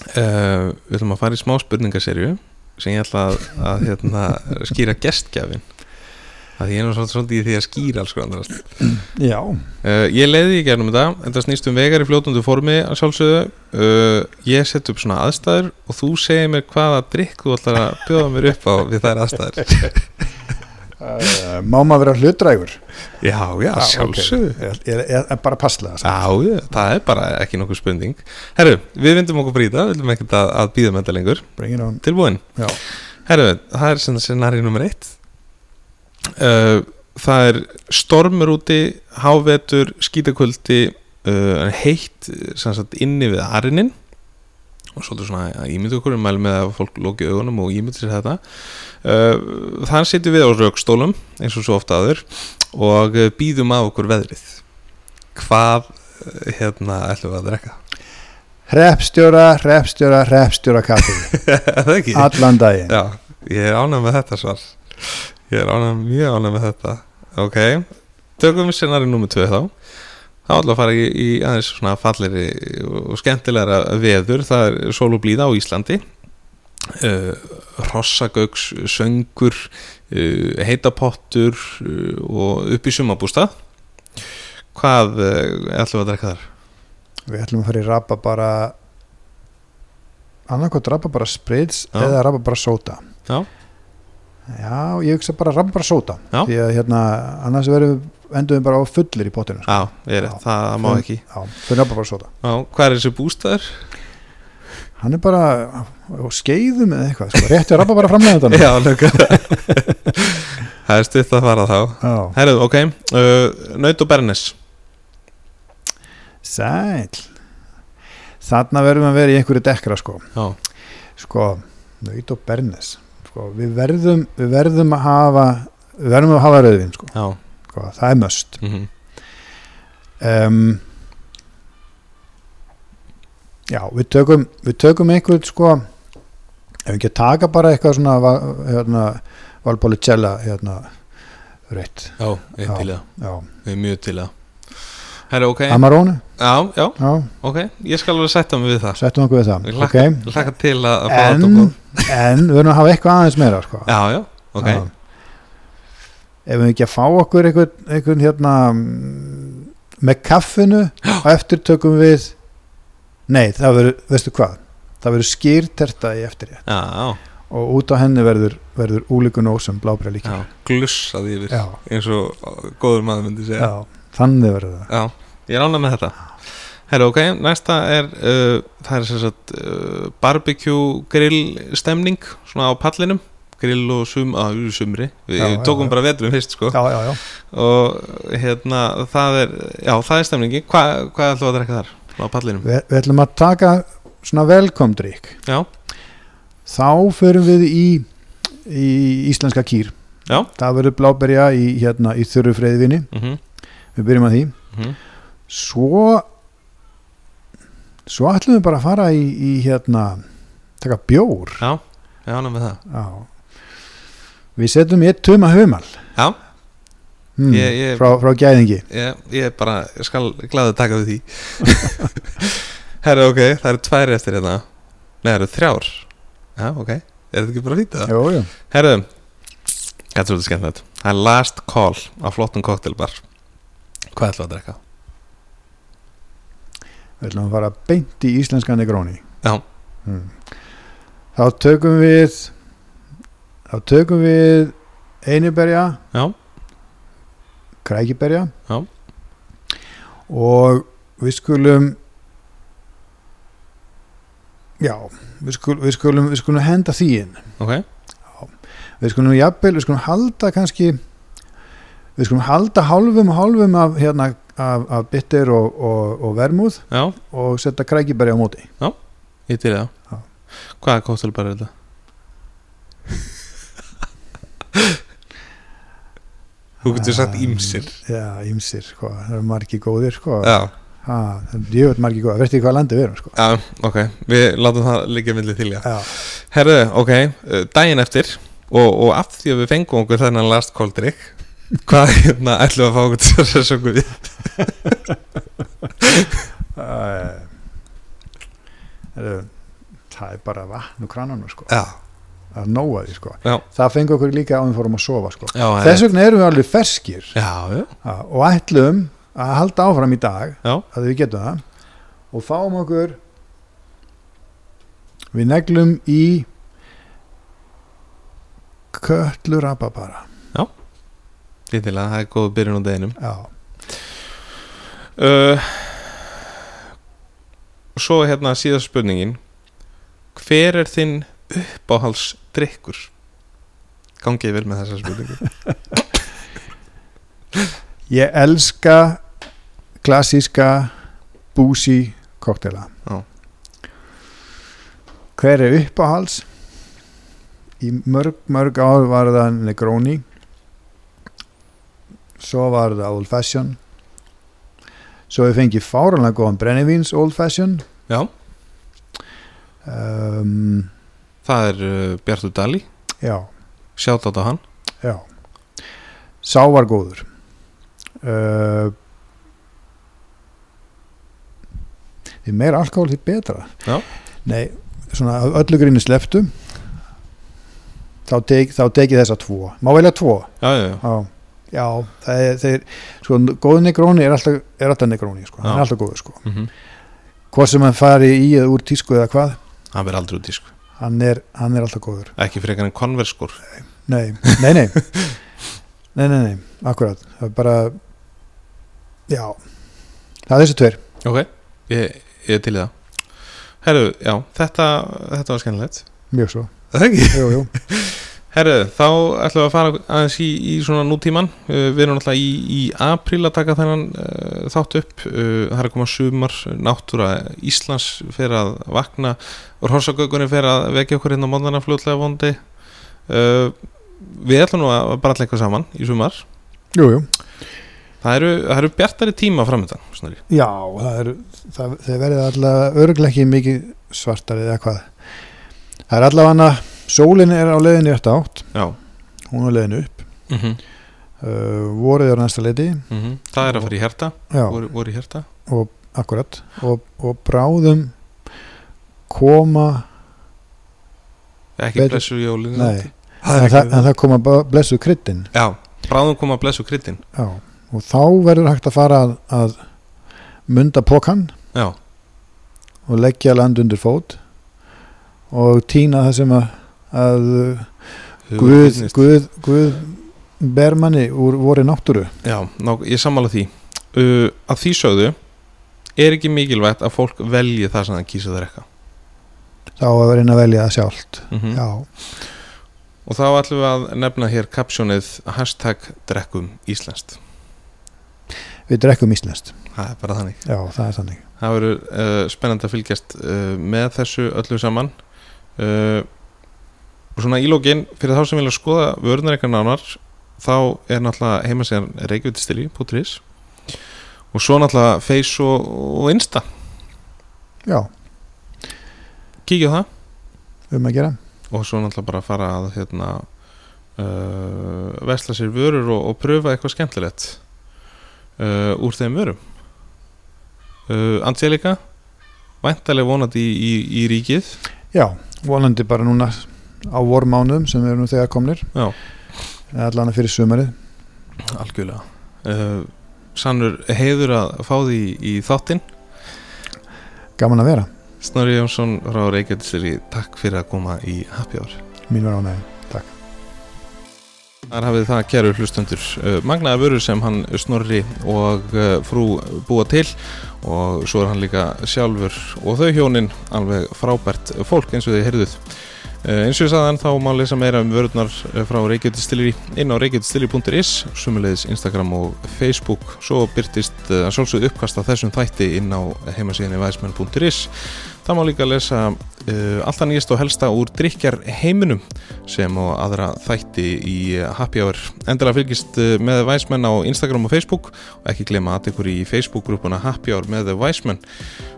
Uh, Við ætlum að fara í smá spurningaserju sem ég ætla að, að hérna, skýra gestgjafin að ég er nú svolítið því að skýra alls sko já. Uh, ég leiði í gerðum þetta. Þetta snýst um vegar í fljótundu formi að sjálfsögðu. Uh, ég set upp svona aðstæður og þú segir mér hvaða drikk þú ætlar að bjóða mér upp á við þær aðstæður. Uh, má maður vera hlutrægur já, já, Já, sjálfsögðu. Ok. ég, ég bara passlega já, ég- það er bara ekki nokkuð spurning. Herru, við vindum okkur frýta við viljum ekkert að, að býða með þetta lengur. Tilbúin. Herru, það er scenari nummer eitt uh, það er stormur úti hávetur, skítakvöldi uh, heitt sagt inni við arinin og svolítið svona að ímynda okkur mæli með að fólk loki augunum og ímynda sér þetta. Uh, þann sitjum við á raukstólum eins og svo ofta aður og býðum af okkur veðrið. Hvað hérna ætlum við að drekka? Hreppstjóra, hreppstjóra, hreppstjóra kaffi. Allan daginn. Já, ég er ánægð með þetta svar Ég er ánægð, mjög ánægð með þetta. Ok, tökum við scenari nummer 2 þá. Þá ætlum við að fara í, í aðeins svona falleri og skemmtilegra veður. Það er sól og blíða á Íslandi. Uh, Rossagauks söngur uh, heitapottur uh, og upp í sumabústa Hvað ætlum við að drekka þar? við ætlum að fara í rabba bara annarkot rabba bara sprits Já. eða rabba bara sóta Já. Já, ég hugsa bara rabba bara sóta. Já. því að hérna, annars verðum við endum við bara á fullir í potinu sko. Já, ég er Já. það má ekki. Já, fyrir rabba bara sóta. Já, hvað er þessi bústæður? hann er bara á skeiðum eða eitthvað, sko. rétti að rabba bara framlega þetta Já, lögum Það er stutt að fara þá. Herðu, ok, uh, Naut og Bernes. Sæl. Þarna verðum við að vera í einhverju dekkra sko, Já, sko nöyt og bernes sko, við verðum við verðum að hafa við verðum að hafa rauðvin sko, sko það er möst mm um, já, við tökum við tökum einhvern sko ef við ekki að taka bara eitthvað svona hérna, Valpolicella hérna, reitt Já, ég til það Ég er mjög til það Herðu, ok. Amarone, Já, já, já, ok Ég skal alveg setja mig við það. Settum okkur við það. Hlakka, okay. hlakka til að, að en, en við verðum að hafa eitthvað aðeins meira sko. Já, já, ok. Já. ef við ekki að fá okkur einhvern, einhvern hérna mm, með kaffinu og eftir tökum við nei, það verður, veistu hvað? Það verður skýrterta í eftir og út á henni verður, verður úlíkun ósum blábræð líka. Glussaði yfir já, eins og góður maður myndi segja. Já, þannig verður það. Já, ég er ánægð með þetta Herru, ok, næsta er uh, það er sem sagt uh, barbecue grill stemning svona á pallinum. Grill og sum, á, sumri. Við Já, tókum já. bara veturum fyrst sko. Já, já, já, og hérna það er já, það er stemningi, Hva, hvað ætlum við að drekka þar? Á pallinum? Vi, við ætlum að taka svona velkomdrykk Já, þá förum við í í íslenska kýr. Já. Það verður bláberja í, hérna, í þurru freyðvinni mm við byrjum að því. -hmm. svo svo ætlum við bara að fara í, í hérna taka bjór. Já, ég er ánægð með það. Já. við setjum í eitt tuma humal. Já, hmm, Ég- ég- frá, frá gæðingi. Ég, ég bara, ég skal glæði að taka við því. Herru, ok, það eru tvær eftir hérna. Nei, það eru þrjár. Já, ok, er þetta ekki bara fýta það? Herru, þetta er svolítið skemmt Það er last call á flottum koktelbar Hvað við að drekka? Við ætlum að fara beint í íslenska negróni Já. hmm. þá tökum við þá tökum við einiberja Já, krækiberja Já. og við skulum já við skulum, við skulum, við skulum henda því inn ok við skulum jafnvel, við skulum halda kannski við skulum halda hálfum hálfum af, hérna, af, af bitter og, og, og vermúð Já, og setja krækibæri á móti. Ég til það. Já. Koktelbar er þetta? þú getur sagt ímsir Já, ímsir, sko, það eru margi góðir sko, Já, ha, ég veit margi góðir, veistu hvað landi við erum sko? Já, ok, við látum það liggja milli til, já. Já, Herðu, ok, uh, daginn eftir og, og af því að við fengum okkur þennan last call drink hvað hérna ætlum við að fá okkur til þess að sögum við? Það er bara vatn og krananum sko, Já, að nóa því sko. Já, það fengi okkur líka áður fórum að sofa sko. Já þess vegna erum við alveg ferskir. Já, já, og ætlum að halda áfram í dag já, að við getum það og fáum okkur við neglum í köllu rababara lítilega, það er góð byrjun á deginum. Já, uh, og svo er hérna síðast spurningin. Hver er þinn uppáhals drikkur gangið vel með þessa spurningu. Ég elska klassíska búsi koktela Já. hver er uppáhals í mörg mörg ár var það Negroni svo var það Old Fashion. Svo ég fengi fáranlega góðan brennivíns Old Fashion. Já, um, það er uh, Bjartur Dali já, sjátt á hann. Já. Sá var góður. Uh, því meira alkohol því betra. Já. nei, svona öllu grínu sleftu þá tek, þá tek ég þessa tvo. Má velja tvo? Já, já, já, já, já það er, þeir, sko, góð negróni er alltaf, er alltaf negróni sko, hann er alltaf góður sko. Mm hvort sem hann fari í eða úr tísku eða hvað. Hann verður aldrei út í sko hann er, hann er alltaf góður. Ekki frekar en konverskor nei, nei, nei. Nei, nei, nei, akkurat. Það er bara já, það er þessi tveir. Ok, ég, ég er til í það. Herru, já, þetta, þetta var skemmilegt mjög svo, Það ekki? jú, jú Herru, þá ætlum við að fara aðeins í, í svona nútíman. Uh, Við erum alltaf í, í apríl að taka þennan uh, þátt upp. Uh, Það er að koma sumar, náttúra Íslands fyrir að vakna. Rossagögunni fyrir að vekja okkur hérna á móndana fljótlega vondi uh, Við ætlum nú að bara alltaf eitthvað saman í sumar. Jú, jú, Það eru, það eru bjartari tíma framöndan snarri. já, það er það, þeir verið alltaf örglega ekki mikið svartari eða hvað. Það er allavega sólin er á leiðinni rétt átt. Já. Hún er á leiðinni upp. Mm -hmm. uh, voruð er á næsta leiti. Það er að fara í herta voru, voru í herta og akkurat. Og, og bráðum koma Ekki blessu jólin nei, það en, er en það. koma blessu kryddin. Já, bráðum koma blessu kryddin. Já, og þá verður hægt að fara að, að munda pokan Já, og leggja land undir fót. Og týna það sem að, að Guð, Hugurbyggðnist. Guð, Guð ber manni úr voru náttúru. Já, ná, ég sammála því. Uh, Að því sögðu er ekki mikilvægt að fólk velji það sem það kýsa það rekka þá að reyna að velja það sjálft. Mm já, Og þá ætlum við að nefna hér kapsjónið hashtag drekkum íslenskt. Við drekkum íslenskt. Það er bara þannig. Já, það er þannig. Það verður uh, spennandi að fylgjast uh, með þessu öllu saman. Uh, og svona ílógin fyrir þá sem vilja skoða vörðunar eitthvað nánar þá er náttúrulega heimasíðan reykjavitistili.is og svo náttúrulega Face og, og Insta. Já, kíkja það. Um að gera. Og svo náttúrulega bara fara að hérna uh, vesla sér vörur og, og pröfa eitthvað skemmtilegt uh, úr þeim vörum. Uh, Angelica væntalega vonandi í, í, í ríkið. Já, vonandi bara núna á vormánuðum sem við erum nú þegar komnir. Já. allan fyrir sumarið. Algjörlega. Uh, Sannur heiður að fá því í þáttinn. Gaman að vera, Snorri Jónsson frá Reykjavík takk fyrir að koma í Happy Hour. Mín var ánægum Þar hafið það kæru hlustendur uh, magnaða vörur sem hann Snorri og frú búa til. Og svo er hann líka sjálfur og þau hjónin alveg frábært fólk eins og þið heyrðuð eins og ég sagði hann þá má lesa meira um vörurnar uh, frá Reykjavík inn á reykjavík.is sumulegis Instagram og Facebook. Svo byrtist uh, að sjálfsögðu uppkast að þessum þætti inn á heimasíðinni væsmenn.is Það má líka lesa uh, alltaf nýjast og helsta úr drikjar heiminum sem og aðra þætti í Happy Hour. Endilega fylgist uh, með Væsmenn á Instagram og Facebook og ekki glema að ykkur í Facebook-grúpuna Happy Hour með Væsmenn.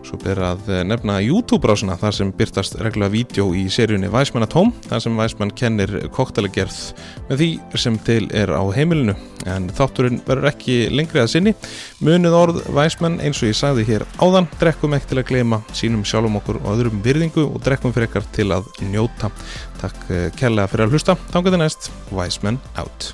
Svo ber að nefna YouTube-brásuna þar sem byrtast reglulega vídeo í seríunni Væsmenn at Home þar sem Væsmenn kennir koktelegerð með því sem til er á heimilinu. En þátturinn verður ekki lengri að sinni. Munið orð Væsmenn eins og ég sagði hér áðan, drekkum ekki til að glema sínum sjálfum okkur og öðrum virðingu og drekkum fyrir ekkar til að njóta. Takk kærlega fyrir að hlusta. Þannig að næst, Væsmenn out.